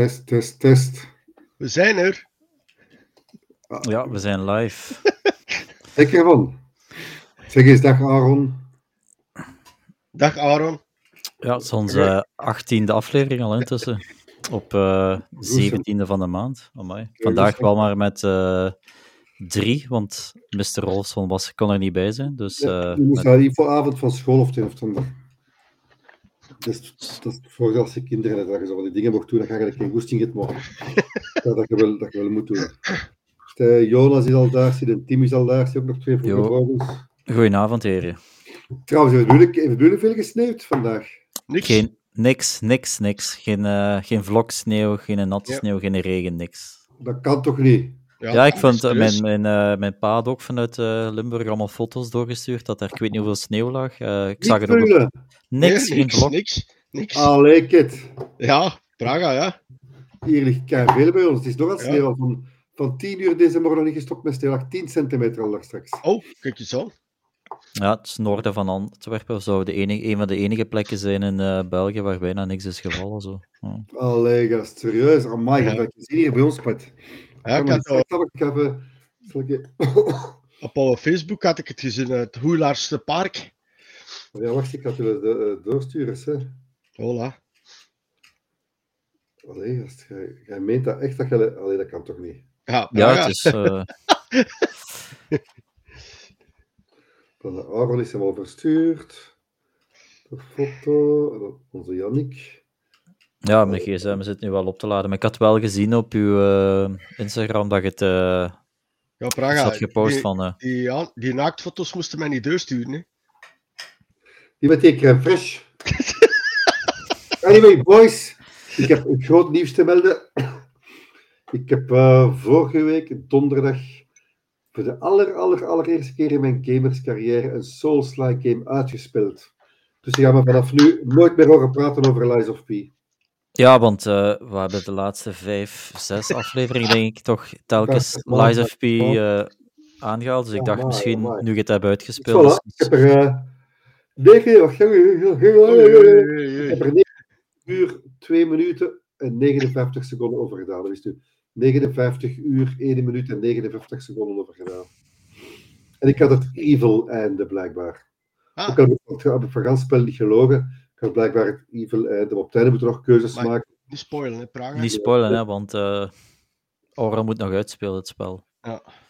test, test, test. We zijn er. Ja, we zijn live. Ik ervan. Zeg eens dag Aaron. Dag Aaron. Ja, het is onze achttiende aflevering al intussen. Op eh 17e van de maand. Amai. Vandaag wel maar met eh, drie, want Mr. Rolfson was, kon er niet bij zijn. Dus Ja, eh, je moest met- avond van school of ten of zondag. Dus dat is voor als je kinderen hebt, dat je zo van die dingen mocht doen, dan ga je er geen goesting in maken. Ja, dat, je wel, dat je wel moet doen. De Jonas is al daar, de Tim is al daar, zie ook nog twee vroege vogels. Goedenavond, heren. Trouwens, hebben jullie, hebben jullie veel gesneeuwd vandaag? Niks. Geen, niks, niks, niks. Geen, eh geen vlok sneeuw, geen natte Ja. sneeuw, geen regen, niks. Dat kan toch niet? Ja, ik vond eh, mijn, mijn, eh, mijn pa had ook vanuit eh, Limburg allemaal foto's doorgestuurd dat er ik weet niet hoeveel sneeuw lag. Eh, ik zag het ook. Niks, Nee, niks, vlok. niks, niks. Allee, kid. Ja, Praga, ja. Hier ligt veel bij ons. Het is nog Ja. sneeuw. Van, van 10 uur deze morgen nog niet gestopt met sneeuw. Lag 10 centimeter al daar straks. Oh, kijk eens aan. Ja, het is noorden van Antwerpen zou de enige, een van de enige plekken zijn in eh, België waar bijna niks is gevallen. Zo. Ja. Allee, gast, serieus. Amai, Ja. ja. je ziet hier bij ons, Pat. Ja, ik had, eh, even- ik je- op our Facebook had ik het gezien, het Hoelaarste Park. Ja, wacht, ik had jullie de, eh, doorsturen. Hè. Voilà. Allee, jij, jij meent dat echt dat je... Allee, dat kan toch niet? Ja, Ja, het is. eh, Dan de Aaron is hem al verstuurd. De foto. Onze Jannik. Ja, mijn gsm zit nu wel op te laden. Maar ik had wel gezien op uw eh, Instagram dat je het eh, Ja, Praga. had gepost die, van. eh, die, ja, die naaktfoto's moesten mij niet doorsturen. Hè. Die met die crème fraîche. Anyway, boys. Ik heb een groot nieuws te melden. Ik heb eh, vorige week, donderdag, voor de aller, aller, allereerste keer in mijn gamerscarrière een Souls-like game uitgespeeld. Dus je gaat me vanaf nu nooit meer horen praten over Lies of P. Ja, want eh, we hebben de laatste vijf, zes afleveringen, denk ik, toch telkens Lies of P eh, aangehaald. Dus ik dacht misschien, nu je het hebt uitgespeeld. Ik heb er negen, wacht, ik heb er 9 uur, 2 minuten en 59 seconden over gedaan. Dat is nu 59 uur, 1 minuut en 59 seconden over gedaan. En ik had het evil einde blijkbaar. Ah, Ook al heb ik gans spel niet gelogen. Had blijkbaar het evil einde. Maar op het einde moeten we nog keuzes Maar- maken. niet spoilen, hè, Praga. Niet spoilen, hè, want eh Aura moet nog uitspelen, het spel.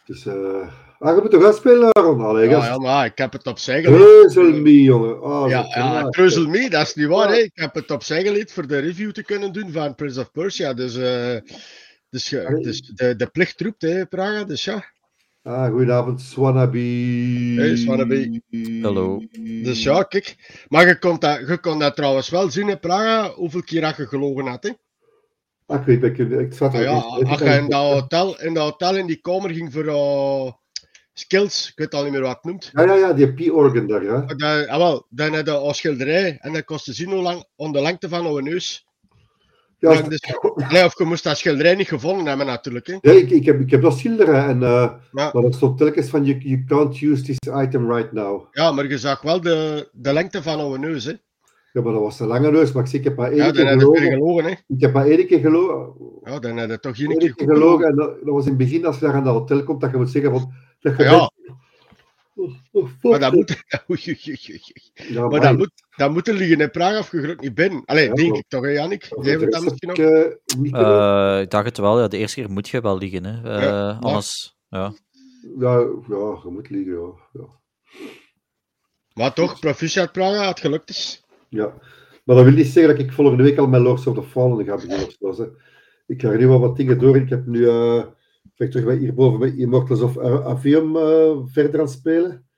Dus, eh ah, je moet toch uitspelen, Aaron? Allee, Ja, ja, maar ik heb het opzij gelegd. Kreuzel me, jongen. Ah, Ja, ja me, dat is niet waar. Ja. Hè. Ik heb het opzij gelegd voor de review te kunnen doen van Prince of Persia. Dus, eh, dus, dus de, de plicht roept, hè, Praga. Dus ja. Ah, goedenavond, Swanabe. Hey, Swanabe. Hallo. Dus ja, kijk. Maar je kon dat, je kon dat trouwens wel zien, hè, Praga, hoeveel keer dat je gelogen had. Hè. Ah, ik weet, ik, ik zat Ah, ja, als je in dat hotel in, dat hotel in die kamer ging voor eh, skills, ik weet al niet meer wat het noemt. Ja, ja, ja, die P-organ daar, ja. Maar Dat, ah, wel, dan had je een schilderij en dat kostte zien hoe lang, om de lengte van jouw neus. Ja, Ja, dus- Nee, of je moest dat schilderij niet gevonden hebben, natuurlijk. Hè. ja ik, ik, heb, ik heb dat schilderen en eh Ja. maar dat stond telkens van you, you can't use this item right now. Ja, maar je zag wel de, de lengte van jouw neus. Hè. Ja, maar dat was een lange neus, maar ik, heb maar één Ja, keer gelogen. gelogen. Hè. Ik heb maar één keer gelogen. Ja, dan heb je toch Eén keer gelogen en dat, dat was in het begin als je daar aan dat hotel komt, dat je moet zeggen van... Dat je Ja. bent- Oh, oh. Maar dat moet. Ja, maar dat moet, dat moet er liggen in Praag of je niet binnen. Allee, Ja, denk ik toch, hè, Jannik? Jij hebt dat misschien ik, eh, ik dacht het wel, ja, de eerste keer moet je wel liggen. Hè. Eh, Ja, anders, ja. ja, ja, je moet liegen, ja. ja. Maar toch, proficiat Praga, het gelukt is. Ja, maar dat wil niet zeggen dat ik volgende week al met Lords of the Fallen ga beginnen hè. Ik ga er nu wel wat dingen door. Ik heb nu, eh ben ik terug bij hierboven bij Immortals of Avium eh, verder aan het spelen.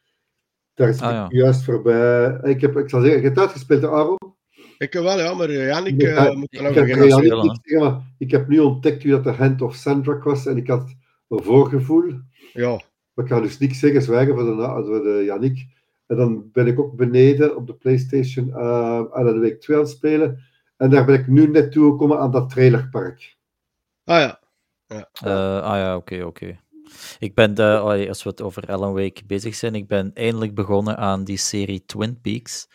Daar is Ah, ik ja. juist voorbij. Ik heb, ik zal zeggen, je hebt uitgespeeld, hè, Aaron? Ik wel, ja, maar eh, Jannik Ik eh, heb- moet ik er nog Ik heb, ja, spelen, maar ik heb nu ontdekt wie dat de Hand of Sandrak was en ik had een voorgevoel. Ja, Maar ik ga dus niks zeggen, zwijgen voor de, voor de Yannick. En dan ben ik ook beneden op de PlayStation uh, aan de week 2 aan het spelen. En daar ben ik nu net toegekomen aan dat trailerpark. ah ja. Eh, ah ja, oké, oké. Ik ben, de, als we het over Alan Wake bezig zijn, ik ben eindelijk begonnen aan die serie Twin Peaks.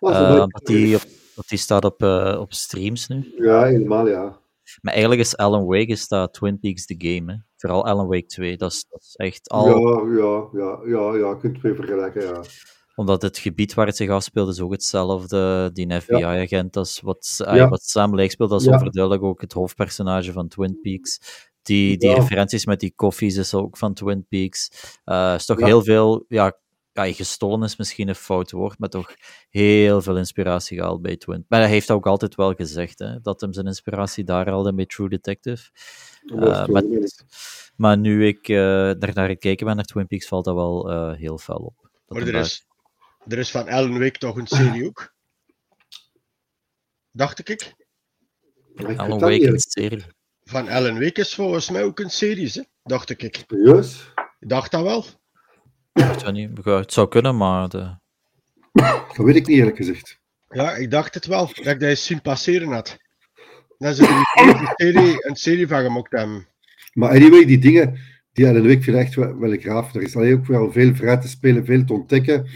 Eh, dat dat, die op, dat die staat op, eh, op streams nu. Ja, helemaal ja. Maar eigenlijk is Alan Wake is dat Twin Peaks the game. Hè? Vooral Alan Wake 2. Dat is, dat is echt al. Ja, ja, ja, ja, ja, je kunt het mee vergelijken, ja. Omdat het gebied waar het zich afspeelt is ook hetzelfde. Die FBI-agent, dat is wat, Ja. wat Sam Lake speelt, dat is overduidelijk ook het hoofdpersonage van Twin Peaks. Die, die Ja. referenties met die koffies is ook van Twin Peaks. Eh is toch Ja. heel veel, ja, ja, gestolen is misschien een fout woord, maar toch heel veel inspiratie gehaald bij Twin Maar hij heeft ook altijd wel gezegd, hè, dat hem zijn inspiratie daar haalde bij True Detective. Eh, Maar nu ik eh daar naar gekeken ben, naar Twin Peaks, valt dat wel eh, heel fel op. Dat Maar hem er daar- is, er is van Alan Wake toch een serie ook. Dacht ik. Alan Wake een serie. Van Alan Wake is volgens mij ook een serie, hè? dacht ik. Serieus? Ik dacht dat wel. Ik weet niet, ja, het zou kunnen, maar de... Dat weet ik niet eerlijk gezegd. Ja, ik dacht het wel. Dat ik dat eens zien passeren had. Dat ze er een serie, een serie van hebben. Maar anyway, die dingen die de week vind ik echt wel, wel graaf. Er is alleen ook wel veel vrij te spelen, veel te ontdekken.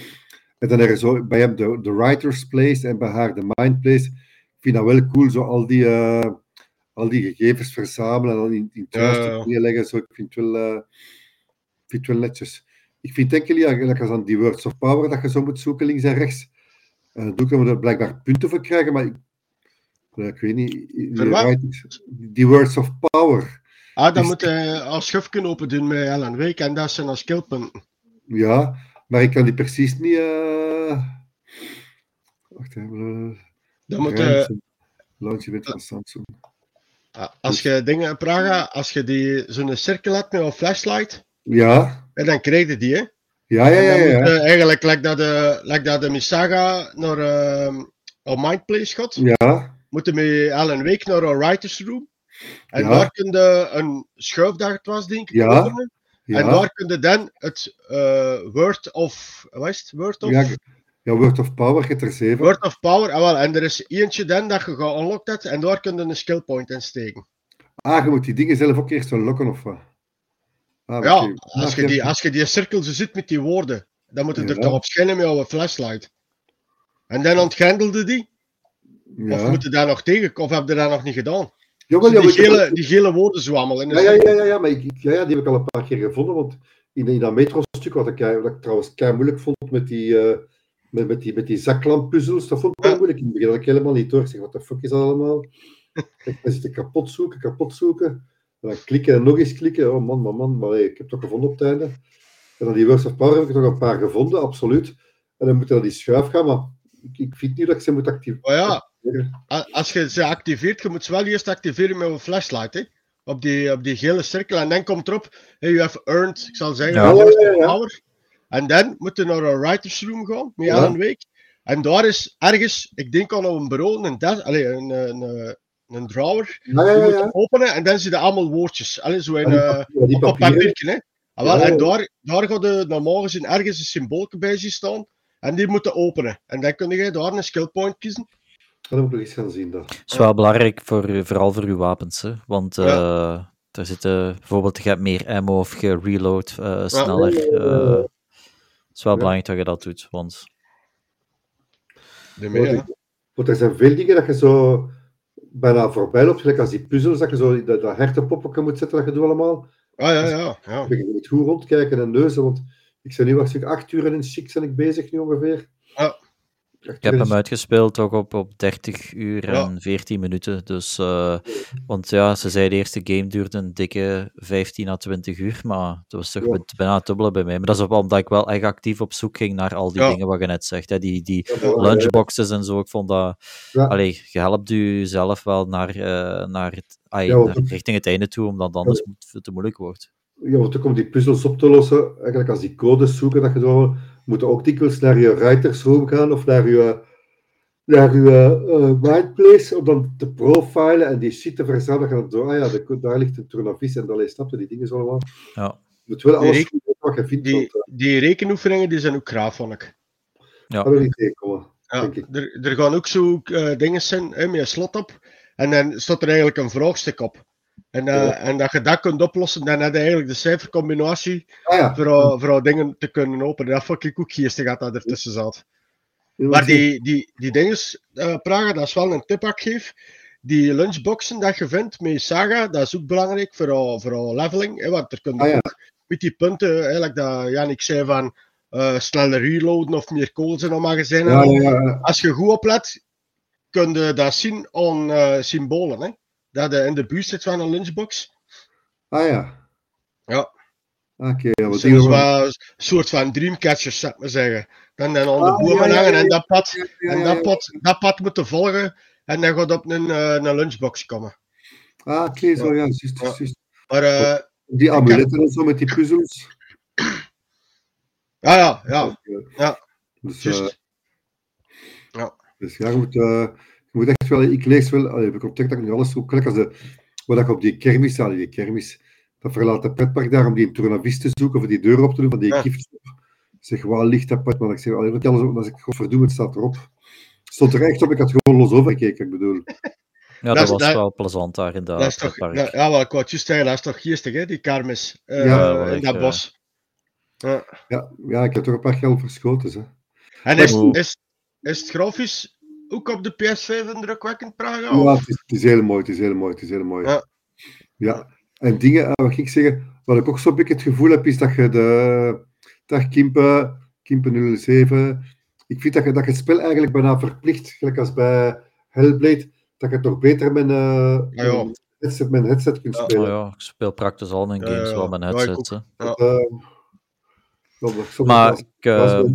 En dan er is zo bij hem de, de Writer's Place en bij haar de Mind Place. Ik vind dat wel cool, zo al die, eh, al die gegevens verzamelen en dan in, in neerleggen. Zo, ik vind het wel, eh, ik vind het wel netjes. Ik vind enkel, ja, dat aan die words of power dat je zo moet zoeken, links en rechts. En dat doe ik omdat we er blijkbaar punten voor krijgen, maar ik, ik weet niet. die words of power. Ah, dan Is- moet je als schufje open doen met Alan Wake en dat zijn als skillpunten. Ja, maar ik kan die precies niet. eh Wacht even. Dan moet uh, je, Launch event van Samsung. Als je dingen in Praga, als je die zo'n cirkel hebt met een flashlight, Ja, en dan krijg je die, hè. ja, ja, ja. Moet je eigenlijk, like dat de, like dat de Misaga naar uh, een Mindplace gaat, ja. moet je met Alan Wake naar een writer's room. En Ja. daar kun je een schuif dat het was, denk ik, Ja. openen. En daar kun je dan het eh, Word of, wat is het? Word of? Ja, Word of Power, je hebt er zeven. Word of Power, ah, wel, en er is eentje dan dat je gaat unlocked hebt, en daar kun je een skill point in steken. Ah, je moet die dingen zelf ook eerst wel lokken of wat? Ah, Ja, oké. als Ah, je, die, als je die cirkel zo zit met die woorden, dan moet je er toch op schijnen met jouw flashlight. En dan ontgrendelde die, of Ja, moet je daar nog tegen, of heb je dat nog niet gedaan? Jawel, die, gele, die gele woorden zwammel in de Ja, ja, ja, ja, ja, maar ik, ja, ja, die heb ik al een paar keer gevonden. Want in, in dat metro-stuk, wat ik, wat ik trouwens kei moeilijk vond met die, eh met, met die, met die zaklamppuzzels, dat vond ik wel moeilijk. In het begin had ik helemaal niet door. Ik zeg, wat de fuck is dat allemaal? ik ben zitten kapot zoeken, kapot zoeken. En dan klikken en nog eens klikken. Oh man, man, man. Maar hey, ik heb het toch gevonden op het einde. En dan die Words of Power heb ik nog een paar gevonden, absoluut. En dan moet je naar die schuif gaan, maar ik, ik vind niet dat ik ze moet activeren. Maar ja, als je ze activeert, je moet ze wel eerst activeren met een flashlight, hè? Op die, op die gele cirkel, en dan komt erop, hey, you have earned, ik zal zeggen, Ja. a Ja, Words ja, of ja. Power. En dan moet je naar een writer's room gaan, met Ja. Alan Wake. En daar is ergens, ik denk aan een bureau, een, des, allez, een, een, een, een drawer, Ja, ja, die moet openen, en dan zie je allemaal woordjes. Allee, zo in, eh, op een papieren. papiertje, hè. Ah, wel, en ja. daar, daar gaat je normaal gezien ergens een symbool bij zien staan, en die moeten openen. En dan kun je daar een skill point kiezen. Dan moet ik nog eens gaan zien. Dat. Het is wel belangrijk, voor, vooral voor uw wapens. Hè? Want Ja. eh er zitten bijvoorbeeld, je hebt meer ammo of je reload eh, sneller. Is wel Ja. belangrijk dat je dat doet. Want er zijn veel dingen dat je zo bijna voorbij loopt, gelijk als die puzzels, dat je zo dat, dat hertenpoppetje moet zetten, dat je doet allemaal. Ah ja, ja. ja. Je moet goed rondkijken en neuzen, want ik ben nu wacht, acht uur in een chic ben ik bezig nu ongeveer. Ik heb hem uitgespeeld ook op, op 30 uur Ja. en 14 minuten. Dus, eh, want ja, ze zei de eerste game duurde een dikke 15 à 20 uur, maar het was toch Ja. bijna het dubbele bij mij. Maar dat is omdat ik wel echt actief op zoek ging naar al die Ja. dingen wat je net zegt. Hè? Die, die lunchboxes en zo. Ik vond dat. Allee, je helpt u zelf wel naar, eh, naar, het, ai, naar richting het einde toe, omdat het anders moet- te moeilijk wordt. Ja, want ook om die puzzels op te lossen, eigenlijk als die codes zoeken, dat je zo moet je ook dikwijls naar je writers room gaan of naar je, naar je eh, mindplace om dan te profilen en die shit te verzamelen. Dan zo, ah ja, de, daar ligt een tournavis en dan snap je die dingen zo allemaal. Ja. Je moet wel alles Die- goed weten wat je vindt, Die, want eh, die rekenoefeningen die zijn ook graaf, vond ik. Ja. dat wil niet tegenkomen. Ja, ik. er, er gaan ook zo eh, dingen zijn hè, met een slot op. En dan staat er eigenlijk een vraagstuk op. En, eh, Ja. en dat je dat kunt oplossen, dan heb je eigenlijk de cijfercombinatie Ah ja, voor, eh, voor dingen te kunnen openen. Dat vond ik ook geestig dat dat ertussen zat. Maar die, die, die dingen, eh Praga, dat is wel een tip dat ik geef. die lunchboxen dat je vindt met Saga, dat is ook belangrijk voor voor leveling. Hè, want er kunnen Ah, ja. ook met die punten, eigenlijk dat Janik zei van eh, sneller reloaden of meer kogels in een magazijn. en Ja, al. ja, ja. Als je goed oplet, kun je dat zien aan eh, symbolen. Hè? Dat in de buurt zit van een lunchbox. Ah ja. Ja. Oké, ja, wat Dus die dat is nog- wel een soort van dreamcatchers, zou ik maar zeggen. Dan dan aan de Ah, bomen ja, hangen en dat pad, en dat pad, dat pad moeten volgen. En dan gaat op een, eh, een lunchbox komen. Ah, oké, zo, ja, juist, juist. Maar eh, Die amuletten en zo met die puzzels. ja, ja, ja, Ja. Dus, eh, Ja. dus ja, je moet, moet echt wel, ik lees wel, allee, ik ontdek dat ik niet alles zo, gelijk als de, wat ik op die kermis, allee, die kermis, dat verlaten pretpark daar om die tournavis te zoeken, of die deur op te doen, van die Ja. Ik zeg, waar ligt dat pad? Maar ik zeg, allee, wat alles op, dan zeg ik, het staat erop. Stond er echt op, ik had gewoon los overgekeken, ik bedoel. Ja, dat, was dat- wel plezant daar in dat, dat is toch, park. dat- ja, wel, ik wou het juist zeggen, dat is toch geestig, hè, die kermis eh, Ja, in ik, dat bos. Ja. Ja, ja, ik heb toch een paar geld verschoten, hè. En is, is, is het grafisch ook op de PS5 indrukwekkend, Praga? Ja, het is, het is heel mooi, het is heel mooi, het is heel mooi. Ja. Ja, en dingen, eh, wat ging ik zeggen, wat ik ook zo'n beetje het gevoel heb, is dat je de, dag Kimpe, Kimpe 07, ik vind dat je, dat je het spel eigenlijk bijna verplicht, gelijk als bij Hellblade, dat je het nog beter met, eh, Ja, ja. met, een headset, headset kunt Ja. spelen. Oh ja, ik speel praktisch al mijn Ja, games ja, wel met ik headset. hè. Ja. Dat, eh, dat wordt soms Maar wel- ik, dat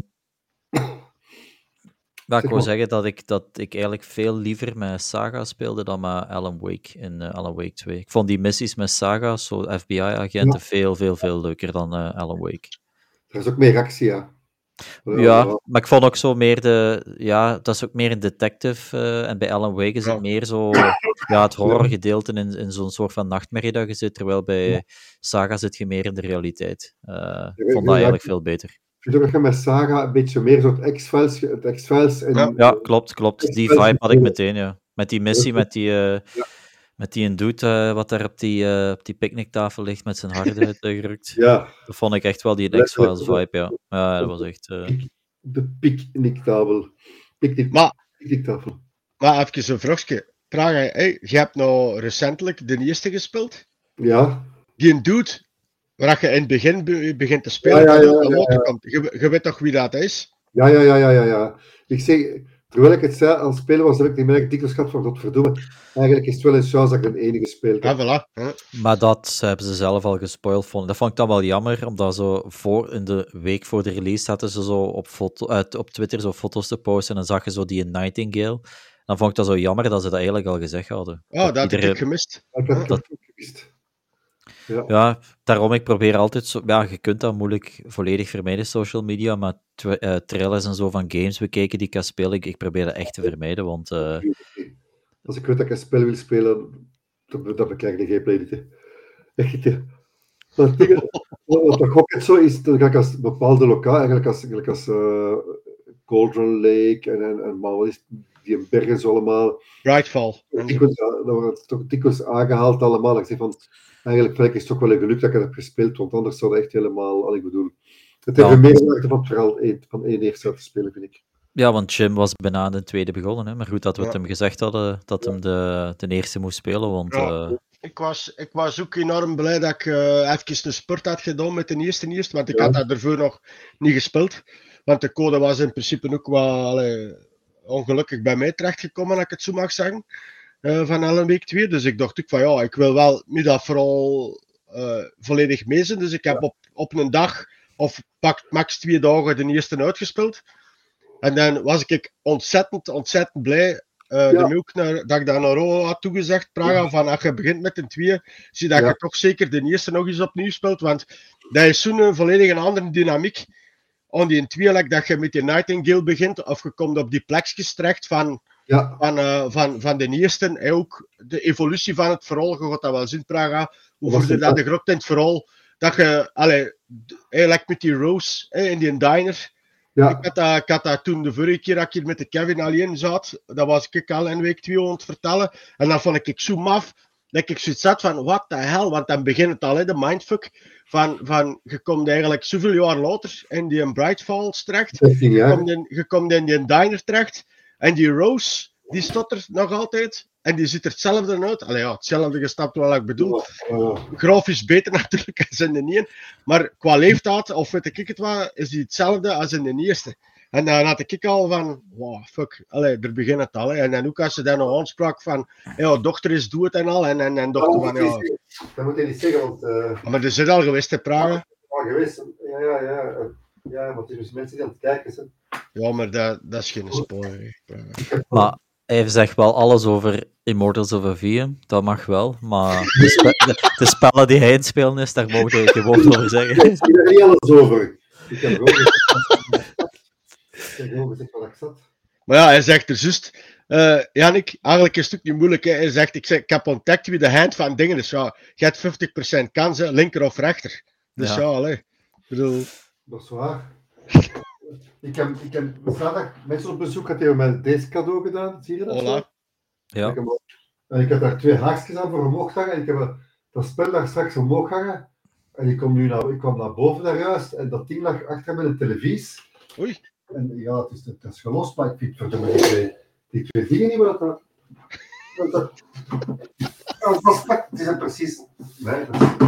ja, ik maar. zeggen dat ik, dat ik eigenlijk veel liever met Saga speelde dan met Alan Wake in eh, Alan Wake 2. Ik vond die missies met Saga, zo FBI-agenten, veel, veel, veel leuker dan eh, Alan Wake. er is ook meer actie, ja. Ja, maar ik vond ook zo meer de. Ja, dat is ook meer een detective. eh, en bij Alan Wake is het Ja. meer zo. Ja, het horrorgedeelte in, in zo'n soort van nachtmerrie dat je zit. Terwijl bij Saga zit je meer in de realiteit. Eh, ik vond dat eigenlijk veel beter. Ik vind ook dat je met Saga een beetje meer zo het X-Files, het X-Files en Ja. Ja, klopt, klopt. Die vibe had ik meteen, ja. Met die missie, met die. eh, Met die een dude eh, wat daar op die, eh, op die picknicktafel ligt met zijn harde uitgerukt. ja, Dat vond ik echt wel die X-Files vibe, ja. Ja, dat was echt... eh, de picknicktafel. Picknick, Maar- picknicktafel. Maar even een vraagje. Praga, hey, je hebt nou recentelijk de eerste gespeeld. Ja, Die een dude, waar je in het begin be- begint te spelen, Ja, ja, ja, de. Je, je weet toch wie dat is? ja, ja, ja, ja, ja, ja. Ik zeg, terwijl ik het zei aan het spelen was, heb ik niet meer dikwijls gehad van godverdomme. Eigenlijk is het wel een chance dat ik een enige speel. Ja, voilà. hè. Maar dat hebben ze zelf al gespoild. Vond. Dat vond ik dan wel jammer, omdat zo voor, in de week voor de release zaten ze zo op, foto, uit, op Twitter zo foto's te posten en dan zag je zo die Nightingale. Dan vond ik dat zo jammer dat ze dat eigenlijk al gezegd hadden. Oh, dat heb iedereen- ik gemist. Ik had het Dat- ook gewist. Ja. Ja, daarom ik probeer altijd zo... Ja, je kunt dat moeilijk volledig vermijden, social media, maar eh, trailers en zo van games bekijken die ik kan spelen, ik, ik probeer dat echt te vermijden, want... eh, Als ik weet dat ik een spel wil spelen, dan, dan bekijk ik de gameplay niet. hè. Echt, het ding- Wat toch ook zo is, dat ik als bepaalde lokaal, eigenlijk als, eigenlijk als Cauldron Lake en, en, en maar wat is die bergen zo allemaal, Brightfall. dikwijls, dat wordt toch dikwijls aangehaald allemaal. Ik zeg van, eigenlijk ik, is het toch wel een geluk dat ik het heb gespeeld, want anders zou het echt helemaal, al ik bedoel, het heeft Ja. een meerwaarde van het verhaal één, van één eerste uit te spelen, vind ik. Ja, want Jim was bijna de tweede begonnen, hè? maar goed dat we het hem gezegd hadden dat hem de, de eerste moest spelen, want... Ja. eh, Ik was, ik was ook enorm blij dat ik eh even een sport had gedaan met de eerste eerste, want ik Ja. had dat ervoor nog niet gespeeld. Want de code was in principe ook wel allee, ongelukkig bij mij terechtgekomen, als ik het zo mag zeggen, eh, van Ellen Week 2. Dus ik dacht ook van ja, ik wil wel nu dat vooral eh, volledig mee zijn. Dus ik heb op, op een dag, of pak max twee dagen, de eerste uitgespeeld. En dan was ik ontzettend, ontzettend blij eh Ja. de ook naar, dat ik dat naar Ro had toegezegd, Praga, van als je begint met een twee, zie dat Ja. je toch zeker de eerste nog eens opnieuw speelt, want dat is zo'n een volledig een andere dynamiek. Aan die twee, like dat je met die Nightingale begint, of je komt op die plekjes terecht van, Ja, van, eh, van, van de eerste, en ook de evolutie van het verhaal, je gaat dat wel zien, Praga, hoe verder dat de groot in het verhaal, dat je, allee, eigenlijk met die Rose in die diner, ja, ik had, dat, ik had dat toen de vorige keer dat ik hier met de Kevin alleen zat, dat was ik al in week 2 aan het vertellen. En dan vond ik zo maf dat ik zoiets had van, what the hell? Want dan begint het al, hè, de mindfuck. Van, van, je komt eigenlijk zoveel jaar later in die Bright Falls terecht. 16 Je komt in, je komt in die diner terecht. En die Rose, die er nog altijd. en die ziet er hetzelfde uit. Allee, ja, hetzelfde gestapt wat ik bedoel. Grafisch beter natuurlijk als in de nieuwe. Maar qua leeftijd, of weet ik het wat, is die hetzelfde als in de eerste. En dan had ik al van, wow, fuck, allee, er begint het al. Hè. En dan ook als ze dan nog aansprak van, ja, dochter is doe het en al. En, en, en dochter van, ja, dat moet je niet zeggen, want uh, maar er zit al geweest te praten. al geweest. Ja, ja, ja. eh, Ja, want er is mensen die aan het kijken zijn. Ja, maar dat, dat is geen spoiler. hè. Maar hij zegt wel alles over Immortals of Avium. Dat mag wel. Maar de, spe- de, de spellen die hij in het spelen is, daar mogen we geen woord over zeggen. Ik zie er niet alles over. Heb ik heb gewoon gezegd wat ik zat. Maar ja, hij zegt er juist, eh Jannik, eigenlijk is het ook niet moeilijk. Hè. Hij zegt, ik, zeg, ik heb ontdekt wie de hand van dingen is. Ja, je hebt 50% kansen, linker of rechter. Dus Ja. ja, allee. Ik bedoel, Dat is waar. Ik heb, ik heb zaterdag mensen op bezoek hebben mij deze cadeau gedaan. Zie je dat? zo? Hola. Ja. Ik heb, en ik heb daar twee haakjes aan voor omhoog hangen. En ik heb eh, dat spel daar straks omhoog hangen. En ik, kom nu naar, ik kwam naar boven daar juist. En dat ding lag achter met een televisie. Oei. En ja, het is, het is gelost, maar ik vind verdomme die twee, die twee dingen niet meer dat dat... dat, is- het is precies... Nee, dat,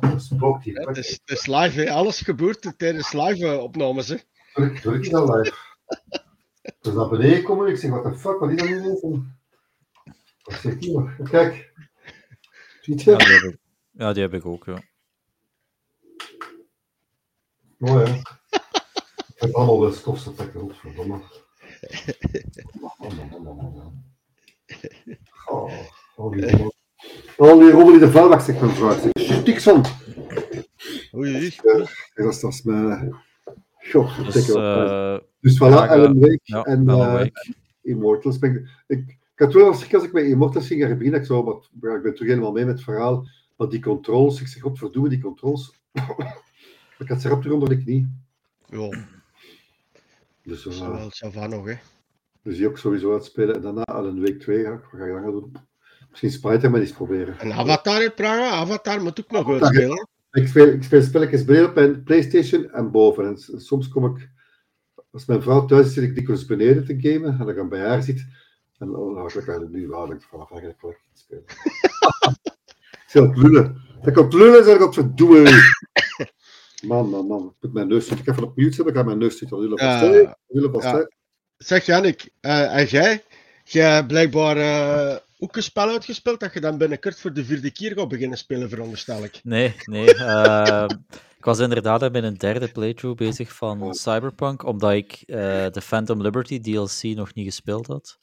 dat spookt hier. het, is, het is live, hè. alles gebeurt tijdens live eh, opnames. Hè. Druk, druk je al live. Dus naar beneden komen, ik zeg, what the fuck, wat is dat nu? weer? Wat zegt die nog? Kijk. Ziet je? Ja, die heb ik, ja, die heb ik ook. Ja. Mooi, hè? Is allemaal wel stofseffecten, godverdomme. Oh, al die rommel. Al die rommel in de vuilbak, zegt mijn vrouw. Niks van. Oei, dat is, mijn... Goh, Dus, eh dus voilà, vragen- Alan Wake ja, en Alan eh, Wake. Immortals. Ik, ik, had wel als ik, als ik met Immortals ging gaan beginnen, ik, zo, maar, ik ben terug helemaal mee met het verhaal. Maar die controls, ik zeg, godverdomme, die controls. ik had ze rap terug onder de knie. Ja, Dus, dat is wel zo van nog, hè. dus die ook sowieso uitspelen. En daarna Alan Wake 2, ja, wat ga je dan gaan doen? Misschien Spider-Man eens proberen. En Avatar, hè, Praga? Avatar moet ook nog uitspelen. Ik speel, ik speel spelletjes beneden op mijn Playstation en boven. En soms kom ik, als mijn vrouw thuis is, zit ik dikwijls beneden te gamen. En dan ik bij haar zit. En dan ga ik eigenlijk nu waar. Ik vanaf eigenlijk spelen. ik zit aan het lullen. Dat ik aan het lullen en zeg ik het verdoemen. Man, man, man. Ik moet mijn neus zitten. Ik heb van op mute zetten, ik ga mijn neus zitten. Ja. hè? Zeg Jannik, eh, en jij? Jij hebt blijkbaar eh, ook een spel uitgespeeld dat je dan binnenkort voor de vierde keer gaat beginnen spelen, veronderstel ik. Nee, nee. ehm, ik was inderdaad met een derde playthrough bezig van Cyberpunk, omdat ik eh, de Phantom Liberty DLC nog niet gespeeld had.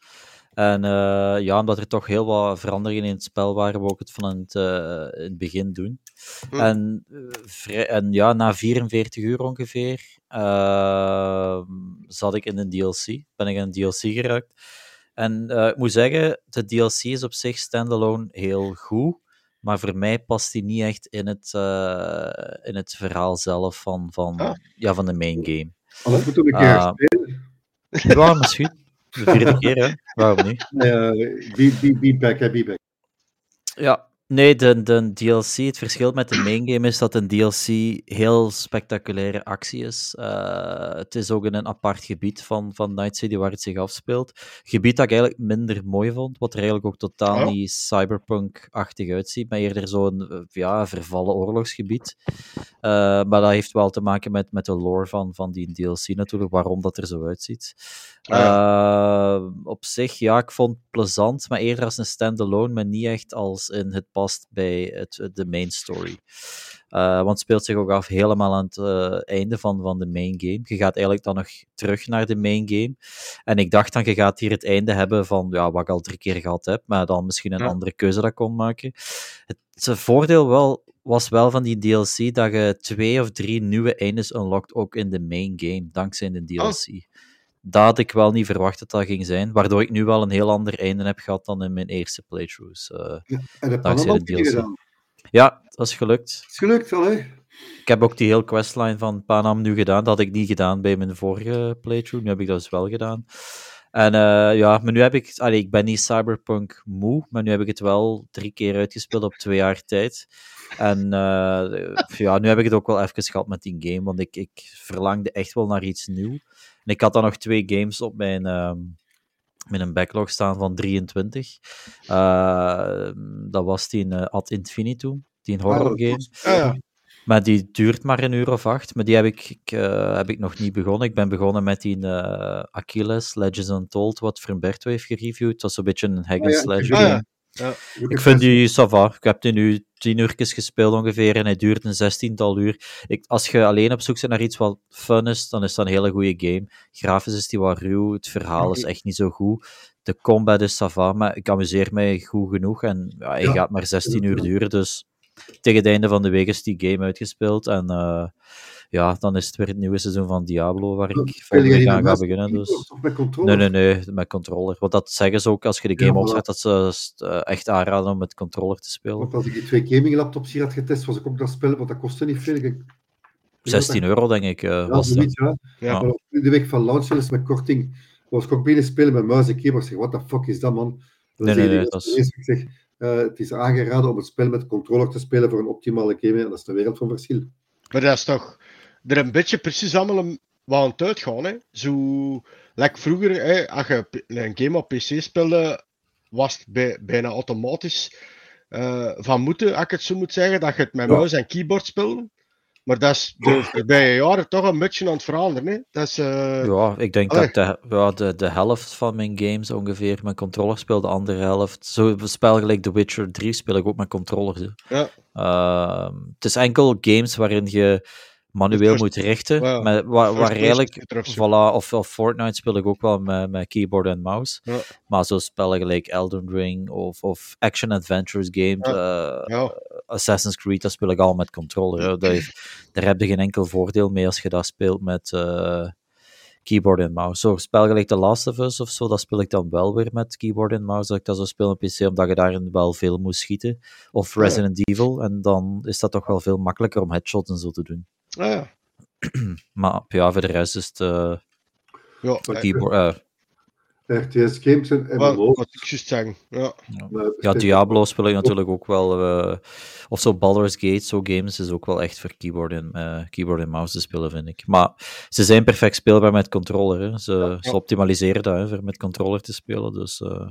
En eh, ja, omdat er toch heel wat veranderingen in het spel waren, wou ik het van het, eh, in het begin doen. Hm. En, eh, en ja, na 44 uur ongeveer ehm, zat ik in een DLC. Ben ik in een DLC geraakt. En eh, ik moet zeggen, de DLC is op zich standalone heel goed. Maar voor mij past die niet echt in het, eh, in het verhaal zelf van, van, Ah. ja, van de main game. Anders moeten we een keer Ah. spelen. Ja, misschien. De vierde keer, hè? Waarom niet? Uh, be, be, be back, hè, be back. Ja, nee, de, de DLC, het verschil met de main game is dat een DLC heel spectaculaire actie is. Eh, het is ook in een apart gebied van, van Night City waar het zich afspeelt. Gebied dat ik eigenlijk minder mooi vond, wat er eigenlijk ook totaal Oh. niet cyberpunk-achtig uitziet, maar eerder zo'n eh, ja, vervallen oorlogsgebied. Eh, maar dat heeft wel te maken met, met de lore van, van die DLC natuurlijk, waarom dat er zo uitziet. Ah, op zich, ja, ik vond het plezant, maar eerder als een standalone, maar niet echt als in het past bij het, de main story. Eh, want het speelt zich ook af helemaal aan het eh, einde van, van de main game. Je gaat eigenlijk dan nog terug naar de main game. En ik dacht dan, je gaat hier het einde hebben van ja, wat ik al drie keer gehad heb, maar dan misschien een Ja. andere keuze dat kon maken. Het, het voordeel wel, was wel van die DLC dat je twee of drie nieuwe eindes unlockt, ook in de main game, dankzij de DLC. Dat had ik wel niet verwacht dat dat ging zijn, waardoor ik nu wel een heel ander einde heb gehad dan in mijn eerste playthroughs. Eh, En de Dankzij de DLC. ja, dat is gelukt. Is gelukt al, hè? Ik heb ook die hele questline van Panam nu gedaan. Dat had ik niet gedaan bij mijn vorige playthrough. Nu heb ik dat dus wel gedaan. En eh, ja, maar nu heb ik... Allee, ik ben niet cyberpunk moe, maar nu heb ik het wel drie keer uitgespeeld op twee jaar tijd. En eh, ja, nu heb ik het ook wel even gehad met die game, want ik, ik verlangde echt wel naar iets nieuws. En ik had dan nog twee games op mijn, ehm, met een backlog staan van 23. Uh, dat was die in uh, Ad Infinitum, die een horror game. Ah, ja. Maar die duurt maar een uur of acht. Maar die heb ik, ik uh, heb ik nog niet begonnen. Ik ben begonnen met die Achilles, Legends Untold, wat Frimberto heeft gereviewd. Dat was een beetje een hack and slash Ah, game. ja. Ja. Ik vind die sava. Ik heb die nu tien uurtjes gespeeld ongeveer en hij duurt een zestiental uur. Ik, als je alleen op zoek bent naar iets wat fun is, dan is dat een hele goede game. Grafisch is die wat ruw, het verhaal is echt niet zo goed. De combat is sava, maar ik amuseer mij goed genoeg en ja, hij Ja. gaat maar 16 uur duren, dus tegen het einde van de week is die game uitgespeeld en eh, ja, dan is het weer het nieuwe seizoen van Diablo waar ik volgende week aan ga beginnen. Dus... Of met controller? Nee, nee, nee, met controller. Want dat zeggen ze ook als je de game Ja, opzet, dat ze eh, echt aanraden om met controller te spelen. Want als ik die twee gaming laptops hier had getest, was ik ook dat spelen, want dat kostte niet veel. Ik- 16 euro, denk ik, eh, Ja, was dat. zoiets, ja. Ja. Maar op de week van launch is met korting, was ik ook binnen spelen met muis en keyboard. Ik zeg, what the fuck is dat, man? Nee, nee, nee, dat is- Ik zeg, eh, het is aangeraden om het spel met controller te spelen voor een optimale game. En dat is de wereld van verschil. Maar dat is toch er een beetje precies allemaal een, wat aan het uitgaan. Hè? Zo, like vroeger, hè, als je een game op PC speelde, was het bij, bijna automatisch eh, van moeten, als ik het zo moet zeggen, dat je het met Ja. muis en keyboard speelde. Maar dat is de voorbije jaren toch een beetje aan het veranderen. Hè? Dat is, eh, Ja, ik denk Allee. dat de, ja, de, de helft van mijn games ongeveer met controller speel, de andere helft. Zo spel gelijk The Witcher 3 speel ik ook met controllers. hè. Ja. Ehm, het is enkel games waarin je manueel moet richten, met, waar, eigenlijk, voilà, of, of Fortnite speel ik ook wel met, met keyboard en mouse. Ja. Maar zo spellen gelijk Elden Ring of, of Action Adventures games, eh, ja. Assassin's Creed, dat speel ik al met controller. heeft- daar heb je geen enkel voordeel mee als je dat speelt met eh, keyboard en mouse. Zo, spel gelijk The Last of Us of zo, dat speel ik dan wel weer met keyboard en mouse. Dat ik dat zo speel op PC, omdat je daarin wel veel moet schieten. Of. Resident Evil, en dan is dat toch wel veel makkelijker om headshots en zo te doen. Ah, ja. Maar ja, voor de rest is het eh, Ja, keyboard... eh, RTS games en MMO's. wat ik juist zeggen. Ja. ja, Diablo speel ik natuurlijk ook wel. eh, of zo Baldur's Gate, zo games is ook wel echt voor keyboard en, eh, keyboard en mouse te spelen, vind ik. Maar ze zijn perfect speelbaar met controller. Hè. Ze, ze optimaliseren dat hè, voor met controller te spelen. Dus eh,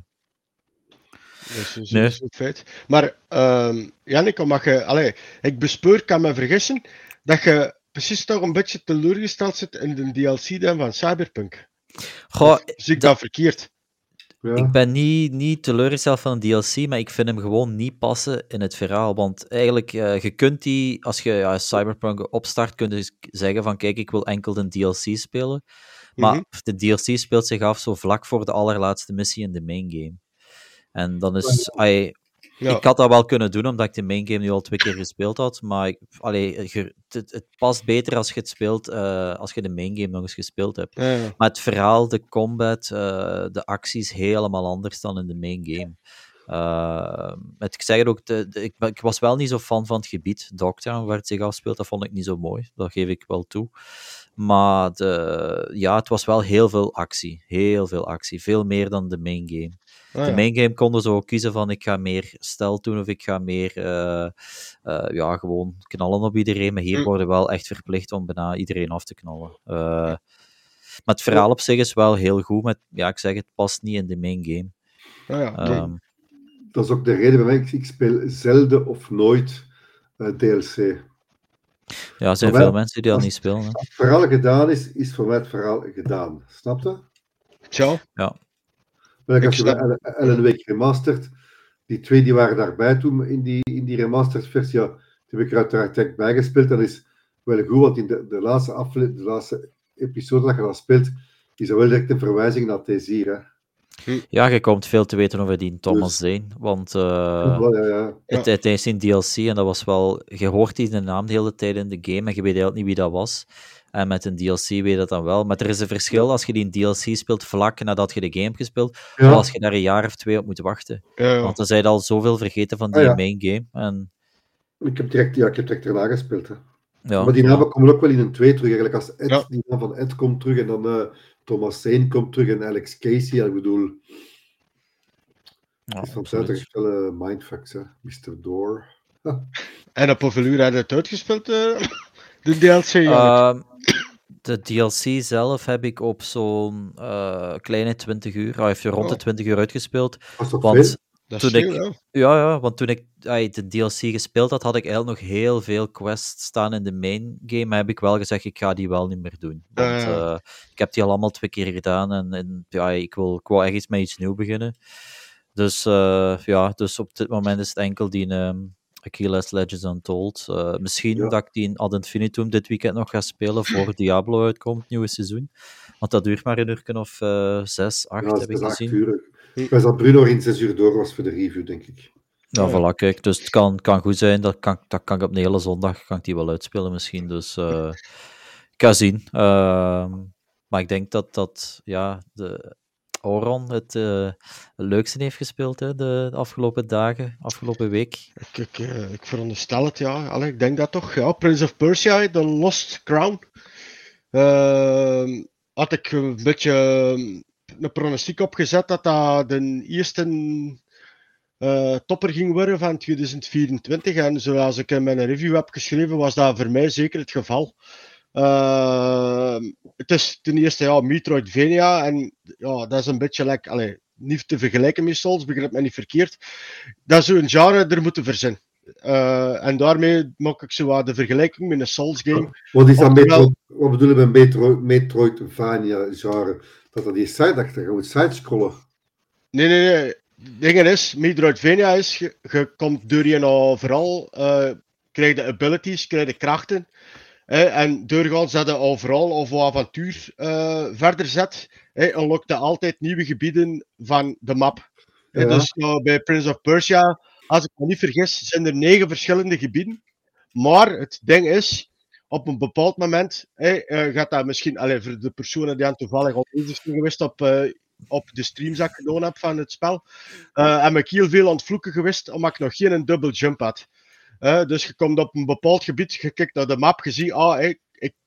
dat is een feit. Maar, ehm Janneke, mag je, allee, ik bespeur, kan me vergissen, dat je precies toch een beetje teleurgesteld zit in de DLC dan van Cyberpunk. goh, Zie ik dat verkeerd? ja. Ik ben niet, niet teleurgesteld van een DLC, maar ik vind hem gewoon niet passen in het verhaal. Want eigenlijk, eh, je kunt die, als je ja, Cyberpunk opstart, kun je dus zeggen van, kijk, ik wil enkel de DLC spelen. Maar Mhm. de DLC speelt zich af zo vlak voor de allerlaatste missie in de main game. En dan is, ai, Ja. ik had dat wel kunnen doen, omdat ik de main game nu al twee keer gespeeld had. Maar ik, allee, ge- het, het past beter als je het speelt, eh, als je de main game nog eens gespeeld hebt. Ja, ja. Maar het verhaal, de combat, eh, de acties helemaal anders dan in de main game. Eh, het, ik zeg het ook, de, de- ik, ik was wel niet zo fan van het gebied, Dogtown, waar het zich afspeelt. Dat vond ik niet zo mooi, dat geef ik wel toe. Maar de, ja, het was wel heel veel actie. Heel veel actie. Veel meer dan de main game. Ah, De ja. main game konden zo kiezen van ik ga meer stealth doen of ik ga meer eh, eh, ja, gewoon knallen op iedereen. Maar hier Hm. worden we wel echt verplicht om bijna iedereen af te knallen. Eh, maar het verhaal op zich is wel heel goed. Maar ja, ik zeg het past niet in de main game. Ah, ja. Ehm, Dat is ook de reden mij. Ik, ik speel zelden of nooit DLC. ja, er zijn veel mensen die dat niet spelen. Als het verhaal gedaan is, is voor mij het verhaal gedaan. Snap je? Tja. Maar Ik als je snap- bij Ellen- Wake Remastered, die twee die waren daarbij toen in die, in die remastered versie, ja, die heb ik er uiteraard direct bijgespeeld. Dat is wel goed, want in de, de, laatste, afle de laatste episode dat je dat speelt, is dat wel direct een verwijzing naar deze hier. Hè. Ja, je komt veel te weten over die Thomas Dus- Zane. Want eh, ja, ja, ja. het, het is in DLC en dat was wel... Je hoort die de naam de hele tijd in de game en je weet eigenlijk niet wie dat was. En met een DLC weet je dat dan wel. Maar er is een verschil als je die in DLC speelt vlak nadat je de game hebt gespeeld, Ja. of als je daar een jaar of twee op moet wachten. Ja, ja. Want dan zijn je al zoveel vergeten van die Ah, ja. main game. En, Ik heb direct, ja, ik heb direct erna gespeeld. Hè. ja, maar die namen komen ook wel in een 2 terug. Eigenlijk als Ed, Ja. die naam van Ed komt terug en dan eh, Thomas Zane komt terug en Alex Casey. Ik bedoel, ja, het is echt wel eh, mindfucks, hè. Mr. Door. En op hoeveel uur heb je het uitgespeeld, eh, de DLC? Ehm, de DLC zelf heb ik op zo'n uh, kleine 20 uur, hij heeft je rond de 20 uur uitgespeeld. Want toen ik, ja. ja. want toen ik ay, de DLC gespeeld had, had ik eigenlijk nog heel veel quests staan in de main game. Maar heb ik wel gezegd, ik ga die wel niet meer doen. Want uh, ik heb die al allemaal twee keer gedaan en, en ja, ik wil, ik wil echt met iets nieuws beginnen. Dus uh, ja, dus op dit moment is het enkel die um, Achilles Legends Untold. Uh, misschien ja. dat ik die in Ad Infinitum dit weekend nog ga spelen voor Diablo uitkomt, nieuwe seizoen. Want dat duurt maar een uur of uh, zes, acht, ja, heb ik gezien. Uur. Ik was dat Bruno in zes uur door was voor de review, denk ik. Ja, voilà, kijk. Dus het kan, kan goed zijn. Dat kan, dat kan ik op een hele zondag kan ik die wel uitspelen misschien. Dus uh, ik ga zien. Uh, maar ik denk dat, dat ja, de Oron het uh, leukste heeft gespeeld hè, de, afgelopen dagen, afgelopen week. Ik, ik, uh, ik veronderstel het, ja. Allee, ik denk dat toch. Ja, Prince of Persia, The Lost Crown. Ehm, had ik een beetje een pronostiek opgezet dat dat de eerste uh, topper ging worden van 2024. En zoals ik in mijn review heb geschreven, was dat voor mij zeker het geval. Uh, het is ten eerste ja, Metroidvania en ja, dat is een beetje like, allez, niet te vergelijken met Souls, begrijp me niet verkeerd. Dat is zo'n genre er moeten verzinnen. Uh, en daarmee maak ik zo de vergelijking met een Souls game. Wat, is dat wat bedoelen we met Metro, Metroidvania genre? Dat dat die side achter, je moet sidescrollen. Nee, nee, nee ding is, Metroidvania is, je, je komt door je nou vooral, uh, krijg je abilities, krijg je krachten. Uh, en doorgaans dat je overal of wat avontuur uh, verder zet, unlockt je altijd nieuwe gebieden van de map. Ja. Dus nou, bij Prince of Persia, als ik me niet vergis, zijn er negen verschillende gebieden. Maar het ding is, op een bepaald moment gaat dat misschien, allez, voor de personen die aan toevallig al bezig zijn geweest op op de streams dat ik gedaan heb van het spel. Uh, heb ik heel veel aan het vloeken geweest, omdat ik nog geen double jump had. Dus je komt op een bepaald gebied, je kijkt naar de map, je ziet, ah, ik,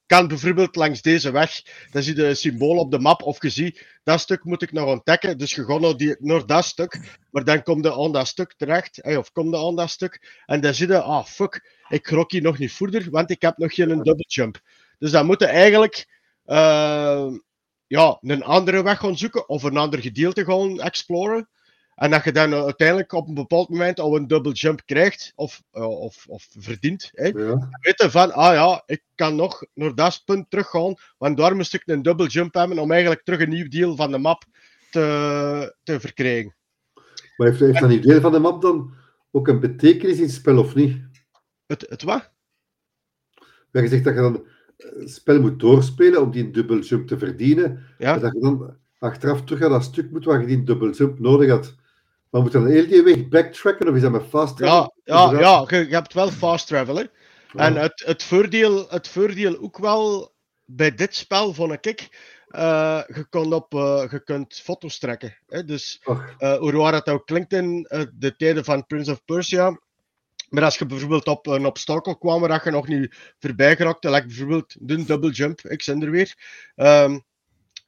kan bijvoorbeeld langs deze weg, dan zie je een symbool op de map, of je ziet, dat stuk moet ik nog ontdekken, dus je gaat naar, die, naar dat stuk, maar dan kom je aan dat stuk terecht, of kom je aan dat stuk, en dan zie je, ah, fuck, ik grok hier nog niet verder, want ik heb nog geen double jump. Dus dan moet je eigenlijk... Uh, ja, een andere weg gaan zoeken of een ander gedeelte gaan exploren. En dat je dan uiteindelijk op een bepaald moment al een double jump krijgt of, uh, of, of verdient. Hè. Ja. Weten van, ah ja, ik kan nog naar dat punt teruggaan, want daar moest ik een double jump hebben om eigenlijk terug een nieuw deel van de map te, te verkrijgen. Maar heeft, heeft dat nieuw deel van de map dan ook een betekenis in het spel of niet? Het, het wat? Ja, je zegt dat je dan het spel moet doorspelen om die dubbel jump te verdienen. Ja. En dat je dan achteraf terug naar dat stuk moet waar je die dubbel jump nodig had. Maar moet dan heel die weg backtracken of is dat met fast travel? Ja, ja, ja je, je, hebt wel fast travel. Hè. En het, het, voordeel, het voordeel ook wel bij dit spel vond ik. Uh, je, kon op, uh, je kunt foto's trekken. Hè? Dus uh, hoe waar het ook klinkt in de tijden van Prince of Persia, maar als je bijvoorbeeld op een obstakel kwam waar je nog niet voorbij geraakte, like bijvoorbeeld de double jump, ik ben er weer, um,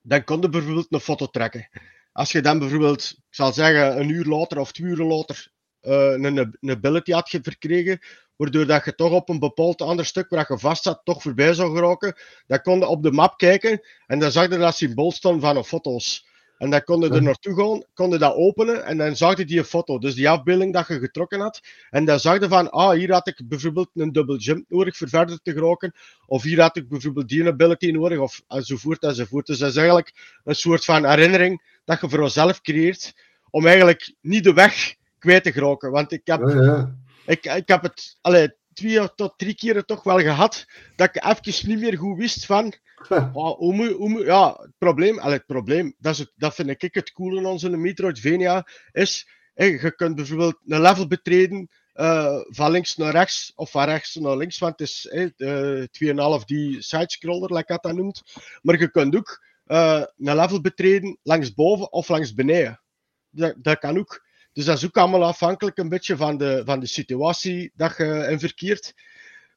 dan kon je bijvoorbeeld een foto trekken. Als je dan bijvoorbeeld, ik zal zeggen, een uur later of twee uur later uh, een, een ability had verkregen, waardoor dat je toch op een bepaald ander stuk waar je vast zat, toch voorbij zou geraken, dan kon je op de map kijken en dan zag je dat symbool staan van een foto's. En dan kon je er naartoe gaan, kon je dat openen en dan zag je die foto, dus die afbeelding dat je getrokken had. En dan zag je van, ah, hier had ik bijvoorbeeld een double jump nodig voor verder te geraken. Of hier had ik bijvoorbeeld die ability nodig, of enzovoort enzovoort. Dus dat is eigenlijk een soort van herinnering dat je voor jezelf creëert, om eigenlijk niet de weg kwijt te geraken. Want ik heb, ja, ja. Ik, ik heb het allee, twee tot drie keren toch wel gehad, dat ik even niet meer goed wist van Oh, ja, het probleem, het probleem dat, is het, dat vind ik het coole aan onze Metroidvania, is hey, je kunt bijvoorbeeld een level betreden uh, van links naar rechts of van rechts naar links, want het is hey, uh, 2,5 die sidescroller, like dat dat noemt. Maar je kunt ook uh, een level betreden langs boven of langs beneden. Dat, dat kan ook. Dus dat is ook allemaal afhankelijk een beetje van de, van de situatie dat je in verkeert.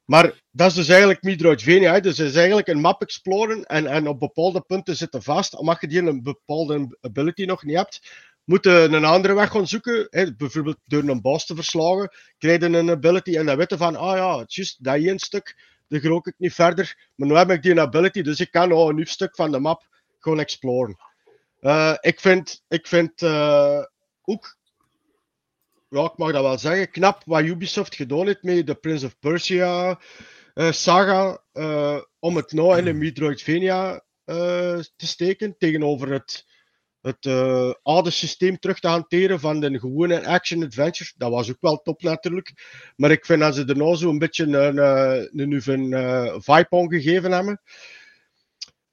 Maar dat is dus eigenlijk Metroidvania. Dus het is eigenlijk een map exploren en, en op bepaalde punten zitten vast. Omdat je die een bepaalde ability nog niet hebt, moet je een andere weg gaan zoeken. Hè. Bijvoorbeeld door een boss te verslagen, krijg je een ability en dan weten van, ah ja, het is juist dat één stuk. dan grook ik niet verder. Maar nu heb ik die ability, dus ik kan nou een nieuw stuk van de map gewoon exploren. Uh, ik vind, ik vind uh, ook, ja, ik mag dat wel zeggen, knap wat Ubisoft gedaan heeft met de Prince of Persia uh, saga, om het nou in een Metroidvania te steken, tegenover het het uh, oude systeem terug te hanteren van de gewone action-adventure. Dat was ook wel top natuurlijk. Maar ik vind dat ze er nou zo een beetje een, een, een, uh, vibe aan gegeven hebben.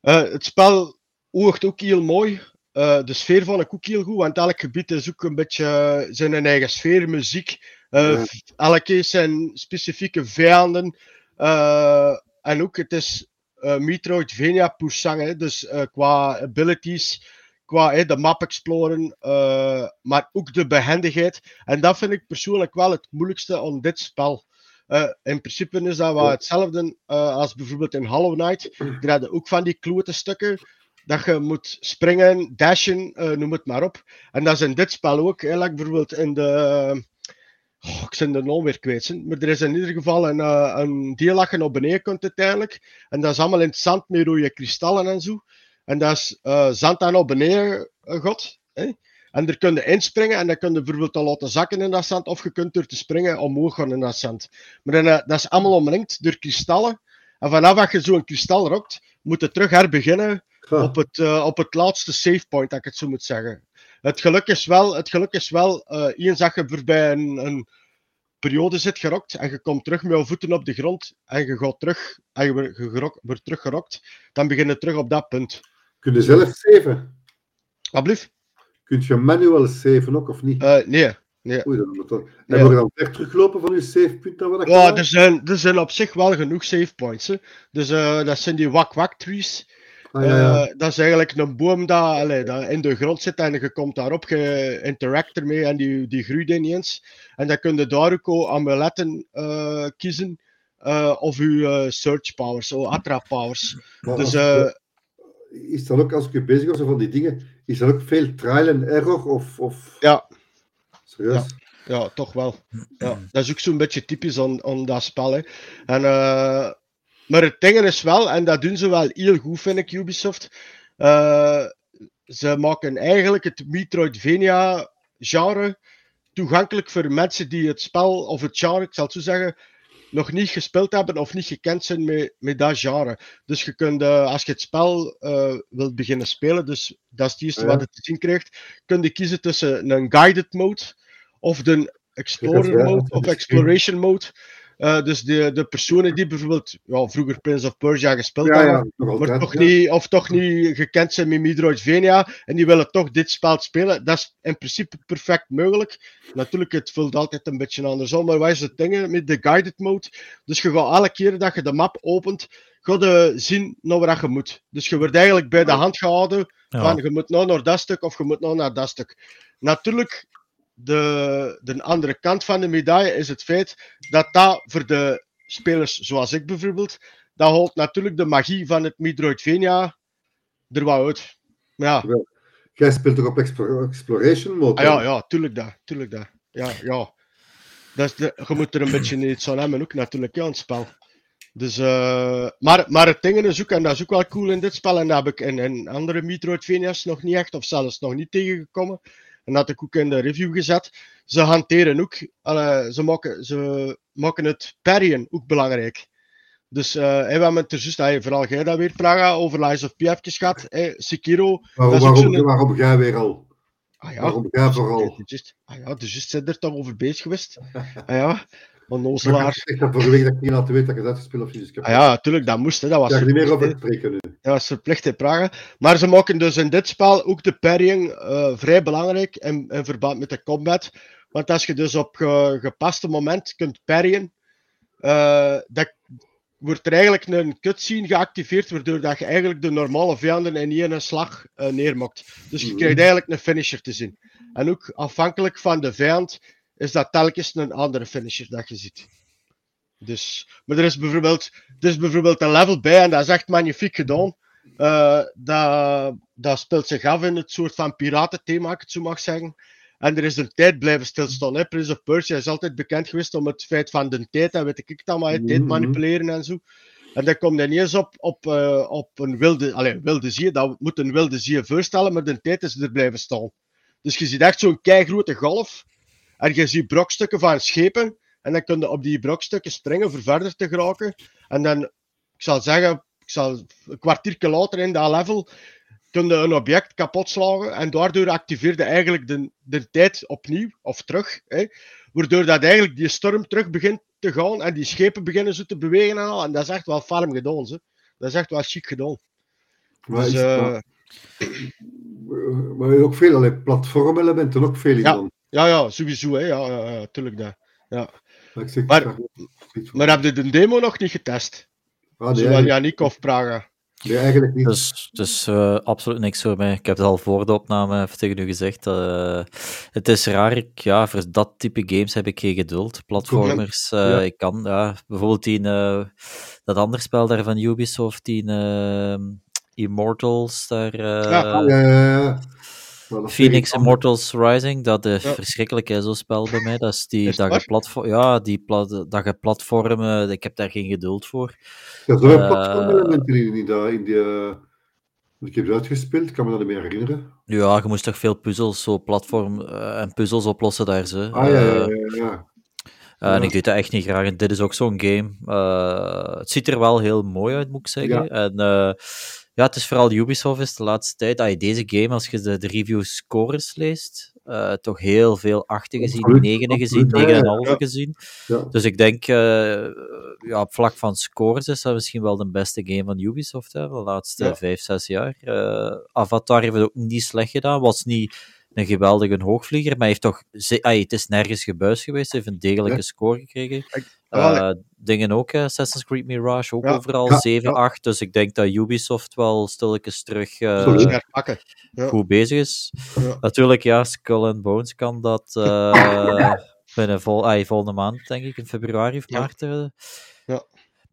Uh, het spel oogt ook heel mooi. Uh, de sfeer van ik ook heel goed, want elk gebied is ook een beetje zijn eigen sfeer, muziek. Ja. Elke zijn specifieke vijanden. en ook, het is Metroidvania Poussang, dus qua abilities qua de map exploren, maar ook de behendigheid. En dat vind ik persoonlijk wel het moeilijkste aan dit spel. Uh, in principe is dat wel hetzelfde uh, als bijvoorbeeld in Hollow Knight. Je hebt ook van die klote stukken dat je moet springen, dashen, noem het maar op. En dat is in dit spel ook. Hè, like bijvoorbeeld in de. Oh, ik ben de naam weer kwijt. Maar er is in ieder geval een, een deel dat je naar beneden kunt uiteindelijk. En dat is allemaal in het zand met rode kristallen en zo. En dat is uh, zand daar naar beneden uh, god. Hè? En daar kun je inspringen en dan kun je bijvoorbeeld al laten zakken in dat zand. Of je kunt door te springen omhoog gaan in dat zand. Maar uh, dat is allemaal omringd door kristallen. En vanaf dat je zo'n kristal rokt, moet je terug herbeginnen huh. op, het, op het laatste save point, dat ik het zo moet zeggen. Het geluk is wel, het geluk is wel eens dat je voorbij een, een periode zit gerokt en je komt terug met je voeten op de grond en je gaat terug en je wordt, gerok, wordt teruggerokt, dan begin je terug op dat punt. Kun je zelf saven? Alblieft? Kun je manueel saven ook, of niet? Uh, nee. Nee. Oei, dan moet dan... En ja. je dan teruglopen van je savepunt? Ja, er zijn, er zijn op zich wel genoeg save points. Hè. Dus uh, dat zijn die wak-wak trees. Ah, ja, ja. Uh, dat is eigenlijk een boom dat, allee, dat in de grond zit en je komt daarop, je interact ermee en die, die groeit ineens. En dan kun je daar ook amuletten uh, kiezen of je search powers, of attrap powers. Maar dus is dat ook, als je bezig was van die dingen, is dat ook veel trial and error? Of, of... Ja. Ja. ja, toch wel. Ja, dat is ook zo'n beetje typisch aan, aan dat spel. Hè. En, uh, maar het ding is wel, en dat doen ze wel heel goed, vind ik, Ubisoft. Uh, ze maken eigenlijk het Metroidvania-genre toegankelijk voor mensen die het spel, of het genre, ik zal het zo zeggen, nog niet gespeeld hebben of niet gekend zijn met, met dat genre. Dus je kunt, uh, als je het spel uh, wilt beginnen spelen, dus dat is het eerste ja. wat je te zien krijgt, kun je kiezen tussen een guided mode of de explorer mode of exploration mode. Uh, dus de, de personen die bijvoorbeeld ja, vroeger Prince of Persia gespeeld ja, hebben, ja, maar altijd, toch niet, of toch niet gekend zijn met Metroidvania en die willen toch dit spel spelen, dat is in principe perfect mogelijk. Natuurlijk, het voelt altijd een beetje andersom, maar wat is het ding met de guided mode? Dus je gaat alle keren dat je de map opent, ga je zien naar waar je moet. Dus je wordt eigenlijk bij de hand gehouden van je moet nou naar dat stuk of je moet nou naar dat stuk. Natuurlijk, de, de andere kant van de medaille is het feit dat dat voor de spelers zoals ik bijvoorbeeld, dat holt natuurlijk de magie van het Metroidvania er wat uit. Ja. Jij speelt toch op Exploration mode? Ah, ja, ja, tuurlijk dat. Tuurlijk dat. Ja, ja. Dat is de, je moet er een beetje iets aan hebben ook natuurlijk, ja, het spel. Dus, uh, maar, maar het ding is ook, en dat is ook wel cool in dit spel, en dat heb ik in, in andere Metroidvania's nog niet echt, of zelfs nog niet tegengekomen, en dat ik ook in de review gezet. Ze hanteren ook, uh, ze, maken, ze maken het parryen ook belangrijk. Dus uh, we hebben het er juist, vooral jij dat weer, Praga, over Lies of P even gehad. Hey, Sekiro. Waarom, waarom, een... waarom jij weer al? Ah, ja. Waarom jij vooral? Ah ja, dus juist zijn er toch over bezig geweest. ah ja, onnozelaar. Ik heb vorige week dat ik niet laten weten dat je dat gespeeld of niet. Ah ja, natuurlijk, dat moest. Hè. Dat was ja, niet meer over spreken nu. Dat was verplicht in Praga. Maar ze maken dus in dit spel ook de parrying uh, vrij belangrijk in, in verband met de combat. Want als je dus op ge, gepaste moment kunt parryen, uh, dat wordt er eigenlijk een cutscene geactiveerd, waardoor dat je eigenlijk de normale vijanden in één slag uh, neermokt. Dus je krijgt eigenlijk een finisher te zien. En ook afhankelijk van de vijand is dat telkens een andere finisher dat je ziet. Dus, maar er is, bijvoorbeeld, er is bijvoorbeeld een level bij en dat is echt magnifiek gedaan. Uh, dat, dat speelt zich af in het soort van piratenthema, ik het zo mag zeggen. En er is een tijd blijven stilstaan. Hè. Prince of Persia is altijd bekend geweest om het feit van de tijd, en weet ik het allemaal, hè, tijd Mhm. manipuleren en zo. En dat komt dan niet eens op, op, eh, op een wilde, allez, wilde zier. Dat moet een wilde zier voorstellen, maar de tijd is er blijven staan. Dus je ziet echt zo'n keigrote golf. En je ziet brokstukken van schepen. En dan kun je op die brokstukken springen voor verder te geraken. En dan, ik zal zeggen, ik zal een kwartier later in dat level, kun je een object kapot slagen. En daardoor activeerde eigenlijk de, de tijd opnieuw, of terug. Hè, waardoor dat eigenlijk die storm terug begint te gaan. En die schepen beginnen zo te bewegen en al. En dat is echt wel farm gedaan. Ze. Dat is echt wel chic gedaan. Maar, Dus, is, eh, maar, maar ook veel allee, platformelementen, ook veel Ja. Ja, ja, sowieso. Hè. Ja, ja, ja, tuurlijk dat. Maar, zeg, Maar- Maar heb je de demo nog niet getest? Ah, nee, Zowel eigenlijk, Yannick of Praga? nee, eigenlijk niet. Dus, dus eh, absoluut niks voor mij. Ik heb het al voor de opname even tegen u gezegd. eh, het is raar, ik, ja, voor dat type games heb ik geen geduld. Platformers, eh, Ja. ik kan, ja, bijvoorbeeld die, eh, dat andere spel daar van Ubisoft, die Immortals, daar, eh, Ja, ja, ja, Phoenix Immortals Rising, dat is Ja. verschrikkelijk, hè, zo'n spel bij mij. Dat is die, Is dat, je platform, ja, die pla- dat je platformen, ik heb daar geen geduld voor. Ja, zo Eh, platformelementen in, in, dat- in die... eh, ik heb het uitgespeeld, kan me dat niet meer herinneren. Ja, je moest toch veel puzzels, zo platform eh, en puzzels oplossen daar, ze. Ah, ja, ja, Eh, ja. ja. Uh, En ik doe dat echt niet graag. En dit is ook zo'n game. Uh, het ziet er wel heel mooi uit, moet ik zeggen. Ja. En uh, ja, het is vooral Ubisoft is de laatste tijd. Ah, deze game, als je de, de review scores leest, uh, toch heel veel achten gezien, Absoluut, negen gezien, ja, 9,5 ja. gezien. Ja. Dus ik denk, uh, ja, op vlak van scores is dat misschien wel de beste game van Ubisoft hè, van de laatste Ja. vijf, zes jaar. Uh, Avatar heeft het ook niet slecht gedaan. Was niet een geweldige hoogvlieger, maar hij heeft toch, ah, het is nergens gebuis geweest, hij heeft een degelijke Ja. score gekregen. Uh, dingen ook, hè, Assassin's Creed Mirage, ook Ja. overal Ja, 7, ja. 8. Dus ik denk dat Ubisoft wel stilletjes terug eh. Ja. goed bezig is. Natuurlijk, ja, Skull and Bones kan dat eh, binnen vol, ah, volgende maand, denk ik, in februari of maart. eh. Ja.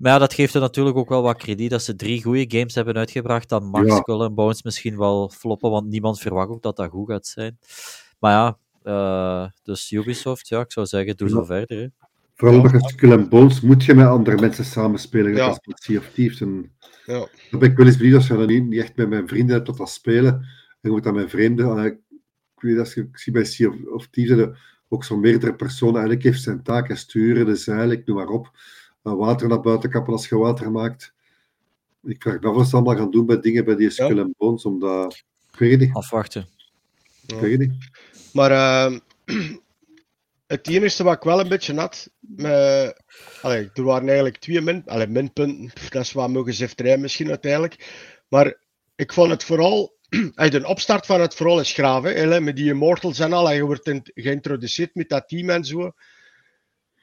Maar ja, dat geeft er natuurlijk ook wel wat krediet dat ze drie goede games hebben uitgebracht. Dan mag Ja. Skull and Bones misschien wel floppen, want niemand verwacht ook dat dat goed gaat zijn. Maar ja, eh, dus Ubisoft, ja, ik zou zeggen, doe Ja. zo verder. Hè. Vooral je Skull and Bones moet je met andere mensen samenspelen. Ja. Ja. Als met Sea of Thieves. En Ja. dan ben ik wel eens benieuwd als je dat niet, niet echt met mijn vrienden hebt tot dat spelen. En je moet dan met vreemden. allee, Ik weet je ik zie bij Sea of, of Thieves dat ook zo'n meerdere personen. Eigenlijk heeft zijn taken sturen, de zeilen, noem maar op. Uh, water naar buiten kappen als je water maakt. Ik vraag me af wat ze allemaal gaan doen bij dingen bij die Skull and Bones. Omdat, ik weet het niet. Afwachten. Ik weet het niet. Maar ehm, het enige wat ik wel een beetje had, met, allee, er waren eigenlijk twee min, allee, minpunten, dat is wat mogenzifterij misschien uiteindelijk, maar ik vond het vooral, uit de opstart van het vooral is hè, met die Immortals en al, en je wordt in- geïntroduceerd met dat team en zo.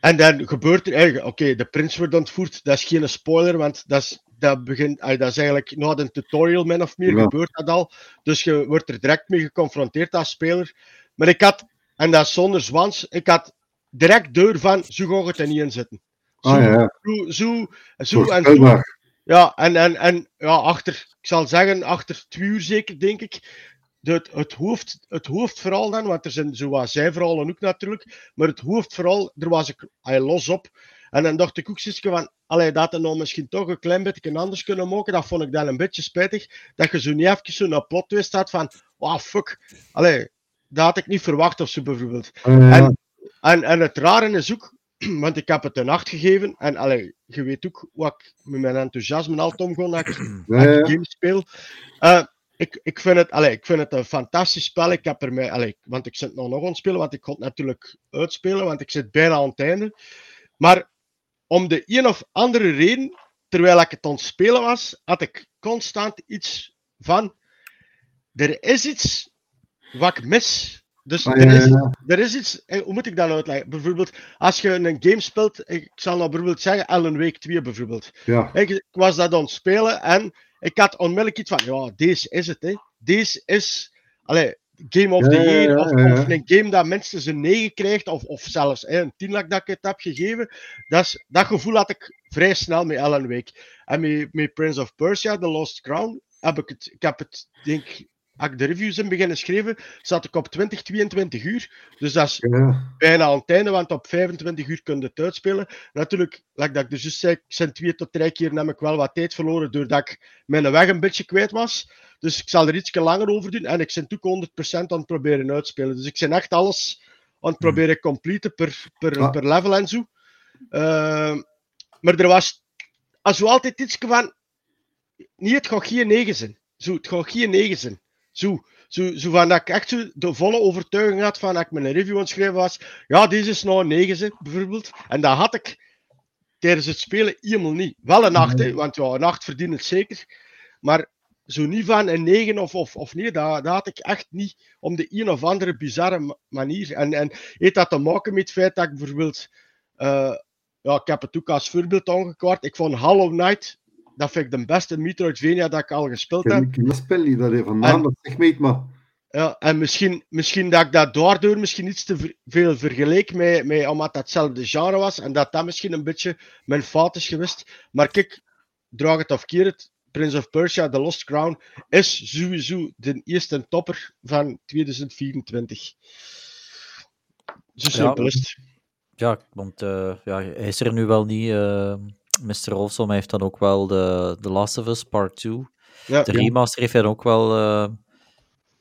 En dan gebeurt er eigenlijk, oké, de prins wordt ontvoerd, dat is geen spoiler, want dat is, dat begint, dat is eigenlijk na de tutorial min of meer Ja. gebeurt dat al. Dus je wordt er direct mee geconfronteerd als speler. Maar ik had, en dat is zonder zwans, ik had direct deur van, zo gaat het er niet in zitten. Zo, Ah ja, zo, zo, zo en zo. Ja, en, en, en ja, achter, ik zal zeggen, achter twee uur zeker, denk ik. Het, het, hoofd, het hoofdverhaal dan, want er zijn zo wat zijverhalen ook natuurlijk, maar het hoofdverhaal, daar was ik los op. En dan dacht ik ook zoiets van, allee, dat er nou misschien toch een klein beetje anders kunnen maken, dat vond ik dan een beetje spijtig, dat je zo niet even zo'n plot twist had van, oh fuck, allee, dat had ik niet verwacht of zo bijvoorbeeld. En, en, en het rare is ook, want ik heb het een acht gegeven. En allee, je weet ook hoe ik met mijn enthousiasme altijd omga als ik, als ja. games speel. Eh, ik, ik, vind het, allee, ik vind het een fantastisch spel. Ik heb er mij, allee, want ik zit nog nog aan het spelen, want ik kon het natuurlijk uitspelen, want ik zit bijna aan het einde. Maar om de een of andere reden, terwijl ik het aan het spelen was, had ik constant iets van: er is iets wat ik mis. Dus Ah, er, is, er is iets, eh, hoe moet ik dat uitleggen? Bijvoorbeeld, als je een game speelt, ik zal nou bijvoorbeeld zeggen, Alan Wake 2 bijvoorbeeld. Ja. Ik, ik was dat aan het spelen en ik had onmiddellijk iets van, ja, deze is het, hè. Deze is, allee, Game of the ja, Year, ja, of, ja, ja. of een game dat minstens een 9 krijgt, of, of zelfs hè, een 10 dat ik het heb gegeven. Dat, is, dat gevoel had ik vrij snel met Alan Wake. En met, met Prince of Persia, The Lost Crown, heb ik het, ik heb het, denk ik, als ik de reviews in beginnen schreven, zat ik op 20, 22 uur. Dus dat is Ja. bijna aan het einde, want op 25 uur kun je het uitspelen. Natuurlijk, like dat ik dus zei, ik zijn twee tot drie keer ik wel wat tijd verloren doordat ik mijn weg een beetje kwijt was. Dus ik zal er iets langer over doen. En ik ben ook 100% aan het proberen uitspelen. Dus ik ben echt alles aan het proberen completen per, per, Ah. per level en zo. Ehm, maar er was als zo altijd iets van... Nee, het gaat geen 9 zijn. Zo, het gaat geen 9 zijn. Zo, zo, zo van dat ik echt zo de volle overtuiging had van dat ik mijn review aan het schrijven was. Ja, deze is nou een 9 zijn, bijvoorbeeld. En dat had ik tijdens het spelen helemaal niet. Wel een 8, hè, want ja, een 8 verdient het zeker. Maar zo niet van een 9 of, of, of nee, dat, dat had ik echt niet op de een of andere bizarre ma- manier. En, en heeft dat te maken met het feit dat ik bijvoorbeeld. eh, ja, ik heb het ook als voorbeeld aangekaart. Ik vond Hollow Knight, dat vind ik de beste Metroidvania dat ik al gespeeld Ik heb. ken dat spel niet, dat van naam, dat zegt me iets, maar... Ja, en misschien, misschien dat ik dat daardoor misschien iets te veel vergeleek met, met omdat dat hetzelfde genre was en dat dat misschien een beetje mijn fout is geweest. Maar kijk, draag het of keer het, Prince of Persia, The Lost Crown, is sowieso de eerste topper van 2024. Zo simpel is het. Ja, want eh, ja, hij is er nu wel niet. eh Mr. Olson hij heeft dan ook wel de, The Last of Us Part 2. Ja, De remaster heeft hij dan ook wel eh,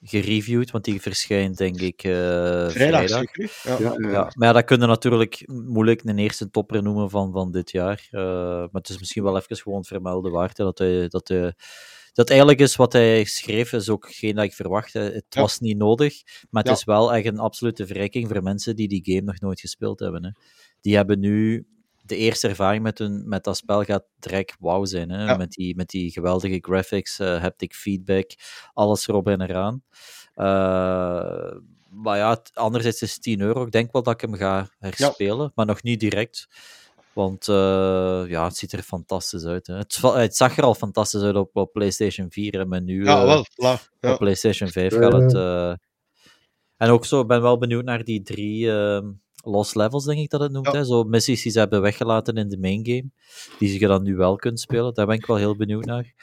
gereviewd, want die verschijnt denk ik eh, vrijdag? Ja. Ja, maar ja, dat kun je natuurlijk moeilijk een eerste topper noemen van, van dit jaar. Eh, maar het is misschien wel even gewoon vermelden waard. Hè, dat, hij, dat, hij, dat eigenlijk is wat hij schreef, is ook geen dat ik verwachtte. Het Ja. was niet nodig, maar het Ja. is wel echt een absolute verrijking voor mensen die die game nog nooit gespeeld hebben. Hè. Die hebben nu de eerste ervaring met, hun, met dat spel gaat direct wauw zijn. Hè? Ja. Met, die, met die geweldige graphics, eh, haptic feedback, alles erop en eraan. Eh, maar ja, het- anderzijds is het 10 euro. Ik denk wel dat ik hem ga herspelen, maar nog niet direct. Want eh, ja, het ziet er fantastisch uit. Hè. Het, het zag er al fantastisch uit op, op PlayStation 4. En maar nu Ja, wel. Ja. op PlayStation 5 Ja, gaat het. eh, En ook zo, ik ben wel benieuwd naar die drie ehm, Lost Levels, denk ik dat het noemt. Ja. Hè? Zo missies die ze hebben weggelaten in de main game, die je dan nu wel kunt spelen. Daar ben ik wel heel benieuwd naar.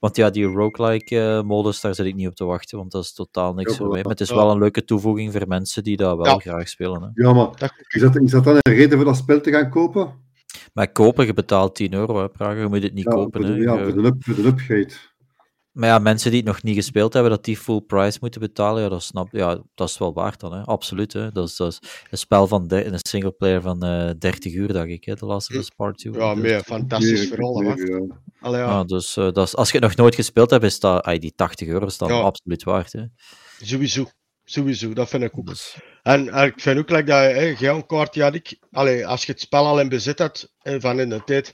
Want ja, die roguelike eh, modus, daar zit ik niet op te wachten, want dat is totaal niks Ja, voor mij. Maar het is wel een leuke toevoeging voor mensen die dat wel Ja. graag spelen. Hè. Ja, maar is dat, is dat dan een reden voor dat spel te gaan kopen? Maar kopen, je betaalt 10 euro, hè, Praga. Je moet het niet Ja, kopen. voor Hè. ja, voor de, up, voor de upgrade. Maar ja, mensen die het nog niet gespeeld hebben, dat die full price moeten betalen, ja, dat, snap, ja, dat is wel waard dan, hè. absoluut. Hè. Dat, is, dat is een spel van de, een singleplayer van eh 30 uur, dacht ik, hè, The Last of Us Part 2. Ja, Dus- meer fantastisch Nee, verhaal. ja. Allee, ja. Ah, dus eh, dat is, als je het nog nooit gespeeld hebt, is dat, ay, die 80 euro is dan Ja. absoluut waard. Hè. Sowieso. Sowieso, dat vind ik ook. Dus, En, en ik vind ook like dat hè, jij een kaartje had ik. Allee, als je het spel al in bezit had eh, van in de tijd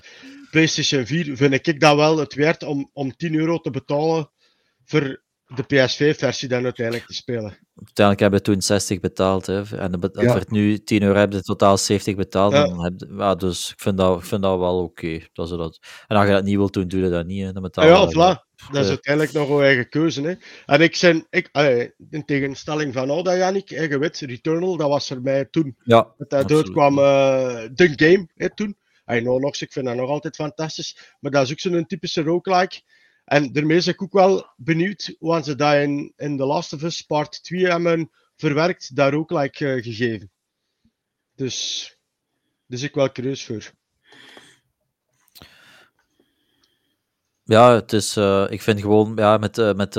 PlayStation 4, vind ik dat wel het waard om, om 10 euro te betalen voor de PS5-versie dan uiteindelijk te spelen. uiteindelijk hebben we toen 60 betaald. Hè, en Ja. voor het nu 10 euro hebben we totaal 70 betaald. Ja. Dan heb, ja, dus ik vind dat, ik vind dat wel oké. dat ze dat. En als je dat niet wilt doen, doe je dat niet. Hè. Dan betaal Ah, je ja, dat- voilà. Dat is uiteindelijk nog een eigen keuze. Hè. En ik zijn, ik, allee, in tegenstelling van Oda, Jannik, hè, je weet, Returnal, dat was er mij toen Ja, Dat dat uitkwam eh de game hè, toen. Nou nog, ik vind dat nog altijd fantastisch. Maar dat is ook zo'n typische roguelike. En daarmee ben ik ook wel benieuwd hoe ze dat in, in The Last of Us Part 2 hebben verwerkt, dat roguelike eh, gegeven. Dus, dus ik wel curieus voor. Ja, het is, eh, ik vind gewoon, ja, met, eh, met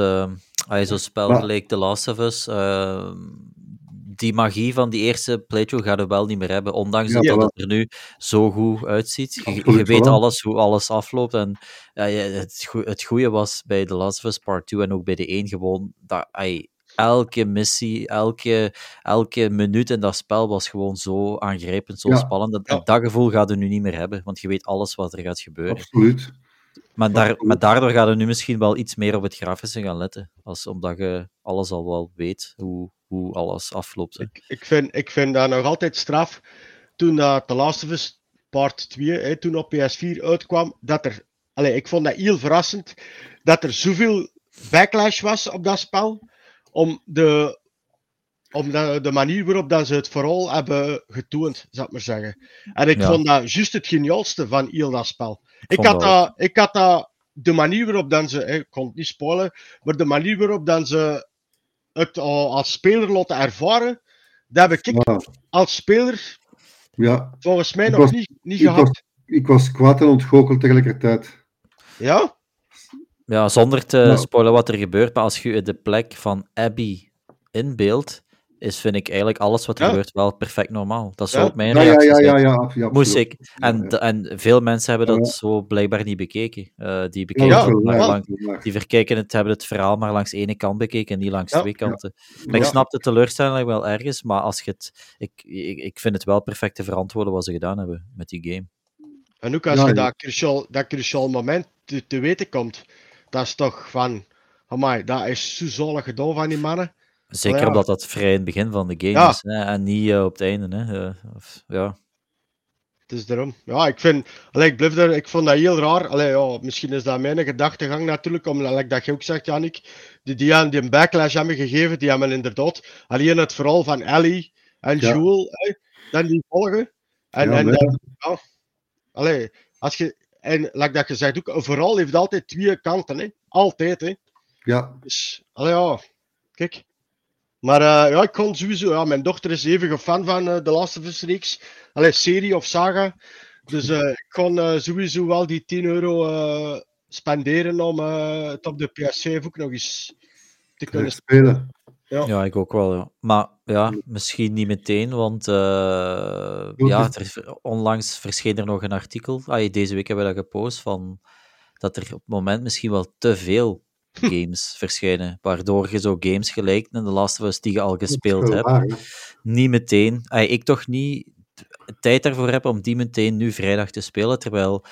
zo'n spel gelijk The Last of Us, die magie van die eerste playthrough gaat er wel niet meer hebben, ondanks Ja, dat het er nu zo goed uitziet. Je, weet alles, hoe alles afloopt. En ja, het, het goede was bij The Last of Us Part 2 en ook bij de 1 gewoon dat ai, elke missie, elke, elke minuut in dat spel was gewoon zo aangrijpend, zo Ja. spannend. Dat, Ja. dat gevoel gaat er nu niet meer hebben, want je weet alles wat er gaat gebeuren. Absoluut. Maar, daar, Absoluut. maar daardoor gaan we nu misschien wel iets meer op het grafische gaan letten. Als, omdat je alles al wel weet, hoe, hoe alles afloopt. Hè. Ik, ik, vind, ik vind dat nog altijd straf. Toen dat The Last of Us Part 2, hè, toen op PS4 uitkwam, dat er... Allee, ik vond dat heel verrassend, dat er zoveel backlash was op dat spel, om de, om de, de manier waarop dat ze het vooral hebben getoond, zou ik maar zeggen. En ik Ja. vond dat juist het geniaalste van heel dat spel. Ik had, dat ik had dat de manier waarop dan ze, ik kon het niet spoilen, maar de manier waarop dan ze het al als speler laten ervaren, dat heb ik Ja, als speler ja. volgens mij Ik nog was- niet, niet Ik gehad. was, ik was kwaad en ontgoocheld tegelijkertijd. Ja? Ja, zonder te Nou. spoilen wat er gebeurt, maar als je je de plek van Abby inbeeldt, is, vind ik eigenlijk alles wat er Ja. gebeurt wel perfect normaal. Dat Ja. zou ook mijn Ja, ja, reactie ja, ja, ja, ja, Moest ik. En, Ja, ja. en veel mensen hebben dat Ja. zo blijkbaar niet bekeken. Eh, die Ja, bekeken Ja, is maar lang- is die verkijken het, hebben het verhaal maar langs één kant bekeken en niet langs Ja. twee kanten. En Ja. ik snap de teleurstelling wel ergens, maar als je het, ik, ik, ik vind het wel perfect te verantwoorden wat ze gedaan hebben met die game. En ook als Ja, je ja. dat cruciaal, dat cruciaal moment te, te weten komt, dat is toch van, amai, dat is zo zalig gedaan van die mannen. Zeker ja. omdat dat vrij in het begin van de game Ja. is hè, en niet eh, op het einde. Hè. Eh, of- ja. Het is daarom. Ja, ik vind, allee, ik, blijf er, ik vond dat heel raar. Allee, ja, misschien is dat mijn gedachtegang natuurlijk, omdat like dat je ook zegt, Janik, die, die aan die een backlash hebben gegeven, die hebben inderdaad alleen het verhaal van Ellie en Ja. Joel, hè, dan die volgen. En, Ja, en maar- dan, ja, allee, als je, en like dat je zegt ook, verhaal heeft altijd twee kanten, hè. Altijd, hè. Ja, Dus, allee, ja, kijk. Maar eh, ja, ik kon sowieso, ja, mijn dochter is even fan van eh, de Last of Us reeks. Allee, serie of saga. Dus eh, ik kon eh, sowieso wel die 10 euro eh, spenderen om eh, het op de PS5 ook nog eens te kunnen spelen. Ja. ja, ik ook wel. Ja. Maar ja, misschien niet meteen, want eh, ja, er, onlangs verscheen er nog een artikel. Ah, deze week hebben we dat gepost van dat er op het moment misschien wel te veel games verschijnen, waardoor je zo games gelijk in de Last of Us die je al gespeeld hebt, waar, niet meteen, ah, ik toch niet tijd daarvoor heb om die meteen nu vrijdag te spelen, terwijl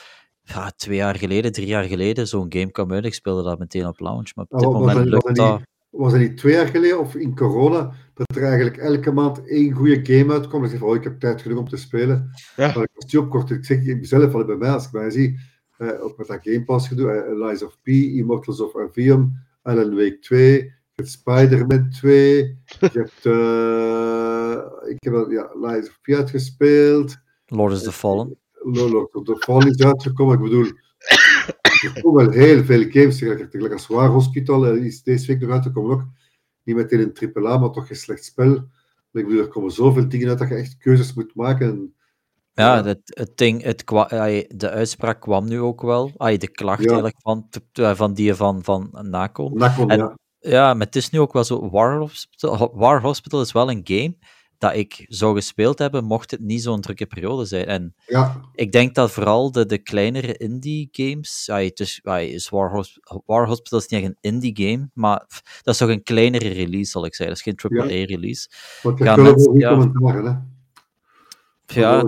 ja, twee jaar geleden, drie jaar geleden zo'n game kwam uit, ik speelde dat meteen op launch, maar op dit Oh, was moment dat- was lukt dat Was het niet twee jaar geleden of in corona dat er eigenlijk elke maand één goede game uitkomt? Ik zeg van, oh, ik heb tijd genoeg om te spelen. Ja. Maar ik was die opkort. Ik zeg ik zelf al bij mij, als ik mij zie, ook met dat Game Pass gedoe, eh, Lies of P, Immortals of Avium, Alan Wake 2, je hebt Spider-Man 2, je hebt, eh, ik heb al, ja, Lies of P uitgespeeld, Lord is the Fallen. Lord of the Fall is uitgekomen. Ik bedoel, er komen wel heel veel games tegelijkertijd. Tegelijk als War Hospital eh, is deze week nog uit te komen ook. Niet meteen een triple A, maar toch een slecht spel. Maar ik bedoel, er komen zoveel dingen uit dat je echt keuzes moet maken. Ja, het, het ding, het de uitspraak kwam nu ook wel. De klacht Ja. eigenlijk van, t- van die van, van Nacon. Nacon, En- ja. Ja, maar het is nu ook wel zo. War Hospital, War Hospital is wel een game dat ik zou gespeeld hebben, mocht het niet zo'n drukke periode zijn. En ja, ik denk dat vooral de, de kleinere indie games. is War, Hos- War Hospital is niet echt een indie game, maar dat is toch een kleinere release, zal ik zeggen. Dat is geen AAA release. want je Ja, mensen- ja. Ja,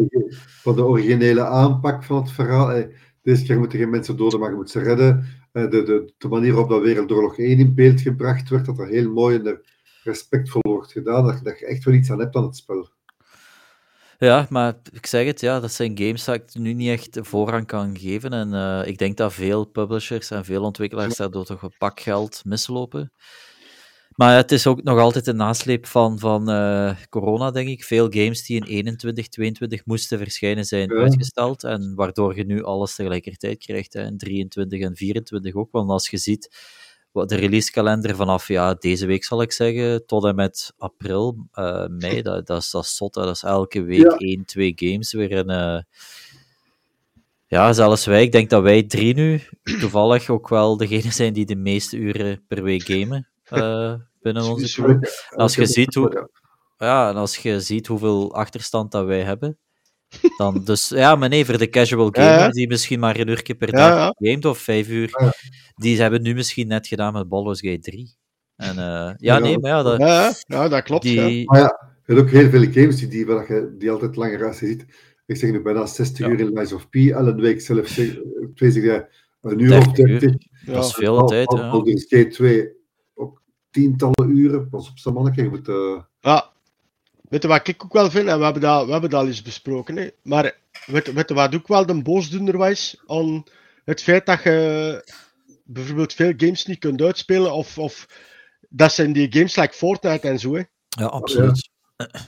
van de originele aanpak van het verhaal. eh, Deze keer moeten geen mensen doden, maar je moet ze redden. Eh, De, de, de manier waarop dat Wereldoorlog 1 in beeld gebracht werd, dat er heel mooi en respectvol wordt gedaan. Dat, je- dat je echt wel iets aan hebt aan het spel. Ja, maar ik zeg het, ja, dat zijn games dat ik nu niet echt voorrang kan geven. En eh, ik denk dat veel publishers en veel ontwikkelaars daardoor toch een pak geld mislopen. Maar het is ook nog altijd een nasleep van, van eh, corona, denk ik. Veel games die in 21, 22 moesten verschijnen zijn Ja. uitgesteld. En waardoor je nu alles tegelijkertijd krijgt. Hè, in 23 en 24 ook. Want als je ziet wat de releasekalender vanaf ja, deze week, zal ik zeggen, tot en met april, eh, mei, dat, dat, is, dat is zot. hè. Dat is elke week Ja. één, twee games weer een... eh, ja, zelfs wij, ik denk dat wij drie nu toevallig ook wel degene zijn die de meeste uren per week gamen eh, binnen onze. Als je ziet hoe- ja. En als je ziet hoeveel achterstand dat wij hebben, dan dus, ja, maar nee, voor de casual gamer ja. die misschien maar een uur per dag ja. gamet of vijf uur, Ja. die hebben nu misschien net gedaan met Baldur's Gate 3. En eh, ja, Ja, nee, maar ja, dat, Ja, dat klopt. ja. die, Maar ja, je hebt ook heel veel games die, die, je, die altijd langer als je ziet. Ik zeg nu bijna 60 Ja. uur in Lies of P. Ellen Week zelf zeg, twee zeg een uur 30 of 30. Ja. dat is veel tijd. Baldur's Gate 2 ook tientallen uren. Pas op, zo'n manneke. Je moet, eh, Ja. Weet je wat ik ook wel vind, en we hebben dat, we hebben dat al eens besproken, hè? maar weet, weet je wat ook wel de boosdoener was aan het feit dat je bijvoorbeeld veel games niet kunt uitspelen, of, of dat zijn die games like Fortnite en zo. Hè? ja, absoluut.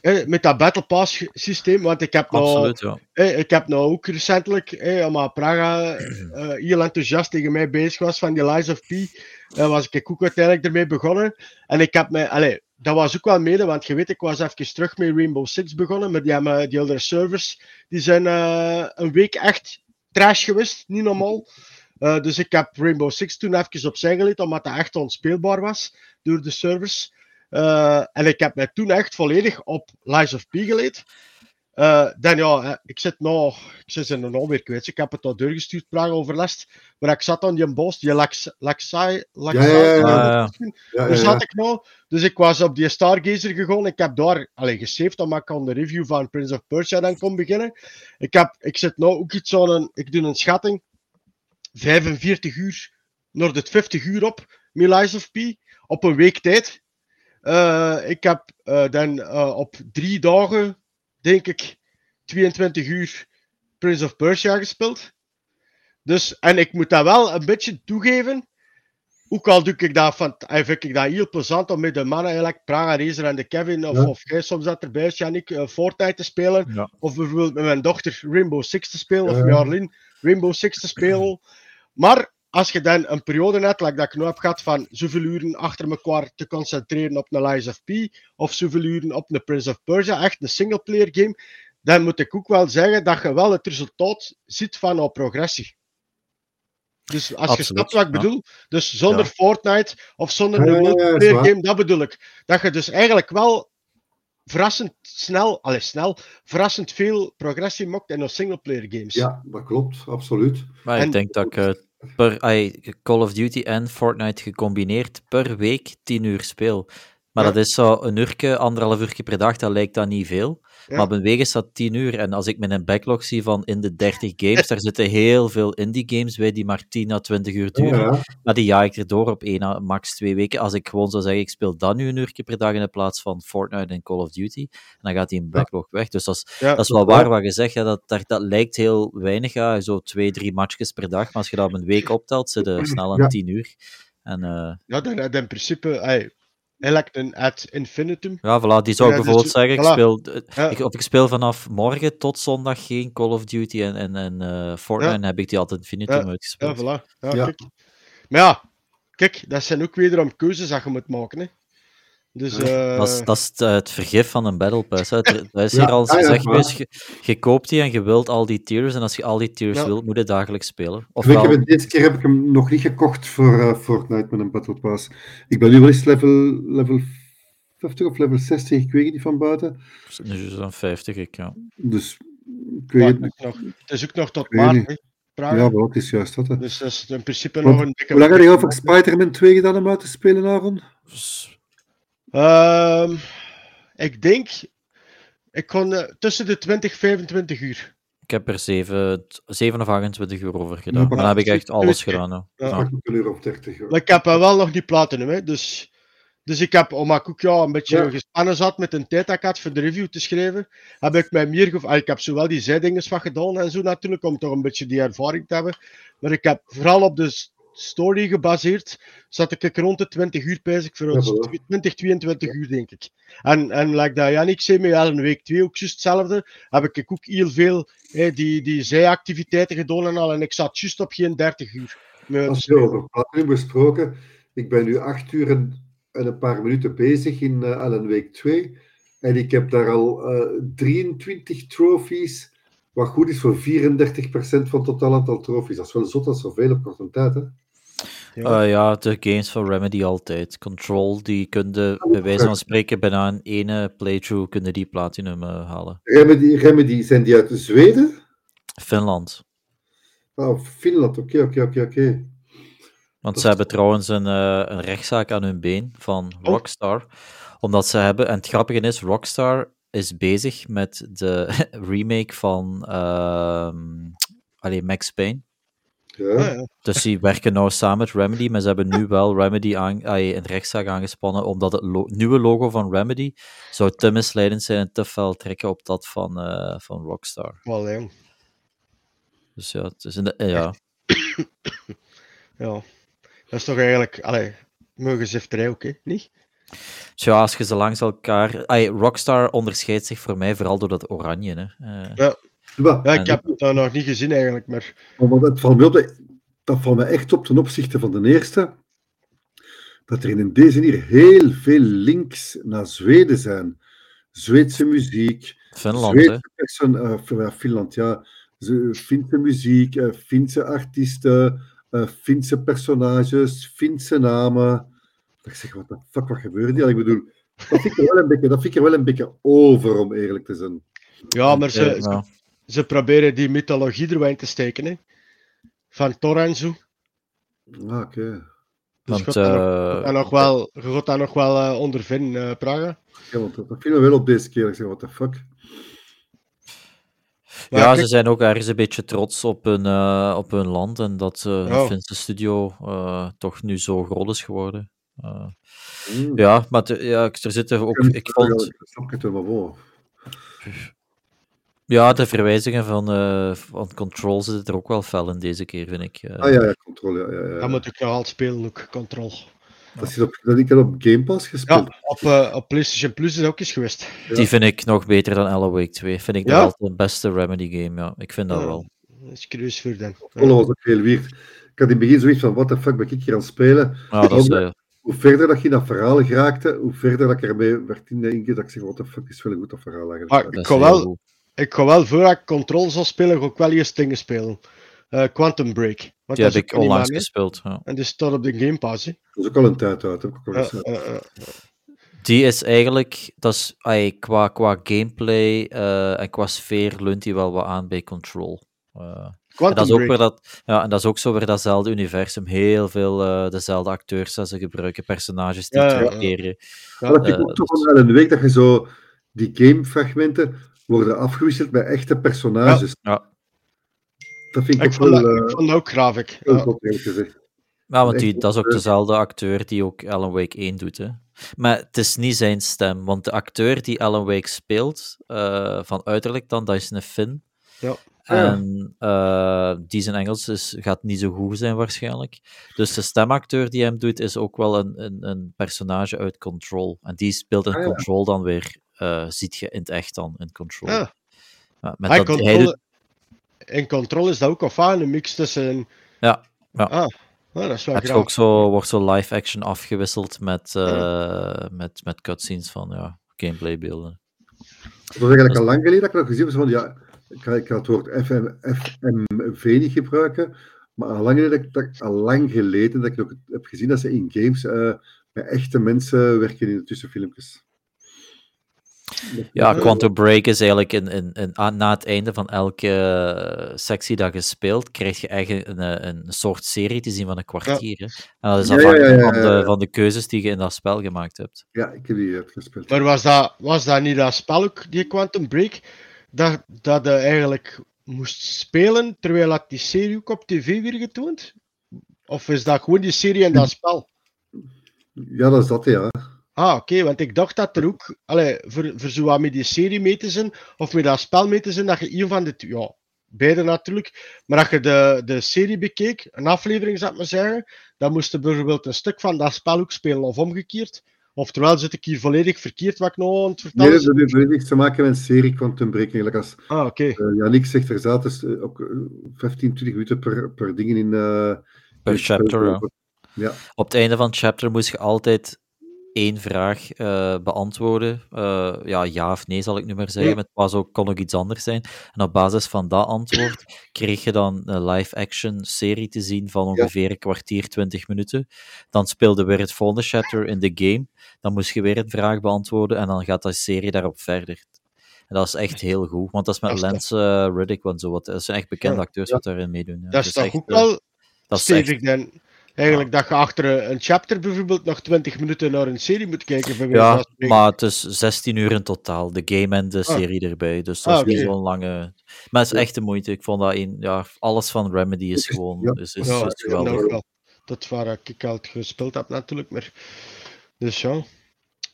Eh, met dat Battle Pass systeem, want ik heb nou, ja. eh, ik heb nou ook recentelijk, eh, omdat Praga eh, heel enthousiast tegen mij bezig was van die Lies of P, eh, was ik ook uiteindelijk ermee begonnen. En ik heb mij, allee, dat was ook wel mede, want je weet, ik was even terug met Rainbow Six begonnen, maar die, hebben, die andere servers, die zijn eh, een week echt trash geweest, niet normaal. Eh, dus ik heb Rainbow Six toen even opzij geleid, omdat dat echt onspeelbaar was door de servers. Eh, en ik heb mij toen echt volledig op Lies of P geleid. Eh, dan ja, eh, ik zit nog, ik zit in een alweer kwijt. Ik heb het al doorgestuurd, Praag overlast. Maar ik zat aan die bos, die Lax- Laxai, Ja, ja, ja, ja. Ja, daar zat ik nou. Dus ik was op die Stargazer gegaan. Ik heb daar allee, gesaved, omdat ik aan de review van Prince of Persia dan kon beginnen. Ik, heb, ik zit nou ook iets aan een, ik doe een schatting, 45 uur naar de 50 uur op, met Lies of P, op een week tijd. Eh, ik heb eh, dan eh, op drie dagen, denk ik, 22 uur Prince of Persia gespeeld. Dus, en ik moet dat wel een beetje toegeven. Ook al doe ik dat, van, vind ik dat heel plezant om met de mannen, eigenlijk Praga Razer en de Kevin, of, Ja. of jij soms dat erbij is, Yannick, eh, Fortnite te spelen. Ja. Of bijvoorbeeld met mijn dochter Rainbow Six te spelen, of met Arlene Rainbow Six te spelen. Maar als je dan een periode hebt, like dat ik nu heb gehad, van zoveel uren achter elkaar te concentreren op een Lies of P, of zoveel uren op een Prince of Persia, echt een singleplayer game, dan moet ik ook wel zeggen dat je wel het resultaat ziet van jouw progressie. Dus als je snapt wat ik ja. bedoel, dus zonder Ja. Fortnite of zonder Ja, een multiplayer game, dat bedoel ik. Dat je dus eigenlijk wel verrassend snel, allee, snel, verrassend veel progressie maakt in een singleplayer games. Ja, dat klopt, absoluut. Maar En- ik denk dat ik eh, per Call of Duty en Fortnite gecombineerd per week 10 uur speel. Maar Ja. dat is zo een uurtje, anderhalf uurtje per dag, dat lijkt dat niet veel. Ja. Maar op een week is dat 10 uur. En als ik mijn backlog zie van in de 30 games, daar zitten heel veel indie games bij die maar 10 à 20 uur duren. Ja, Maar die jaag ik erdoor op 1 à max 2 weken. Als ik gewoon zou zeggen, ik speel dat nu een uurtje per dag in plaats van Fortnite en Call of Duty, en dan gaat die in backlog weg. Dus dat is, Ja. dat is wel waar wat je zegt. Ja, dat, dat, dat lijkt heel weinig, ja, zo twee, drie matchjes per dag. Maar als je dat op een week optelt, zit je snel aan Ja. 10 uur. En eh, Ja, dan in principe ey, een ad infinitum. ja, voilà, die zou ik Ja, dus- bijvoorbeeld zeggen. Ik voilà. speel, Ja. ik, of ik speel vanaf morgen tot zondag geen Call of Duty en, en, en eh, Fortnite. En heb ik die altijd infinitum Ja. Ja, uitgespeeld. voilà. Ja, Ja. Kijk. Maar ja, kijk, dat zijn ook wederom keuzes dat je moet maken. Hè. Dus, eh, Dat is, dat is het, eh, het vergif van een Battle Pass. Hè. Er- Dat is Ja, hier al ja, gezegd. Je, je koopt die en je wilt al die tiers. En als je al die tiers Ja. wilt, moet je dagelijks spelen. Ik Ofwel, heb, deze keer heb ik hem nog niet gekocht voor eh, Fortnite met een Battle Pass. Ik ben nu wel eens level, level 50 of level 60, ik weet het niet van buiten. nu zo'n 50, ik, ja. Dus ik weet het, is nog, het is ook nog tot maart. Ja, wel, het is juist dat. Hè. Dus dat is in principe Want nog een dikke... Hoe lang heb je over Spider-Man 2 gedaan om uit te spelen, Aaron? Ehm, ik denk, ik kon eh, tussen de 20 en 25 uur. ik heb er 7, 7 of 28 uur over gedaan. Ja, maar dan heb ik echt alles gedaan. Ja. Ja. Ja. Pak een uur of 30. hoor. Maar ik heb er wel nog die platinum, hè. Dus, dus ik heb, omdat ik ook ja, een beetje Ja. gespannen zat met een tijd dat ik had voor de review te schrijven, heb ik mij meer gev- ah, Ik heb zowel die zijdinges van gedaan en zo natuurlijk, om toch een beetje die ervaring te hebben. Maar ik heb vooral op de story gebaseerd, zat ik rond de 20 uur bezig, voor ons voilà. 20, 22 uur denk ik. En, en like dat Jannik zei, met een week 2 ook juist hetzelfde, heb ik ook heel veel hè, die, die zijactiviteiten gedaan en al, en ik zat juist op geen 30 uur. Als je over Platinum besproken, ik ben nu acht uur en, en een paar minuten bezig in eh Alan Week 2. En ik heb daar al eh 23 trophies, wat goed is voor 34% van het totaal aantal trophies. Dat is wel zot, dat is zoveel op korte tijd. Hè? Ja. Eh, ja, de games van Remedy altijd. Control, die kunnen bij wijze van spreken bijna een ene playthrough kunnen die platinum eh, halen. Remedy, Remedy, zijn die uit Zweden? Finland. Oh, Finland, oké, oké, oké, oké. Want ze hebben trouwens een, eh, een rechtszaak aan hun been van Oh. Rockstar. Omdat ze hebben, en het grappige is, Rockstar is bezig met de remake van ehm allee, Max Payne. Ja. Ah, ja. Dus die werken nou samen met Remedy, maar ze hebben nu wel Remedy aan, allee, een rechtszaak aangespannen, omdat het lo- nieuwe logo van Remedy zou te misleidend zijn en te fel trekken op dat van, eh, van Rockstar. Wel, jong. Dus ja, het is een, eh, ja. Ja. Dat is toch eigenlijk, allee, muggenzifterij ook, hè? Niet? Tja, als je ze langs elkaar... Rockstar onderscheidt zich voor mij vooral door dat oranje. Hè. Eh, Ja. Ja, Ja, ik heb dat nog niet gezien eigenlijk, maar maar dat valt me op, dat, valt me echt op ten opzichte van de eerste. Dat er in deze hier heel veel links naar Zweden zijn. Zweedse muziek, Finland, hè. Zweedse persoon, eh, Finland, ja. Ze- Finse muziek, eh, Finse artiesten, eh, Finse personages, Finse namen. Ik zeg, wat de fuck, wat gebeurt hier? Ik bedoel, dat vind ik er wel een beetje, dat vind ik er wel een beetje over, om eerlijk te zijn. ja, maar ze, Eh, ze, ja. Ze proberen die mythologie er wel in te steken, hè. Van Thor en zo. Ah, oké. Dus Want, je gaat daar nog- eh, wel, je gaat daar nog wel eh, ondervinden, eh Praga. Ja, want dat, viel me wel op deze keer. Ik zeg, what the fuck? Maar ja, kijk, ze zijn ook ergens een beetje trots op hun, eh, op hun land en dat eh hun Finse studio eh, toch nu zo groot is geworden. Eh, Hmm. ja, maar te- ja, er zitten ook... Ik vond... Ik het wel. Ja, de verwijzingen van, eh, van Control zitten er ook wel fel in deze keer, vind ik. Eh, Ah ja, ja, controle. Ja, ja, ja. Dat moet ik altijd spelen, ook, Control. Dat is op, dat ik heb op Game Pass gespeeld. Ja, op, eh, op PlayStation Plus is dat ook eens geweest. Die vind ik nog beter dan Alan Wake 2. Vind ik Ja? altijd de beste Remedy game, ja. Ik vind dat Ja. wel. Dat is curieus voor dan. Controle was ook heel weird. Ik had in het begin zoiets van, what the fuck ben ik hier aan het spelen? Ja, dat is, Hoe verder dat je in dat verhaal geraakte, hoe verder dat ik ermee werd ingegaan, dat ik zeg, what the fuck, is wel een goed dat verhaal eigenlijk. Ah, ik heel wel, goed. Ik ga wel voor ik Control zal spelen, ga ik wel eerst dingen spelen. Eh, Quantum Break. Want Die dat heb ik onlangs gespeeld. Ja. En die staat op de Game Pass. Hè. Dat is ook al een tijd uit. Heb ik al eh, eh. Die is eigenlijk, dat is, ay, qua, qua gameplay eh, en qua sfeer leunt die wel wat aan bij Control. Eh, en, Quantum dat is ook Break. weer dat, ja, en dat is ook zo weer datzelfde universum. Heel veel eh, dezelfde acteurs dat ze gebruiken, personages die Ja, ja, ja. terugkeren. Ja, dat ik ook toch wel een week dat je zo die gamefragmenten worden afgewisseld met echte personages. Ja. Dat vind ik Ik ook vond, wel dat, eh, ik vond dat ook graaf. Ik. heel gezegd. Ja, want die, dat is ook eh. dezelfde acteur die ook Alan Wake 1 doet. Hè. Maar het is niet zijn stem, want de acteur die Alan Wake speelt, eh, van uiterlijk dan, dat is een Finn. Ja. En eh, die zijn Engels is, gaat niet zo goed zijn waarschijnlijk. Dus de stemacteur die hem doet, is ook wel een, een, een personage uit Control. En die speelt in Ah, ja. Control dan weer, eh ziet je in het echt dan, in Control. Ja. Ja, met Hij dat, hij Control, doet, In Control is dat ook al fijn, een mix tussen... Ja, ja. Ah, ah, dat is wel ook zo, wordt zo live action afgewisseld met, eh, met, met cutscenes van ja, gameplaybeelden. Het was eigenlijk al lang geleden dat ik nog gezien was van, ja, ik ga, ik ga het woord FM, FMV niet gebruiken, maar al lang, geleden, dat ik, al lang geleden dat ik nog heb gezien dat ze in games eh, met echte mensen werken in de tussenfilmpjes. Ja. Quantum Break is eigenlijk in, in, in, aan- na het einde van elke eh, sectie dat je speelt, krijg je eigenlijk een, eh, een soort serie te zien van een kwartier. En dat is Ja, ja, afhankelijk ja, ja, Van, de, van de keuzes die je in dat spel gemaakt hebt. Ja, ik heb die uitgespeeld. Maar was dat, was dat niet dat spel ook, die Quantum Break, dat, dat je eigenlijk moest spelen terwijl dat die serie ook op tv weer getoond? Of is dat gewoon die serie en dat spel? Ja, dat is dat, ja. Ah, oké, want ik dacht dat er ook, allee, voor, voor zo wat met die serie mee te zijn, of met dat spel mee te zijn, dat je een van de, twee- ja, beide natuurlijk, maar dat je de, de serie bekeek, een aflevering zou ik maar zeggen, dan moest je bijvoorbeeld een stuk van dat spel ook spelen, of omgekeerd. Oftewel zit ik hier volledig verkeerd wat ik nou aan het vertellen Nee, dat heeft niks te maken met een serie Quantum Break. Eigenlijk als Ah, oké. uh, Yannick zegt, er zaten uh, ook uh, 15, 20 minuten per, per ding in... Uh, Per chapter, ja. ja. Op het einde van het chapter moest je altijd één vraag uh, beantwoorden. Uh, ja, ja of nee zal ik nu maar zeggen. Ja. Het was ook, kon ook iets anders zijn. En op basis van dat antwoord kreeg je dan een live-action serie te zien van ongeveer ja. een kwartier, twintig minuten. Dan speelde weer het volgende chapter in de game. Dan moest je weer een vraag beantwoorden en dan gaat de serie daarop verder. En dat is echt heel goed, want dat is met dat Lance uh, Riddick en zo. Wat, dat zijn echt bekende acteurs wat daarin meedoen. Ja. Dat is toch ook wel stevig echt... dan? Eigenlijk ja. dat je achter een chapter bijvoorbeeld nog 20 minuten naar een serie moet kijken. Ja, maar het is 16 uur in totaal. De game en de serie ah. erbij. Dus dat is ah, okay. zo'n lange. Maar het is echt de moeite. Ik vond dat in, ja, alles van Remedy is gewoon. Ja. Is, is, ja, is geweldig. wel. Dat waar ik altijd gespeeld heb, natuurlijk. Maar... Dus ja.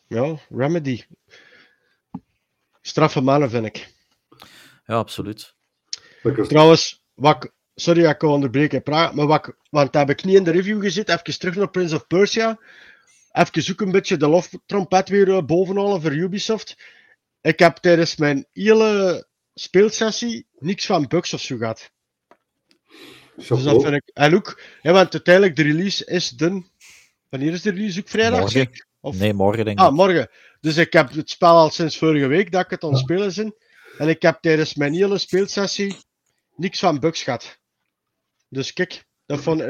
Ja, Remedy. Straffe mannen, vind ik. Ja, absoluut. Trouwens, wat sorry dat ik onderbreek, praat, maar wat, want dat heb ik niet in de review gezet. Even terug naar Prince of Persia. even zoeken een beetje de loftrompet weer uh, bovenhalen voor Ubisoft. Ik heb tijdens mijn hele speelsessie niks van bugs of zo gehad. Dus dat vind ik... En ook, ja, want uiteindelijk de release is de... Wanneer is de release? Ook vrijdag? Morgen. Of... Nee, morgen denk ik. Ah, morgen. Dus ik heb het spel al sinds vorige week dat ik het aan het spelen ben. En ik heb tijdens mijn hele speelsessie niks van bugs gehad. Dus kijk, dat vond,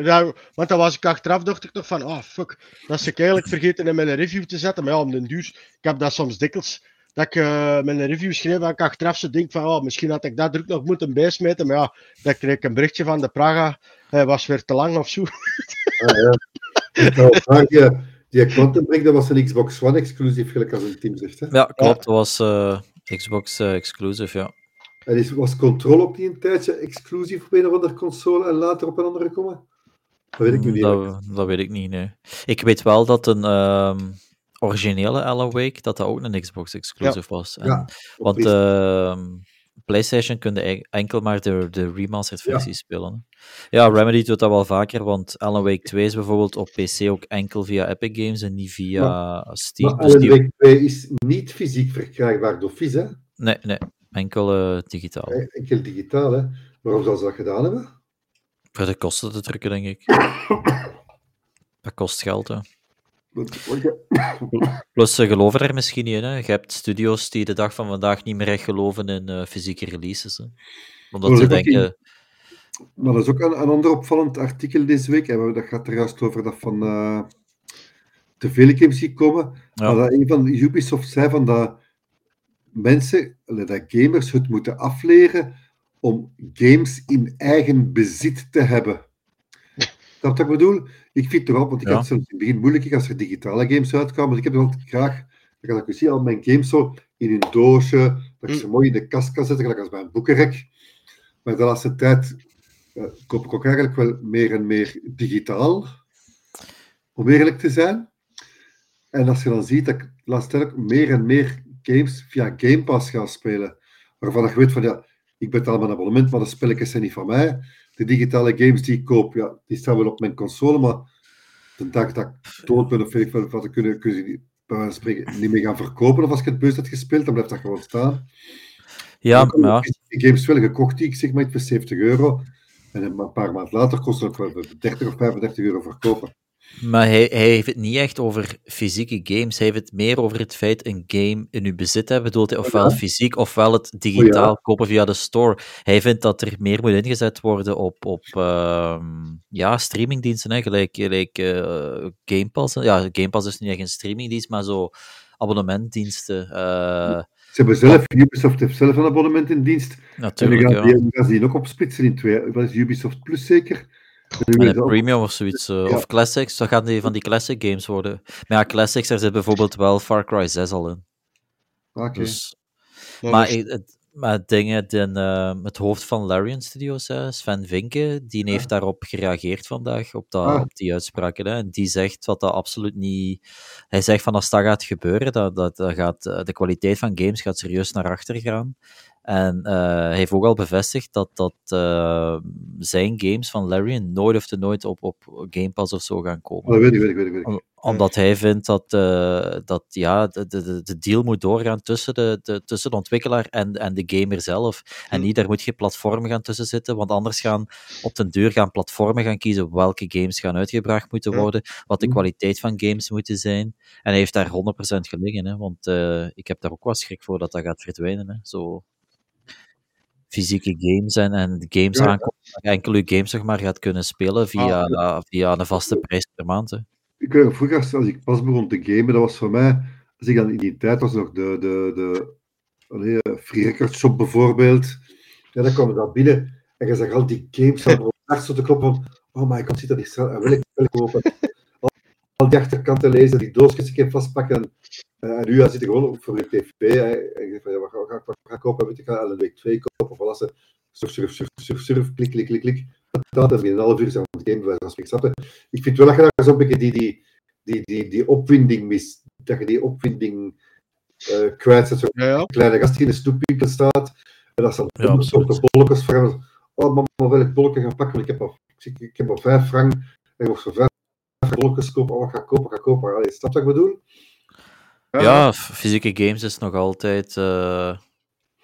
want dan was ik achteraf, dacht ik nog van, oh fuck, dat is ik eigenlijk vergeten in mijn review te zetten. Maar ja, om den duur, ik heb dat soms dikwijls, dat ik uh, mijn review schreef en ik achteraf zo denk van, oh, misschien had ik dat druk nog moeten bijsmeten. Maar ja, dan kreeg ik een berichtje van de Praga, hij was weer te lang of zo. Ah, ja. ja. Die Quantum Break, dat was een Xbox One exclusief, gelijk als een team zegt. Hè? Ja, klopt. Dat was uh, Xbox uh, exclusive, ja. En is, was Control op die een tijdje exclusief op een of andere console en later op een andere komen? Dat weet ik niet. Dat, dat, weet ik niet, nee. Ik weet wel dat een um, originele Alan Wake, dat dat ook een Xbox exclusive ja. was. En, ja, want uh, PlayStation kunde enkel maar de, de remastered versie ja. spelen. Ja, Remedy doet dat wel vaker, want Alan Wake 2 is bijvoorbeeld op PC ook enkel via Epic Games en niet via maar, Steam. Maar dus Alan Wake 2 is niet fysiek verkrijgbaar door FIS, hè? Nee, nee. Enkel uh, digitaal. Enkel digitaal, hè. Waarom zou ze dat gedaan hebben? Voor de kosten te drukken, denk ik. dat kost geld, hè. Plus, ze geloven er misschien niet in. Hè. Je hebt studio's die de dag van vandaag niet meer echt geloven in uh, fysieke releases. Hè. Omdat ze denken... Maar dat is ook een, een ander opvallend artikel deze week. En dat gaat er juist over dat van uh, te veel games gekomen. Ja. Maar dat een van Ubisoft zei van dat mensen, dat gamers het moeten afleren om games in eigen bezit te hebben. Dat wat ik bedoel? Ik vind het erop, want ik ja. had het in het begin moeilijk als er digitale games uitkwamen. Want ik heb altijd graag, dan kan ik zien, al mijn games zo in een doosje, dat ik ze mooi in de kast kan zetten, gelijk als bij een boekenrek. Maar de laatste tijd uh, koop ik ook eigenlijk wel meer en meer digitaal, om eerlijk te zijn. En als je dan ziet dat ik de laatste tijd ook meer en meer games via Game Pass ga spelen, waarvan ik weet van ja, ik betaal mijn abonnement, maar de spelletjes zijn niet van mij. De digitale games die ik koop, ja, die staan wel op mijn console, maar de dag dat ik dood ben of ik wat, ik kunnen, kunnen ze die, spreken niet meer gaan verkopen. Of als ik het bus had gespeeld, dan blijft dat gewoon staan. Ja, maar... Die games wel gekocht die ik zeg maar voor 70 euro. En een paar maanden later kost het 30 of 35 euro verkopen. Maar hij, hij heeft het niet echt over fysieke games. Hij heeft het meer over het feit een game in uw bezit hebben. Bedoelt hij ofwel ja. fysiek ofwel het digitaal ja. kopen via de store. Hij vindt dat er meer moet ingezet worden op, op uh, ja, streamingdiensten. Hè. Gelijk, gelijk uh, Game Pass. Ja, Game Pass is niet echt een streamingdienst, maar zo abonnementdiensten. Uh, ze hebben zelf, Ubisoft heeft zelf een abonnement in dienst. Natuurlijk, en die gaan, ja. die, die ook opsplitsen in twee. Wat is Ubisoft Plus zeker? Een premium of zoiets. Uh, ja. Of classics, dat gaan die van die classic games worden. Maar ja, classics, daar zit bijvoorbeeld wel Far Cry 6 al in. Oké. Okay. Dus, maar, dus... het, maar dingen, den, uh, het hoofd van Larian Studios, Sven Vinke, die heeft ja. daarop gereageerd vandaag, op, dat, ah. op die uitspraken. Hè, en die zegt wat dat absoluut niet... Hij zegt van als dat gaat gebeuren, dat, dat, dat gaat, de kwaliteit van games gaat serieus naar achter gaan. En uh, hij heeft ook al bevestigd dat, dat uh, zijn games van Larian nooit of te nooit op, op Game Pass of zo gaan komen. Oh, weet ik, weet ik, weet ik, weet ik. Om, omdat hij vindt dat, uh, dat ja, de, de, de deal moet doorgaan tussen de, de, tussen de ontwikkelaar en, en de gamer zelf. En niet, daar moet geen platform gaan tussen zitten, want anders gaan op den deur gaan platformen gaan kiezen welke games gaan uitgebracht moeten worden, wat de kwaliteit van games moeten zijn. En hij heeft daar 100% gelegen, hè, want ik heb daar ook wel schrik voor dat dat gaat verdwijnen. Hè, zo fysieke games en, en de games ja. aankomen, enkel je games zeg maar, gaat kunnen spelen via, ah, ja. via een vaste prijs per maand. Hè. Ik weet vroeger, als ik pas begon te gamen, dat was voor mij, als ik dan in die tijd was nog de, de, de allee, Free Record Shop bijvoorbeeld, ja, dan kwam je daar binnen en je zag al die games aan op zo te kloppen van, oh my god, zit dat niet en wil ik, wil ik kopen. Al, al die achterkanten lezen, die doosjes een keer vastpakken en nu ja, zit ik gewoon voor je tv. Hè, en ik zeg van, ja, wat ga, wat ga, ik kopen? Weet ik ga Ellen Week 2 kopen. Of ze surf, surf, surf, surf, surf, klik, klik, klik, klik. Dat is een half uur aan het game, bij wijze van Ik vind wel dat je daar zo'n beetje die, die, die, die, die opwinding mis. Dat je die opwinding uh, kwijt zet. Zo'n ja, ja. kleine gast die in een snoepwinkel staat. En dat ze dan ja, een soort bolletjes vragen. Oh, mama, wil ik bolletjes gaan pakken? Want ik heb al, ik, ik heb al vijf frank. En ik mocht voor vijf rolletjes kopen, oh, ga kopen, ga kopen. Allee, snap wat ik bedoel? Ja, fysieke games is nog altijd. Uh,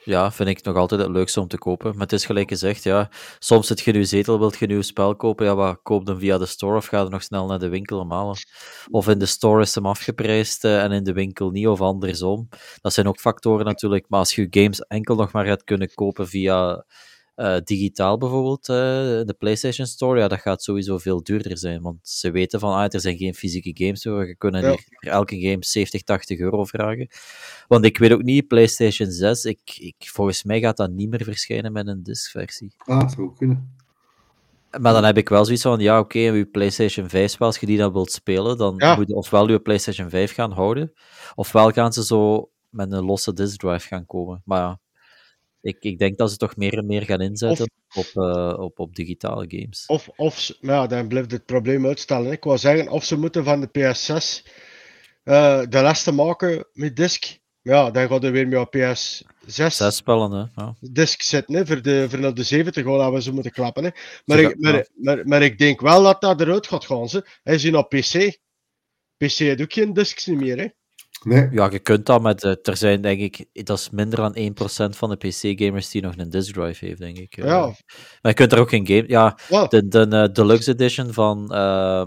ja, vind ik nog altijd het leukste om te kopen. Maar het is gelijk gezegd, ja. Soms zit je in je zetel, wilt je een nieuw spel kopen. Ja, wat, koop hem via de store of ga er nog snel naar de winkel om halen. Of in de store is hem afgeprijsd uh, en in de winkel niet, of andersom. Dat zijn ook factoren natuurlijk. Maar als je games enkel nog maar gaat kunnen kopen via uh, digitaal bijvoorbeeld, uh, de PlayStation Store, ja, dat gaat sowieso veel duurder zijn. Want ze weten van, ah, er zijn geen fysieke games, we kunnen ja. hier elke game 70, 80 euro vragen. Want ik weet ook niet, PlayStation 6, ik, ik, volgens mij gaat dat niet meer verschijnen met een disc-versie. Ah, dat zou kunnen. Maar dan heb ik wel zoiets van, ja, oké, okay, je PlayStation 5 spel, als je die dan wilt spelen, dan ja. moet je ofwel je PlayStation 5 gaan houden, ofwel gaan ze zo met een losse disk drive gaan komen. Maar ja, ik, ik denk dat ze toch meer en meer gaan inzetten of, op, uh, op, op digitale games. Of, of ja, dan blijft het probleem uitstellen. Ik wou zeggen, of ze moeten van de PS6 uh, de lasten maken met disc. Ja, dan gaat er weer met PS6 Zes spellen, hè? Ja. disc zitten, hè, voor, de, voor de 70 gaan we ze moeten klappen. Hè. Maar, ik, maar, maar, maar, ik denk wel dat dat eruit gaat gaan. Ze. Hij is op PC. PC ook geen discs meer. Hè. Nee. Ja, je kunt dat met. Er zijn denk ik. Dat is minder dan 1% van de PC-gamers die nog een disk drive heeft, denk ik. Ja. Maar je kunt er ook geen game. Ja, de, de uh, Deluxe Edition van uh,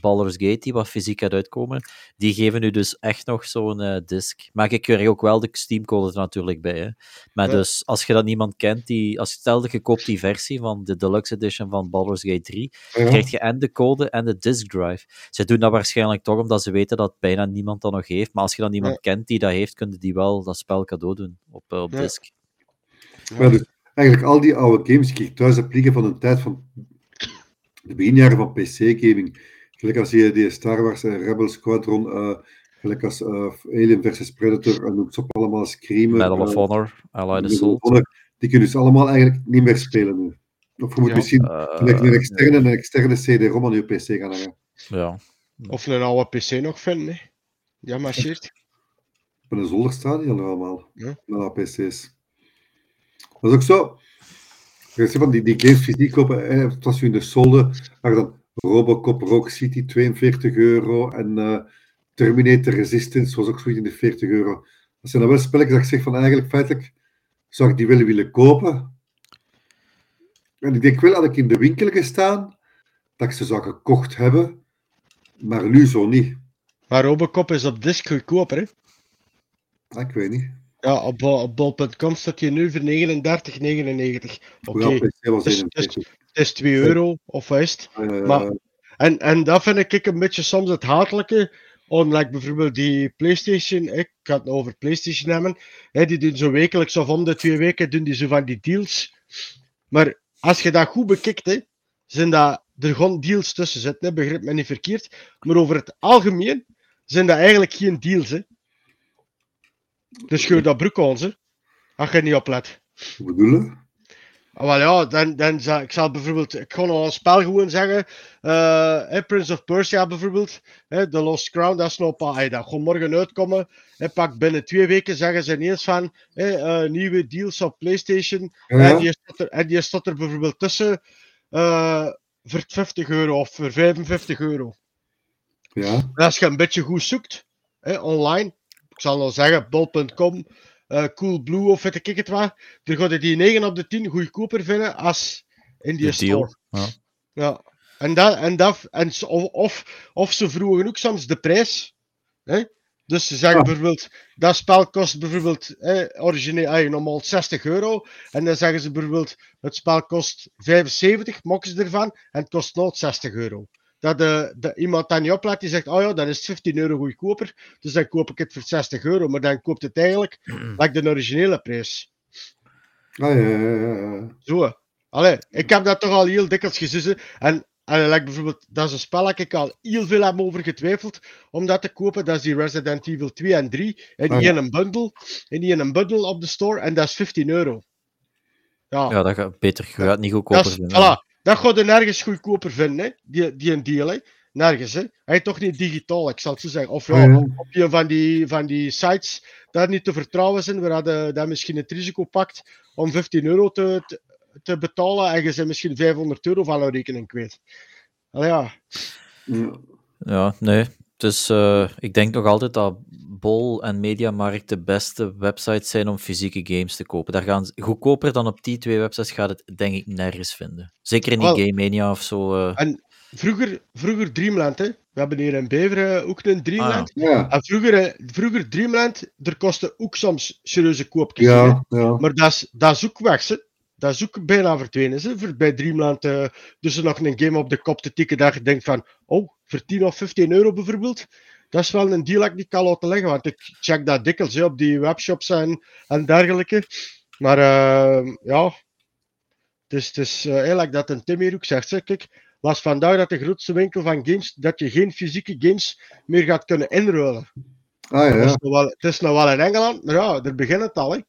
Baldur's Gate, die wat fysiek gaat uitkomen, die geven nu dus echt nog zo'n uh, disc. Maar ik krijg ook wel de Steam-code er natuurlijk bij. Hè. Maar Ja. dus, als je dat niemand kent, die, als je stel dat je koopt die versie van de Deluxe Edition van Baldur's Gate 3, Ja. krijg je en de code en de disk drive. Ze doen dat waarschijnlijk toch omdat ze weten dat bijna niemand dat nog heeft. Maar als je dan iemand kent die dat heeft, kunnen die wel dat spel cadeau doen op, uh, op Ja. disk. Maar dus, eigenlijk al die oude games die ik thuis heb liggen van de tijd van de beginjaren van PC-gaming. Gelijk als je die Star Wars en Rebel Squadron, eh, gelijk als eh, Alien vs Predator en ook zo allemaal Screamer. Medal of eh, Honor, Allied Assault. Honor, die kunnen dus allemaal eigenlijk niet meer spelen nu. Of je moet Ja. misschien Eh, gelijk een externe, een externe CD-ROM aan je PC gaan hangen. ja. Of een oude PC nog vinden. Hè. Ja, marcheert. Op een zolder staan die allemaal. Ja. Met APC's. Dat is ook zo. Je van die, die games fysiek kopen, het was in de solde, maar dan Robocop Rock City 42 euro en eh, Terminator Resistance was ook zoiets in de 40 euro. Dat zijn dan wel spelletjes dat ik zeg van eigenlijk feitelijk zou ik die willen willen kopen. En ik denk wel dat ik in de winkel gestaan, dat ik ze zou gekocht hebben, maar nu zo niet. Maar Robocop is op disc goedkoper. Hè. Ah, ik weet niet. Ja, op, bol- op bol.com staat je nu voor 39,99. Oké, Ja, 41. het is 2 euro, of wat is het? Eh, Maar- En, en dat vind ik een beetje soms het hatelijke. On, like bijvoorbeeld die PlayStation, ik ga het over PlayStation hebben. Hè, die doen zo wekelijks of om de twee weken doen die zo van die deals. Maar als je dat goed bekijkt, hè, zijn dat er gewoon deals tussen zitten. Hè, begrijp me niet verkeerd. Maar over het algemeen zijn dat eigenlijk geen deals. Hè. Dus scheur dat broek aan ze. Als je niet oplet. Hoe bedoel je? Ah, wel ja, dan, dan ik zal bijvoorbeeld, ik ga nog een spel gewoon zeggen, eh, hè, Prince of Persia bijvoorbeeld, hè, The Lost Crown, dat is nog pas, hey, dat gaat morgen uitkomen, hè, pak binnen twee weken zeggen ze ineens van, hè, eh, nieuwe deals op Playstation, Ja, en, ja. die staat er, en die staat er bijvoorbeeld tussen eh, voor 50 euro of voor 55 euro. Ja. En als je een beetje goed zoekt, hè, online, ik zal nog zeggen, bol.com, eh Coolblue of weet ik het wat, dan ga je die 9 op de 10 goedkoper vinden als in die De deal. store. Ja. Ja. En dat, en dat, en, of, of, of ze vroegen ook soms de prijs. Hè? Dus ze zeggen Ah. bijvoorbeeld, dat spel kost bijvoorbeeld eh, origineel, eh, normaal 60 euro. En dan zeggen ze bijvoorbeeld, het spel kost 75, mokken ze ervan, en het kost nooit 60 euro. Dat de, de, iemand dat niet oplet, die zegt, oh ja, dan is het 15 euro goedkoper, dus dan koop ik het voor 60 euro. Maar dan koopt het eigenlijk, like de originele prijs. Ah, ja, ja, ja, ja. Zo. Allee, ik heb dat toch al heel dikwijls gezien. En, en like bijvoorbeeld, dat is een spel dat ik al heel veel heb over getwijfeld om dat te kopen. Dat is die Resident Evil 2 en 3. En die Ah, ja. in een bundle. En die in een bundle op de store. En dat is 15 euro. Ja, ja, dat gaat beter. Je gaat niet goedkoper vinden. voilà, dat ga je nergens goedkoper vinden, hè? Die, die een deal. Hè? Nergens. Hè? Hij is toch niet digitaal, ik zal het zo zeggen. Of ja, ja. op een van die, van die sites daar niet te vertrouwen zijn, waar je dat misschien het risico pakt om 15 euro te, te, te betalen en je bent misschien 500 euro van een rekening kwijt. Allee, ja. Ja. Ja, nee. Dus uh, ik denk nog altijd dat Bol en Mediamarkt de beste websites zijn om fysieke games te kopen. Daar gaan, goedkoper dan op die twee websites gaat het denk ik nergens vinden. Zeker in die Game Mania of zo. Uh... En vroeger, vroeger Dreamland, hè? We hebben hier in Beveren ook een Dreamland. Ah, ja. En vroeger, vroeger Dreamland, er kostte ook soms serieuze koopjes. Ja, ja. Maar dat is, dat is ook weg, hè? Dat is ook bijna verdwenen, hè? Bij Dreamland. Uh, dus er nog een game op de kop te tikken dat je denkt van, oh, voor 10 of 15 euro bijvoorbeeld. Dat is wel een deal dat ik niet kan laten liggen, want ik check dat dikwijls hè, op die webshops en, en dergelijke. Maar uh, ja, dus, het is uh, eigenlijk dat een Tim hier ook zegt. Zeg, kijk, las vandaag dat de grootste winkel van games, dat je geen fysieke games meer gaat kunnen inruilen. Ah, ja. het, is nog wel, het is nog wel in Engeland, maar ja, er begint het al. Hè.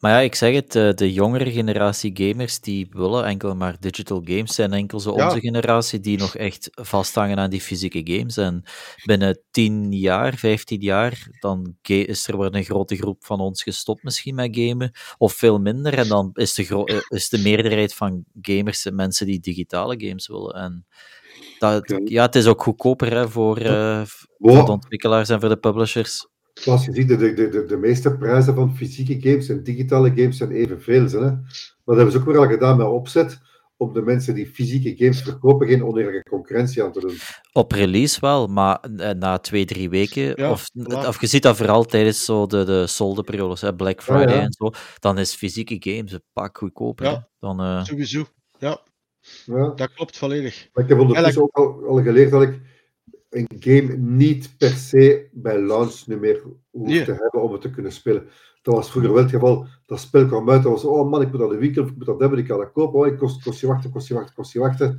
Maar ja, ik zeg het, eh, de jongere generatie gamers die willen enkel maar digital games zijn. Enkel zo onze generatie die nog echt vasthangen aan die fysieke games. En binnen 10 jaar, 15 jaar, dan is er weer een grote groep van ons gestopt misschien met gamen. Of veel minder. En dan is de, eh, is de meerderheid van gamers mensen die digitale games willen. En dat, ja, het is ook goedkoper hè, voor, uh, voor de ontwikkelaars en voor de publishers. Zoals je ziet, de, de, de, de meeste prijzen van fysieke games en digitale games zijn evenveel. Hè? Maar dat hebben ze ook weer al gedaan met opzet om de mensen die fysieke games verkopen geen oneerlijke concurrentie aan te doen. Op release wel, maar eh, na twee, drie weken, of, of je ziet dat vooral tijdens zo de, de soldeperiodes, Black Friday en zo, dan is fysieke games een pak goedkoper. Ja, dan, uh... sowieso. Ja. ja, dat klopt volledig. Maar ik heb ondertussen ook al, al geleerd dat ik een game niet per se bij launch nu meer hoeft te hebben om het te kunnen spelen. Dat was vroeger wel het geval. Dat spel kwam uit, dat was, oh man, ik moet dat de weekend, ik moet dat hebben, ik kan dat kopen. Oh, ik kost, kost je wachten, kost je wachten, kost je wachten.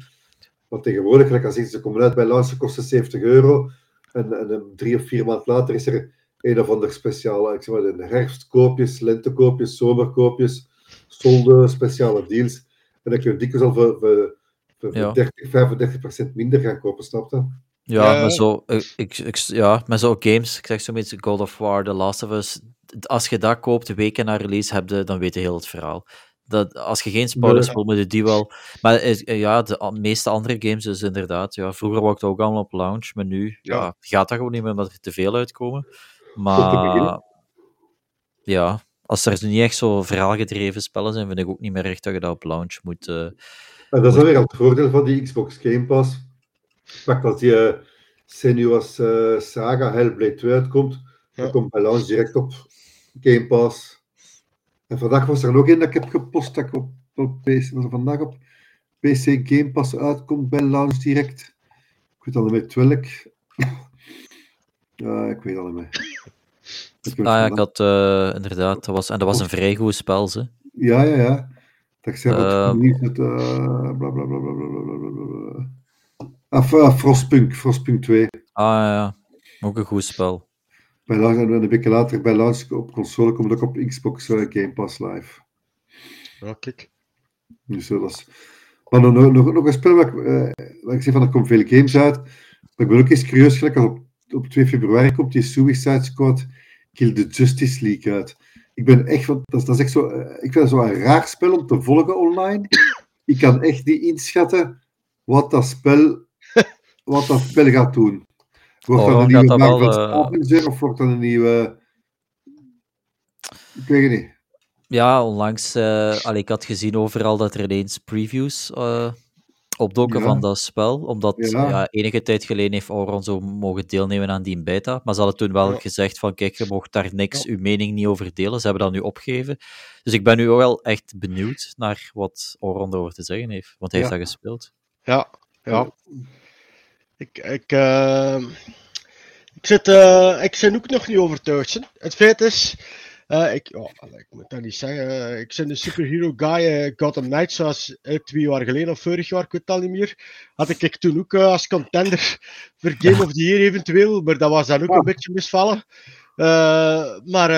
Want tegenwoordig, gelijk als ze komen uit bij launch, ze kosten 70 euro. En, en, drie of vier maanden later is er een of ander speciale, ik zeg maar, de herfstkoopjes, lentekoopjes, zomerkoopjes, solde, speciale deals. En dan kun je dikwijls al voor, voor, voor ja. 30, 35 procent minder gaan kopen, snap je? Ja, uh, maar zo, ik, ik, ja, met zo games, ik zeg zo beetje God of War, The Last of Us, als je dat koopt, weken na release, heb je, dan weet je heel het verhaal. Dat, als je geen spoilers nee. wil, moet je die wel... Maar eh, ja, de meeste andere games is inderdaad, ja, vroeger was het ook allemaal op launch, maar nu ja. ja. gaat dat gewoon niet meer omdat er te veel uitkomen. Maar ja, als er niet echt zo verhaalgedreven spellen zijn, vind ik ook niet meer echt dat je dat op launch moet... Uh, en dat is weer het voordeel van die Xbox Game Pass Pak als die uh, Senua's uh, Saga Hellblade 2 uitkomt, ja. dan komt bij launch direct op Game Pass. En vandaag was er nog één dat ik heb gepost, dat ik op, op PC, was vandaag op PC Game Pass uitkomt bij launch direct. Ik weet al niet meer welk. ja, ik weet al niet meer. Ah ja, ik had uh, inderdaad, dat was, en dat was een vrij goed spel, ze. Ja, ja, ja. Dat ik zeg, uh, niet het, uh, bla, bla, bla, bla, bla, bla, bla. Of, uh, Frostpunk, Frostpunk 2. Ah ja, ook een goed spel. Bij launch, en een beetje later bij launch op console komt ook op Xbox uh, Game Pass Live. Ja, kijk. Dus dat is... Maar nog, nog, nog een spel waar ik, uh, ik zeg van er komen veel games uit. Maar ik ben ook eens curieus, gelijk op, op 2 februari komt die Suicide Squad Kill the Justice League uit. Ik ben echt, dat is, dat is echt zo, uh, ik vind het zo een raar spel om te volgen online. Ik kan echt niet inschatten wat dat spel wat dat spel gaat doen. Wordt oh, dat een nieuwe Marvel wel, uh... of wordt dat een nieuwe... Ik weet het niet. Ja, onlangs, uh, allee, ik had gezien overal dat er ineens previews uh, opdoken ja. van dat spel, omdat ja. ja. enige tijd geleden heeft Auron zo mogen deelnemen aan die beta, maar ze hadden toen wel ja. gezegd van, kijk, je mocht daar niks, uw mening niet over delen, ze hebben dat nu opgegeven. Dus ik ben nu wel echt benieuwd naar wat Auron erover te zeggen heeft, want hij heeft dat gespeeld. Ja, ja. Ik, ik, uh, ik, zit, uh, ik ben ook nog niet overtuigd. Het feit is, uh, ik, oh, ik moet dat niet zeggen, ik ben een superhero guy, Gotham Knights, zoals twee jaar geleden of vorig jaar, ik weet het al niet meer. Had ik, ik toen ook als contender voor Game of the Year eventueel, maar dat was dan ook een beetje misvallen. maar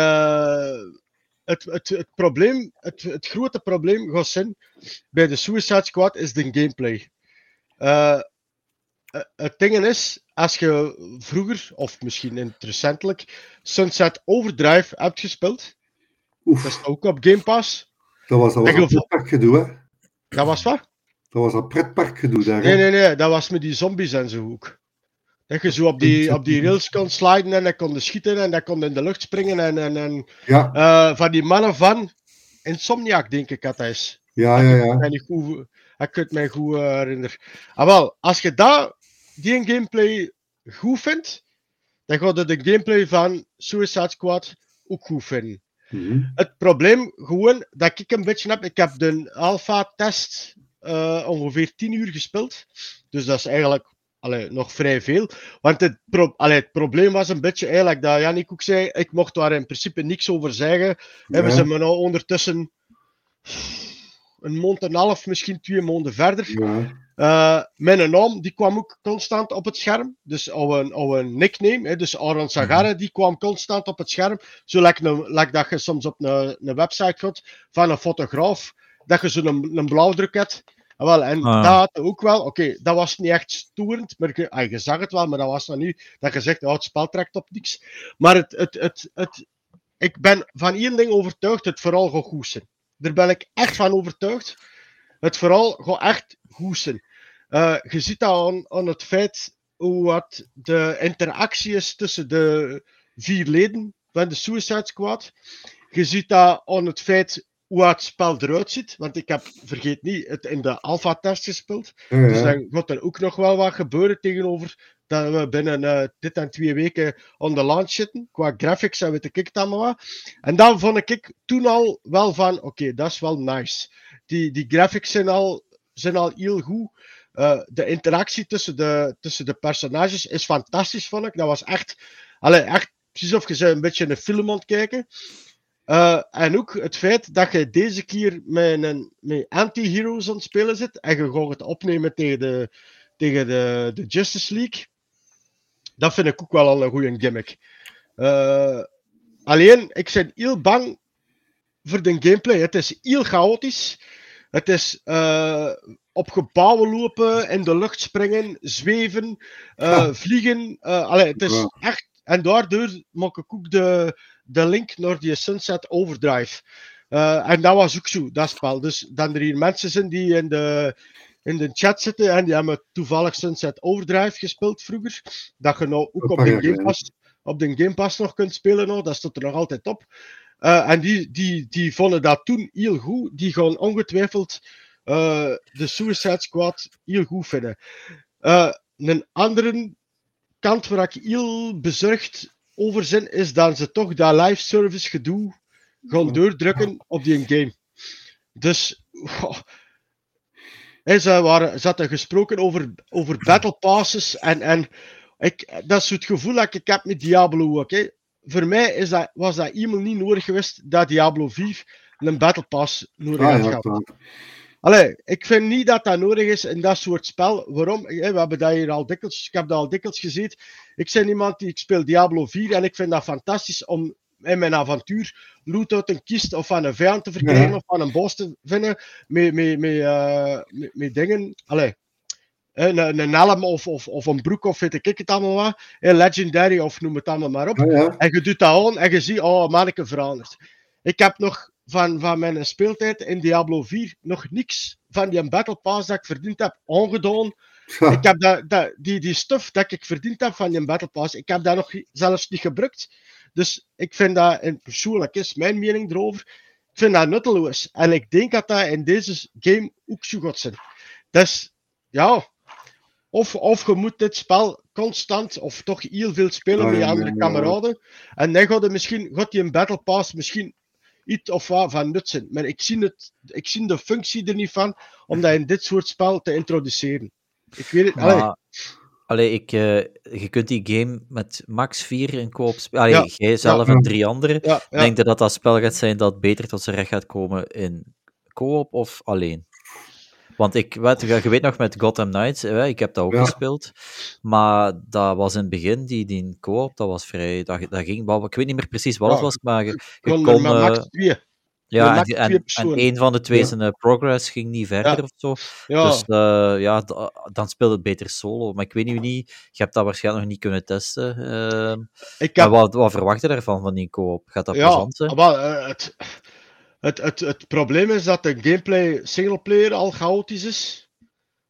het, het, het probleem, het, het grote probleem, Gossin, bij de Suicide Squad is de gameplay. Eh, het ding is, als je vroeger, of misschien recentelijk, Sunset Overdrive hebt gespeeld, Oef. dat is ook op Game Pass. Dat was, dat was een pretparkgedoe, hè? Dat was wat? Dat was een pretparkgedoe daar. Nee, nee, nee, dat was met die zombies en zo ook. Dat je zo op die, op die rails kon sliden en dat kon schieten en dat kon in de lucht springen. En, en, en Ja, eh, van die mannen van Insomniac, denk ik dat dat is. ja, ja. ja. Ik ik het mij goed eh, herinneren. Ah, wel, als je dat, die een gameplay goed vindt, dan gaat de gameplay van Suicide Squad ook goed vinden. Mhm. Het probleem gewoon dat ik een beetje heb, ik heb de alpha-test eh, ongeveer 10 uur gespeeld. Dus dat is eigenlijk allee, nog vrij veel. Want het, pro allee, het probleem was een beetje eigenlijk dat Jannik ook zei, ik mocht daar in principe niks over zeggen. Hebben ze me nou ondertussen een maand en een half, misschien twee maanden verder. Ja. Eh, mijn naam die kwam ook constant op het scherm. Dus our, our nickname, hè, dus Aaron Sagara, die kwam constant op het scherm. Zo lijkt like dat je soms op een, een website gaat van een fotograaf, dat je zo'n een, een blauwdruk hebt. Ah, wel, en Ah. dat had ook wel, oké, dat was niet echt storend, maar je, ah, je zag het wel, maar dat was nog niet dat je zegt, oh, het spel trekt op niks. Maar het, het, het, het, ik ben van één ding overtuigd, het vooral gaat goed zijn. Daar ben ik echt van overtuigd. Het vooral gaat echt zijn. Eh, je ziet dat aan, aan het feit hoe wat de interactie is tussen de vier leden van de Suicide Squad. Je ziet dat aan het feit hoe het spel eruit ziet. Want ik heb, vergeet niet, het in de alpha-test gespeeld. Dus dan gaat er ook nog wel wat gebeuren tegenover dat we binnen eh, dit en twee weken on the launch zitten. Qua graphics en weet ik allemaal wat. En dan vond ik toen al wel van, oké, dat is wel nice. Die, die graphics zijn al, zijn al heel goed. Eh, de interactie tussen de, tussen de personages is fantastisch, vond ik. Dat was echt, allee, echt precies of je een beetje een film aan kijken. Eh, en ook het feit dat je deze keer met, een, met anti-heroes aan het spelen zit en je gaat het opnemen tegen de, tegen de, de Justice League. Dat vind ik ook wel al een goede gimmick. Eh, alleen, ik ben heel bang voor de gameplay. Het is heel chaotisch. Het is eh, op gebouwen lopen, in de lucht springen, zweven, eh, vliegen. allee, het is echt. En daardoor maak ik ook de, de link naar die Sunset Overdrive. En dat was ook zo, dat spel. Dus dan er hier mensen zijn die in de, in de chat zitten en die hebben toevallig Sunset Overdrive gespeeld vroeger. Dat je nou ook op de, Game. Pass, op de Game Pass nog kunt spelen. Nou. Dat stond er nog altijd op. Eh, en die, die, die vonden dat toen heel goed. Die gaan ongetwijfeld eh, de Suicide Squad heel goed vinden. Eh, een andere kant waar ik heel bezorgd over ben, is dat ze toch dat live service gedoe gaan doordrukken op die game. Dus, waren, ze hadden gesproken over, over battle passes en, en ik, dat is het gevoel dat ik heb met Diablo ook. Hè. Voor mij is dat, was dat helemaal niet nodig geweest dat Diablo 4 een battle pass nodig Ah, had gehad. Allee, ik vind niet dat dat nodig is in dat soort spel. Waarom? We hebben dat hier al dikwijls, ik heb dat al dikwijls gezien. Ik ben iemand die ik speel Diablo 4 en ik vind dat fantastisch om in mijn avontuur loot uit een kist of van een vijand te verkrijgen Ja. of van een bos te vinden met, met, met, eh, met, met dingen. Allee, een, een helm of, of, of een broek of weet ik het allemaal wat. Hè, Legendary of noem het allemaal maar op. Ja. En je doet dat aan en je ziet, oh, manneke veranderd. Ik heb nog van, van mijn speeltijd in Diablo 4 nog niks van die Battle Pass dat ik verdiend heb ongedaan. Ja. Ik heb dat, dat, die, die stuff dat ik verdiend heb van die Battle Pass, ik heb dat nog zelfs niet gebruikt. Dus ik vind dat, en persoonlijk is mijn mening erover, ik vind dat nutteloos. En ik denk dat dat in deze game ook zo gaat zijn. Dus, ja, of, of je moet dit spel constant, of toch heel veel spelen met je andere kameraden. En dan gaat je misschien, gaat die een Battle Pass misschien iets of wat van nut zijn. Maar ik zie, het, ik zie de functie er niet van om dat in dit soort spel te introduceren. Ik weet het, Maar, allee, ik, eh, je kunt die game met max 4 in koop spelen. Allee, Ja. jij zelf Ja. en drie anderen. ja, ja. Denk je dat dat spel gaat zijn dat beter tot zijn recht gaat komen in co-op of alleen? Want ik weet, je weet nog met Gotham Knights, hè, ik heb dat ook gespeeld, maar dat was in het begin, die, die co-op, dat was vrij, dat, dat ging, ik weet niet meer precies wat het was, maar je, je kon, met eh, max 2. Ja, en, en, een van de twee Ja. zijn eh, progress ging niet verder Ja. of zo, Ja, dus eh, ja, da- dan speelde het beter solo, maar ik weet nu niet, je hebt dat waarschijnlijk nog niet kunnen testen, ehm, ik maar heb wat, wat verwacht je daarvan, van die co-op? Gaat dat Ja, plezant zijn? maar eh, het, het, het, het probleem is dat de gameplay singleplayer al chaotisch is.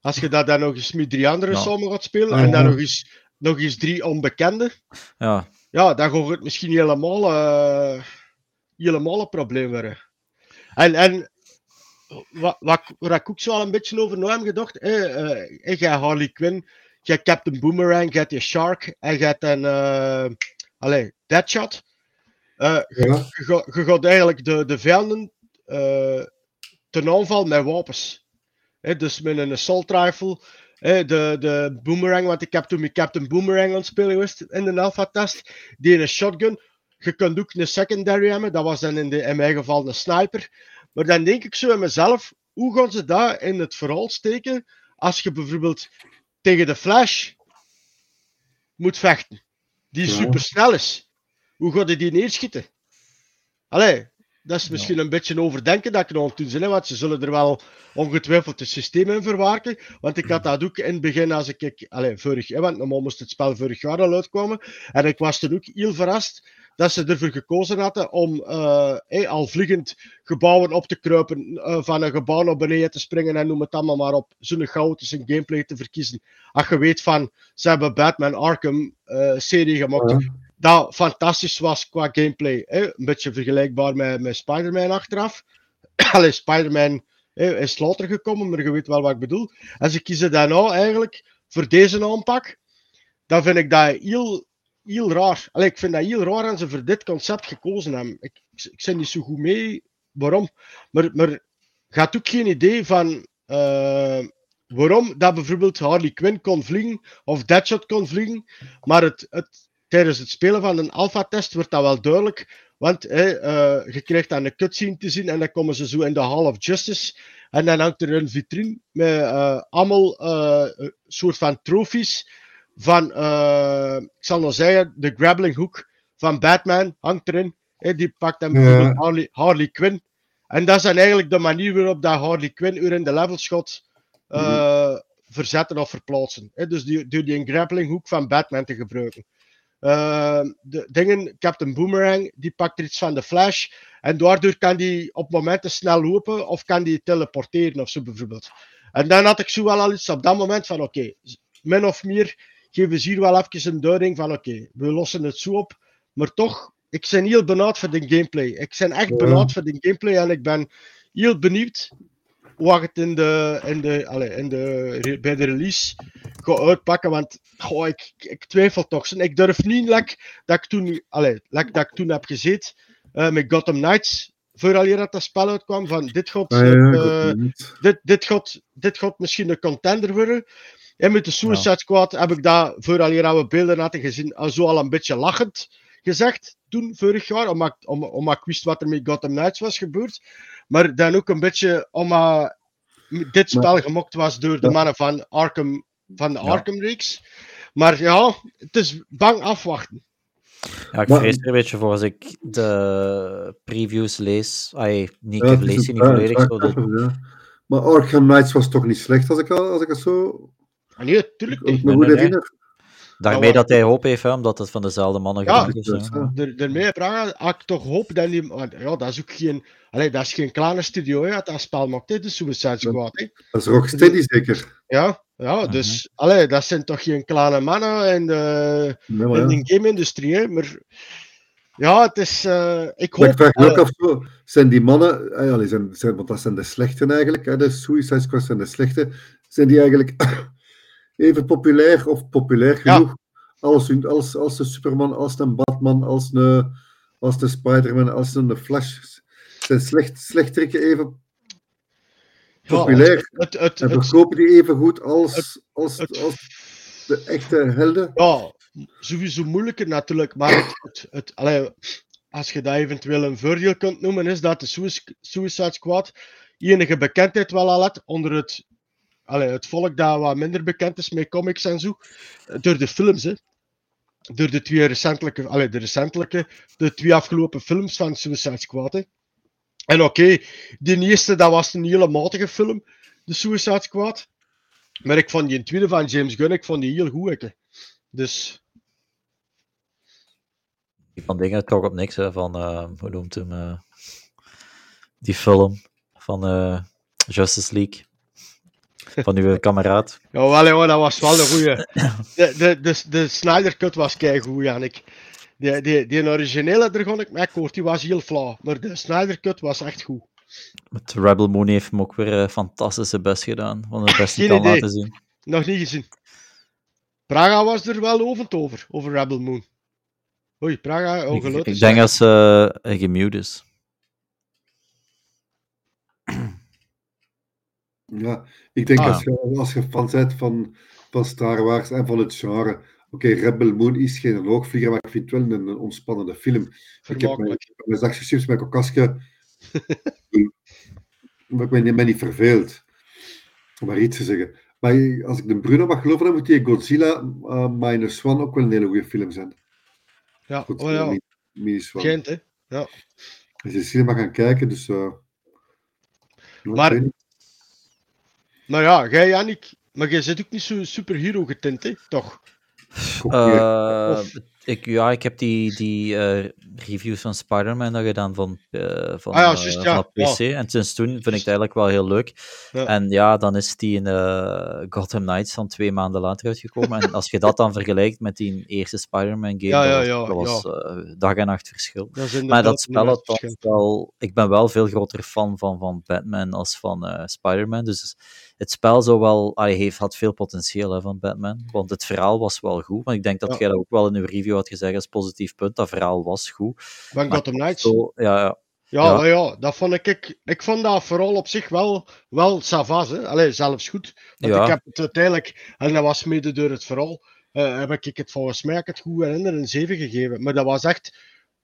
Als je dat dan nog eens met drie anderen Ja. samen gaat spelen en dan nog eens nog eens drie onbekenden. Ja, Ja, dan gaat het misschien helemaal, eh, helemaal een probleem worden. En, en wat, wat, waar ik ook zo al een beetje over na heb gedacht, eh, eh, je hebt Harley Quinn, je hebt Captain Boomerang, je hebt die Shark en je hebt een, eh allee, Deadshot. Eh, Ja. je, ga- je gaat eigenlijk de, de vijanden eh, ten aanval met wapens. Dus met een assault rifle, de, de boomerang, want ik heb toen met Captain Boomerang aan het spelen geweest in de alpha test, die een shotgun. Je kunt ook een secondary hebben, dat was dan in, de, in mijn geval een sniper. Maar dan denk ik zo in mezelf, hoe gaan ze dat in het verhaal steken als je bijvoorbeeld tegen de Flash moet vechten, die Ja. super snel is? Hoe gaat hij die neerschieten? Allee, dat is misschien een beetje overdenken dat ik nog aan het want ze zullen er wel ongetwijfeld een systeem in verwerken. Want ik had dat ook in het begin, als ik, ik allee, vorig, hè, want normaal moest het spel vorig jaar al uitkomen. En ik was toen ook heel verrast dat ze ervoor gekozen hadden om hè, al vliegend gebouwen op te kruipen, eh, van een gebouw naar beneden te springen en noem het allemaal maar op. Zo'n chaotische gameplay te verkiezen. Als je weet van, ze hebben Batman Arkham eh, serie gemaakt Ja. dat fantastisch was qua gameplay. Een beetje vergelijkbaar met, met Spider-Man achteraf. Allee, Spider-Man is later gekomen, maar je weet wel wat ik bedoel. En ze kiezen dan nou eigenlijk voor deze aanpak. Dan vind ik dat heel, heel raar. Allee, ik vind dat heel raar en ze voor dit concept gekozen hebben. Ik, ik, ben niet zo goed mee waarom. Maar, maar gaat ook geen idee van eh, waarom dat bijvoorbeeld Harley Quinn kon vliegen of Deadshot kon vliegen. Maar het, het, tijdens het spelen van een alpha-test wordt dat wel duidelijk. Want hè, eh, je krijgt dan een cutscene te zien en dan komen ze zo in de Hall of Justice. En dan hangt er een vitrine met eh, allemaal eh, soort van trofies van, eh, ik zal nog zeggen, de grappling hook van Batman hangt erin. Hè, die pakt Ja. bijvoorbeeld Harley, Harley Quinn. En dat is dan eigenlijk de manier waarop dat Harley Quinn u in de levelshot eh, verzetten of verplaatsen. Dus die, door die grappling hook van Batman te gebruiken. Eh, de dingen, Captain Boomerang, die pakt er iets van de Flash. En daardoor kan die op momenten snel lopen of kan die teleporteren of zo bijvoorbeeld. En dan had ik zo wel al iets op dat moment van oké, min of meer geven ze hier wel even een duiding van oké, we lossen het zo op. Maar toch, ik ben heel benauwd voor de gameplay. Ik ben echt Ja. benauwd voor de gameplay en ik ben heel benieuwd hoe ik het in de, in de, allez, in de, bij de release ga uitpakken. Want goh, ik, ik twijfel toch. Ik durf niet lek dat ik toen, allez, lek dat ik toen heb gezeten eh, met Gotham Knights. Vooral dat dat spel uitkwam van dit gaat, Ah, ja, eh, dit, dit, gaat, dit gaat misschien een contender worden. En met de Suicide Squad heb ik dat, vooral hier we beelden hadden gezien, al zo al een beetje lachend gezegd. Toen, vorig jaar, omdat, ik- om, omdat ik wist wat er met Gotham Knights was gebeurd. Maar dan ook een beetje omdat dit spel gemokt was door de Ja. mannen van Arkham, van de Ja. Arkham-reeks. Maar ja, het is bang afwachten. Ja, ik vrees er een beetje voor als ik de previews lees. Ay, niet, Ja, ik lees een niet volledig. Zo. Maar Arkham Knights was toch niet slecht als ik, al- als ik het zo Nee, tuurlijk ik me goed herinner. daarmee Ja, dat hij hoop heeft, hè, omdat het van dezelfde mannen Ja, gemaakt is. waar. Er- Daarmee had ik toch hoop dat die. want Ja, dat is ook geen. Allee, dat is geen kleine studio, hè, dat spel maakt, hè, de Suicide Squad. Hè. Dat is Rocksteady zeker. Ja, ja dus. Allee, dat zijn toch geen kleine mannen in de, Ja, maar in ja. de game-industrie, hè. Maar. Ja, het is. eh, ik hoop. ik vraag me ook af, zo, zijn die mannen, eh, ja, zijn, zijn, want dat zijn de slechten eigenlijk, hè, de Suicide Squad zijn de slechte, zijn die eigenlijk even populair of populair Ja. genoeg als, hun- als, als de Superman, als een Batman, als een, als de Spider-Man, als een Flash. Zijn slecht, slechteriken even ja, populair Het, het, en verkopen die even goed als, als, als de echte helden? ja, sowieso moeilijker natuurlijk, maar het, allee, als je dat eventueel een voordeel kunt noemen, is dat de Suic- Suicide Squad enige bekendheid wel al had onder het, allee, het volk dat wat minder bekend is met comics en zo, door de films, hè. Door de twee recentelijke, allee, de recentelijke, de twee afgelopen films van Suicide Squad. Hè. En oké, die eerste, dat was een hele matige film, de Suicide Squad. Maar ik vond die tweede van James Gunn, ik vond die heel goed. hè. Dus, van dingen toch op niks, hè, van, eh, hoe noemt hem, eh, die film van eh, Justice League. Van uw kameraad. Ja, wel, ja, dat was wel een goeie. De, de, de, de Snyder Cut was keigoed, Jannik. Die, die, die originele Dragon ik mee akkoord, die was heel flauw. Maar de Snyder Cut was echt goed. Met Rebel Moon heeft hem ook weer uh, fantastische best gedaan. Van het beste Geen kan idee. laten zien. Nog niet gezien. Praga was er wel ovend over, over Rebel Moon. Oei, Praga, Ik, ongelukkig. ik denk dat ze uh, gemute is. Ja, ik denk Ah, als, je, als je fan bent van, van Star Wars en van het genre. Oké, Rebel Moon is geen loogvlieger, maar ik vind het wel een, een ontspannende film. Ik heb mijn, mijn zakje chips met kokasje. maar ik ben niet, ben niet verveeld. Om maar iets te zeggen. Maar als ik de Bruno mag geloven, dan moet die Godzilla uh, Minus One ook wel een hele goede film zijn. Ja, Godzilla oh ja. Minus One. Gent, hè. Als je de cinema gaan kijken, dus... Uh, Maar- Nou ja, jij Jannik, maar jij zit ook niet zo superhero getint, hè? Toch? Uh, Of- ik, ja, ik heb die, die uh, reviews van Spider-Man dat gedaan van, uh, van, Ah ja, uh, van ja, PC. En sinds toen vind ik het eigenlijk wel heel leuk. Ja. En ja, dan is die in uh, Gotham Knights van twee maanden later uitgekomen. en als je dat dan vergelijkt met die eerste Spider-Man game, Ja, ja, dat, ja, was- uh, dag en nacht verschil. Dat Maar dat spel had het toch verschil. wel... Ik ben wel veel groter fan van, van Batman als van eh, Spider-Man. Dus het spel zou wel, allee, heeft, had veel potentieel hè, van Batman. Want het verhaal was wel goed. Maar ik denk dat Ja. jij dat ook wel in uw review had gezegd als positief punt. Dat verhaal was goed. Van Gotham Knights. Zo, ja, ja. Ja, Ja. ja, dat vond ik, ik, ik vond dat vooral op zich wel, wel savas, hè. Allee, zelfs goed. Want Ja. ik heb het uiteindelijk, en dat was mede door het verhaal, eh, heb ik het volgens mij, ik het goed herinner, een 7 gegeven. Maar dat was echt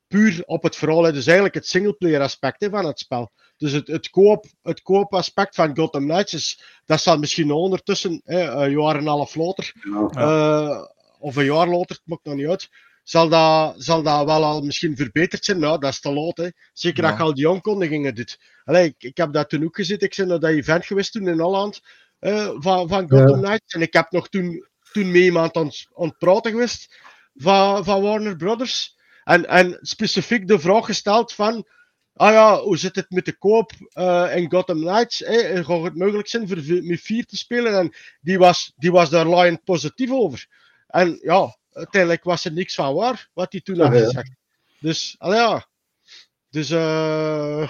puur op het verhaal, hè. dus eigenlijk het singleplayer aspect hè, van het spel. Dus het, het co-op het co aspect van Gotham Knights, is, dat zal misschien ondertussen hè, een jaar en een half later, Ja. eh, of een jaar later, het maakt nog niet uit, zal dat, zal dat wel al misschien verbeterd zijn. Nou, dat is te laat. Hè. Zeker Ja. als je al die aankondigingen doet. Allee, ik, ik heb dat toen ook gezien. Ik ben naar dat event geweest toen in Holland eh, van, van Gotham Knights. En ik heb nog toen, toen met iemand aan, het- aan het praten geweest van, van Warner Brothers. En, en specifiek de vraag gesteld van... Ah ja, hoe zit het met de koop eh, in Gotham Knights? Eh? Gaat het mogelijk zijn voor met vier te spelen? En die was, die was daar laaiend positief over. En ja, uiteindelijk was er niks van waar, wat hij toen had ja. gezegd. Dus, allee, ja. Dus, eh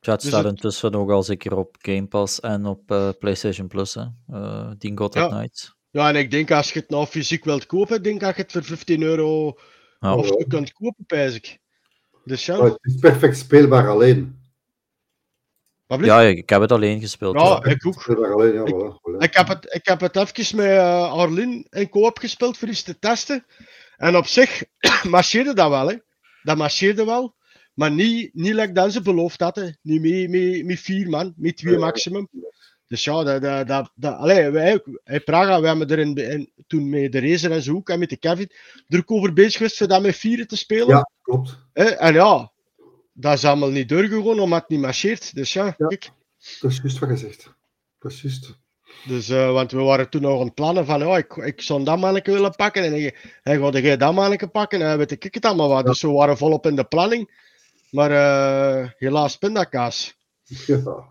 Ja, het Dus staat het- intussen ook al zeker op Game Pass en op eh, PlayStation Plus. Hè. Eh, die Gotham Ja. Knights. ja, en ik denk als je het nou fysiek wilt kopen, denk ik dat je het voor 15 euro Ja. of zo kunt kopen, pijs ik. Dus ja, Maar het is perfect speelbaar alleen. Ja, ik heb het alleen gespeeld. Ja, ja. ik ook. Alleen, ja, Ik- voilà, voilà. Ik heb het, ik heb het even met uh, Arlene in koop gespeeld voor eens te testen. En op zich marcheerde dat wel, hè. Dat marcheerde wel. Maar niet, niet like dat ze beloofd hadden. Niet met, met, met vier man, met twee Ja. maximum. Dus ja, dat, dat, dat, dat, allee, wij in Praga, we hebben er in, in- toen met de Razer en zo ook, en met de Kevin, er ook over bezig geweest voor dat met vieren te spelen. Ja, klopt. En ja, dat is allemaal niet doorgegaan, omdat het niet marcheert. Dus ja, Ja. kijk. Dat is juist wat gezegd. Dat is juist. Dus, eh, want we waren toen nog aan het plannen van, oh, ik, ik zou dat manneke willen pakken en hij hij gaat jij dat manneke pakken en weet ik het allemaal wat. Dus we waren volop in de planning. Maar eh, helaas pindakaas. Ja.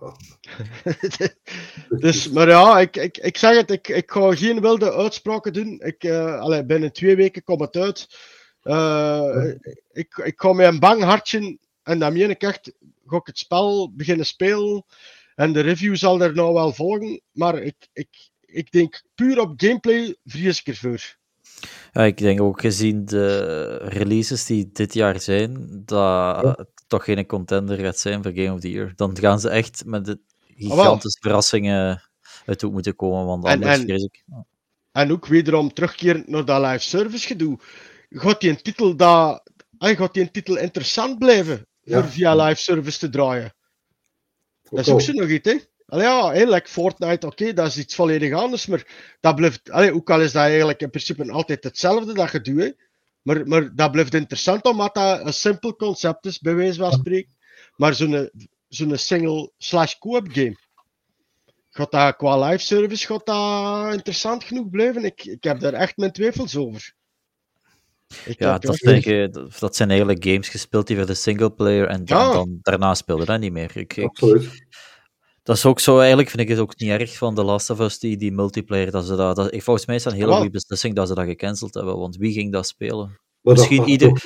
dus, maar ja, ik, ik, ik zeg het, ik, ik ga geen wilde uitspraken doen. Ik, eh allee, binnen twee weken komt het uit. Eh, ik, ik ga met een bang hartje, en dat meen ik echt, ga ik het spel beginnen spelen. En de review zal er nou wel volgen. Maar ik, ik, ik denk puur op gameplay vrees ik ervoor. Ja, ik denk ook gezien de releases die dit jaar zijn, dat het toch geen contender gaat zijn voor Game of the Year. Dan gaan ze echt met de gigantische verrassingen uit moeten komen, want En- anders en- vrees ik... En ook wederom terugkeren naar dat live service gedoe. Gaat die een titel, dat, ah, gaat die een titel interessant blijven Ja. voor via live service te draaien? Dat is Ook zo nog iets, hè? Allee, ja, hè, like Fortnite, oké, dat is iets volledig anders, maar dat blijft, allee, ook al is dat eigenlijk in principe altijd hetzelfde dat je doet, hè? Maar, maar dat blijft interessant omdat dat een simpel concept is, bij wijze van spreken. Maar zo'n zo'n single slash co-op game, gaat dat qua live service gaat dat interessant genoeg blijven? Ik, ik heb daar echt mijn twijfels over. Ik Ja, dat, denk ik, dat- dat zijn eigenlijk games gespeeld die voor de singleplayer en dan, Ja. dan daarna speelden dat niet meer. Ik, ik- Absoluut. Dat is ook zo, eigenlijk vind ik het ook niet erg van The Last of Us, die, die multiplayer. Dat ze dat, dat, volgens mij is dat een hele Wel. goede beslissing dat ze dat gecanceld hebben, want wie ging dat spelen? Maar Misschien ieder- ook.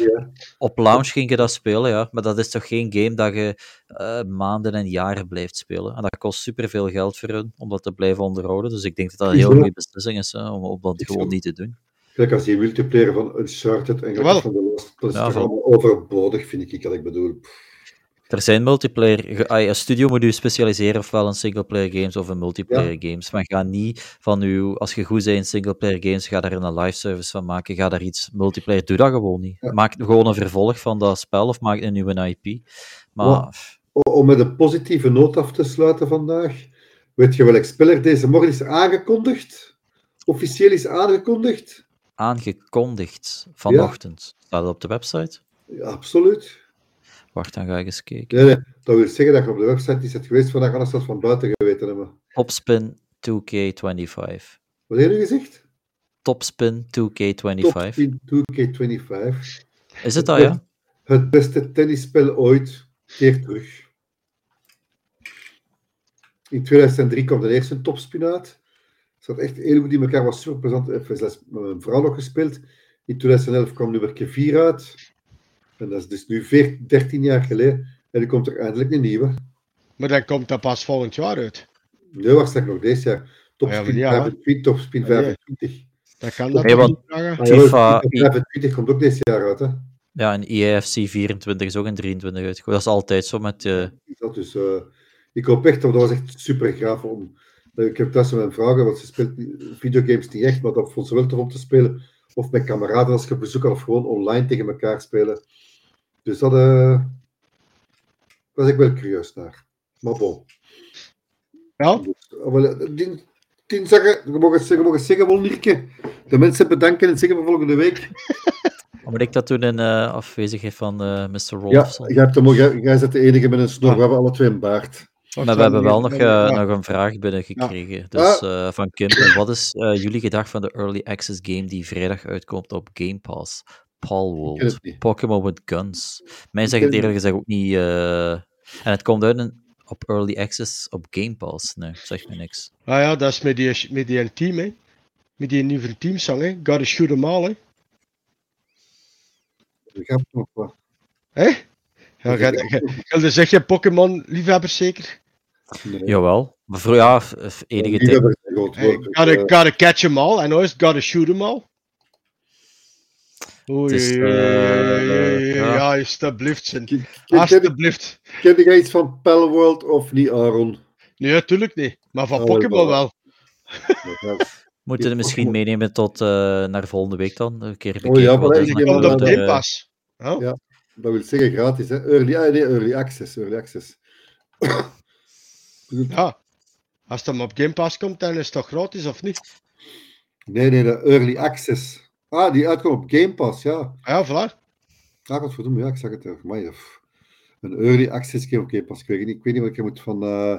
Op launch ging je dat spelen, ja, maar dat is toch geen game dat je eh, maanden en jaren blijft spelen. En dat kost superveel geld voor hun om dat te blijven onderhouden. Dus ik denk dat dat een heel goede beslissing is hè, om, om dat gewoon zo. niet te doen. Kijk, als die multiplayer van Uncharted en van de Last, dat is Ja, toch van- allemaal overbodig, vind ik, wat ik bedoel. Er zijn multiplayer. ge- ah, Een studio moet je specialiseren ofwel in singleplayer games of in multiplayer games. Maar ga niet van uw, als je goed bent in singleplayer games, ga daar een live service van maken. Ga daar iets multiplayer. Doe dat gewoon niet. Ja. Maak gewoon een vervolg van dat spel of maak een nieuwe IP. Maar Om met een positieve noot af te sluiten vandaag. Weet je welk spel er deze morgen is aangekondigd? Officieel is aangekondigd? aangekondigd vanochtend. Staat het op de website? Ja, absoluut. Wacht, dan ga ik eens kijken. Nee, nee, dat wil zeggen dat je op de website is het geweest vandaag, anders dat van buiten geweten hebben. Topspin 2K25. Wat heb je gezegd? Topspin 2K25. Top 10 2K25. Is het dat, ja? Het beste tennisspel ooit keert terug. In 2003 kwam de eerste topspin uit. Het zat echt heel goed in elkaar, was super plezant. Even zelfs met mijn vrouw nog gespeeld. In 2011 kwam nummer 4 uit. En dat is dus nu 14, 13 jaar geleden. En er komt er eindelijk een nieuwe. Maar dan komt dat pas volgend jaar uit. Nee, waarschijnlijk nog deze jaar. Topspin, ja, ja, 25, topspin Ah, ja. 25. Dat kan dat Nee, want- niet vragen? Ah, FIFA, 25 komt ook deze jaar uit. Hè. Ja, en E EAFC 24 is ook in 23 uitgekomen. Dat is altijd zo met... eh, dat dus, eh, ik hoop echt, want dat was echt super gaaf. Om, eh, ik heb thuis met mijn vrouw, want ze speelt videogames niet echt, maar dat vond ze wel tof om te spelen. Of met kameraden als je op bezoek had, of gewoon online tegen elkaar spelen. Dus dat eh was ik wel curieus naar. Maar bon. Ja, Dus, eh, zeggen, je mag het zeggen, je mag het zeggen, Wonderke. De mensen bedanken en zeggen we volgende week. Moet ik dat doen in eh, afwezigheid van eh, Mr. Ja, Rolfson? jij, hebt hem jij, jij bent de enige met een snor. We hebben alle twee een baard. Maar we hebben wel nog, eh, Ja. nog een vraag binnengekregen. Dus eh, van Kim. En Wat is eh, jullie gedacht van de Early Access game die vrijdag uitkomt op Game Pass? Paul niet. Pokémon with Guns. Mij zegt het eerlijk gezegd ook niet. eh, En het komt uit in- op Early Access op Game Pass. Nee, zegt me niks. Ah ja, dat is met die, met die een team, hè. Met die nieuwe teamsong, hè. Gotta shoot 'em all, hè. Ik heb nog wat. Hè? Ja, ga, ga, ga, dan zeg je Pokémon-liefhebbers zeker? Nee. Jawel. Maar voor ja, enige tijd. Hey, gotta, Eh, gotta catch 'em all, en is het gotta shoot 'em all. Oei, is, oei, eh, ja, ja. alsjeblieft, Alsjeblieft. Ken jij iets van Palworld of niet, Aaron? Nee, natuurlijk niet. Maar van Oh, Pokémon wel. Moeten we misschien meenemen tot eh, naar volgende week dan? Een keer Oh bekijken ja, maar er ik Game eh, Pass. Oh? Ja. Dat wil zeggen gratis, hè? Early, ah, nee, early access. Early access. Ja. Als het hem op Game Pass komt, dan is het toch gratis, of niet? Nee, nee, de early access. Ah, die uitkomt op Game Pass, ja. Ah ja, voilà. Ah, godverdomme, ja, ik zag het. Maar een early access game op Game Pass. Ik weet niet, ik weet niet wat ik moet van... eh,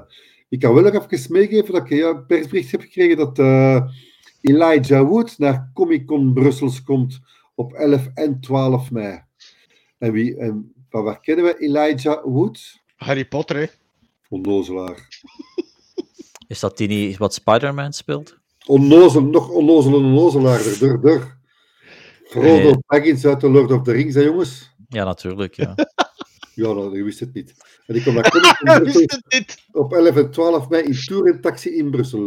Ik kan wel nog even meegeven dat ik ja, een persbericht heb gekregen dat eh, Elijah Wood naar Comic Con Brussels komt op 11 en 12 mei. En, wie, en van waar kennen we Elijah Wood? Harry Potter, hè. Onnozelaar. Is dat die niet wat Spider-Man speelt? Onnozel, nog onnozel en onnozelaarder. Dur, dur. Frodo Nee. Baggins uit de Lord of the Rings, hè jongens? Ja, natuurlijk. Ja. Ja, nou, je wist het niet. En ik kom naar op 11 en 12 mei in Tour en Taxi in Brussel.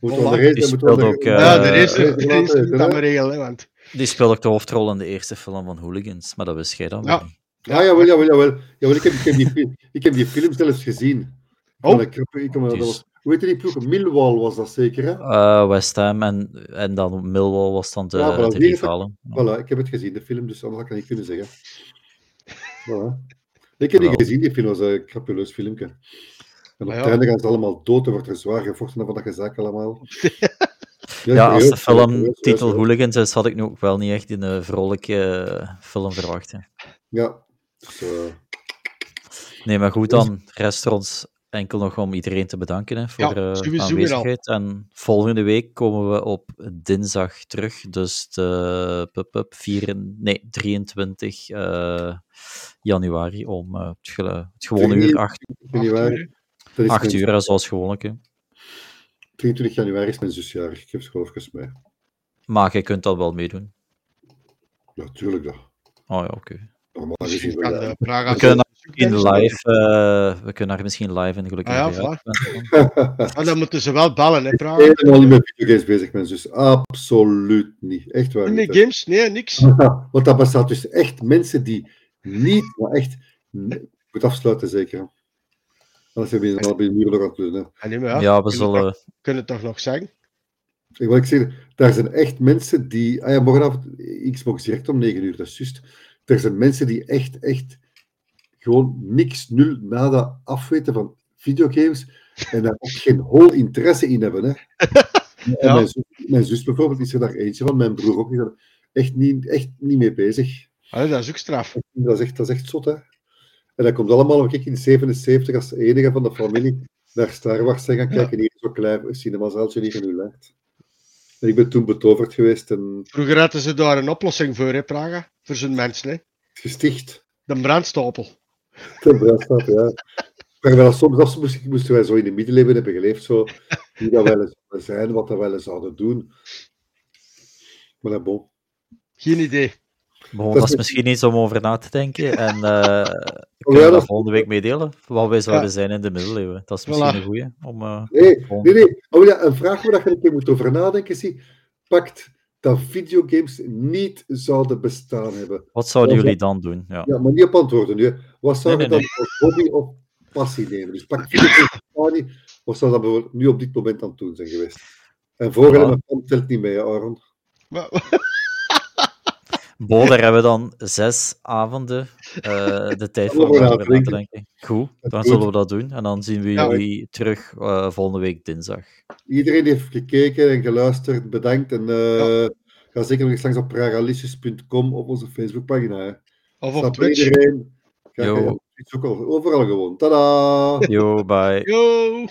Moet Voilà. wel de race- Die moet wel speelt de- ook, eh, Ja, de race dat regelen, want... Die speelt ook de hoofdrol in de eerste film van Hooligans, maar dat wist jij dan Ja. niet. Ah, jawel, jawel, jawel. jawel ik, heb, ik, heb die, ik heb die film zelfs gezien. Oh. Ik, ik, dat was, hoe heet die ploeg? Millwall was dat zeker, hè? Eh, West Ham en, en dan Millwall was dan de, Ja, voilà, de ik- rivalen. Voilà, ik heb het gezien, de film, dus anders kan ik niet kunnen zeggen. Voilà. Ik heb die gezien, die film was een krapuleus filmpje. En op het ja. einde gaan ze allemaal dood, er wordt er zwaar gevochten en van dat gezaak allemaal. Ja, als de serieus, film serieus, titel serieus. Hooligans is, had ik nu ook wel niet echt een eh, vrolijke film verwacht. hè. Ja, dus, Nee, maar goed, dan rest er ons enkel nog om iedereen te bedanken hè, voor Ja, eh, aanwezigheid. En volgende week komen we op dinsdag terug, dus de pup, pup, vier, nee, 23 eh, januari om eh, het, gewone uur 8 ik weet niet waar. Dan is 8 mijn- uur, zoals gewoonlijk. hè. 23 januari is mijn zusjarig. Ik heb even mee. Maar je kunt dat wel meedoen. Ja, tuurlijk dat. Oh ja, oké. Normaal gezien de. Praga... We kunnen. In live, eh, we kunnen daar misschien live in gelukkig Ah ja, Ah, dan moeten ze wel bellen, hè, Praga. Helemaal niet met videogames bezig, mijn zus. Absoluut niet. Echt waar. Hè. games? Nee, niks. Want dat bestaat dus echt mensen die niet, maar echt. Ik moet afsluiten, zeker. Anders hebben we al bij de muur nog aan het doen. Hè. Ah, nee, maar ja, Ja, we kunnen zullen. toch- kunnen het toch nog zeggen? Ik wil ik zeggen, daar zijn echt mensen die. Ah ja, morgenavond, Xbox direct om 9 uur, dat is juist. Er zijn mensen die echt, echt gewoon niks, nul, nada afweten van videogames en daar ook geen hol interesse in hebben. Hè. Ja. mijn, zus, mijn zus bijvoorbeeld is er daar eentje van, mijn broer ook, is er echt niet, echt niet mee bezig. Dat is ook straf. Dat is echt, dat is echt zot, hè. En dat komt allemaal omdat ik in 77 als enige van de familie naar Star Wars zijn gaan kijken. Hier zo klein cinemazaaltje hier in uw land. Ik ben toen betoverd geweest en Vroeger hadden ze daar een oplossing voor, hè, Praga? Voor zijn mensen, hè? gesticht. De brandstapel. Ten brandstapel, ja. Maar wel soms af moesten, moesten wij zo in de middeleeuwen hebben geleefd, zo, wie dat wel eens zouden zijn, wat dat wel eens zouden doen. Maar dat bon. Geen idee. Bon, Dat dat is- is misschien iets om over na te denken. En eh Oh, kunnen dat volgende week meedelen. Wat wij zouden Ja. zijn in de middeleeuwen. Dat is misschien Voilà. een goeie. Om, eh, Nee, nee, nee. Oh ja, een vraag waar je een keer moet over nadenken, zie. Pakt dat videogames niet zouden bestaan hebben. Wat zouden jullie dan doen? Ja. Ja, maar niet op antwoorden nu. Wat zou Nee, je nee, dan als hobby of passie nemen? Dus pak videogames niet. Wat zou dat bijvoorbeeld nu op dit moment aan het doen zijn geweest? En mijn pan telt niet mee, Aaron. Maar- Bo, daar hebben we dan zes avonden eh, de tijd voor om na te denken. Goed, dan zullen we dat doen. En dan zien we Ja. jullie terug eh, volgende week dinsdag. Iedereen die heeft gekeken en geluisterd, bedankt. En eh, ga zeker nog eens langs op pragalicious.com op onze Facebookpagina. hè. Of op Twitch. Iedereen. Ga, Yo. ga, ook al- overal gewoon. Tada! Yo, bye. Yo!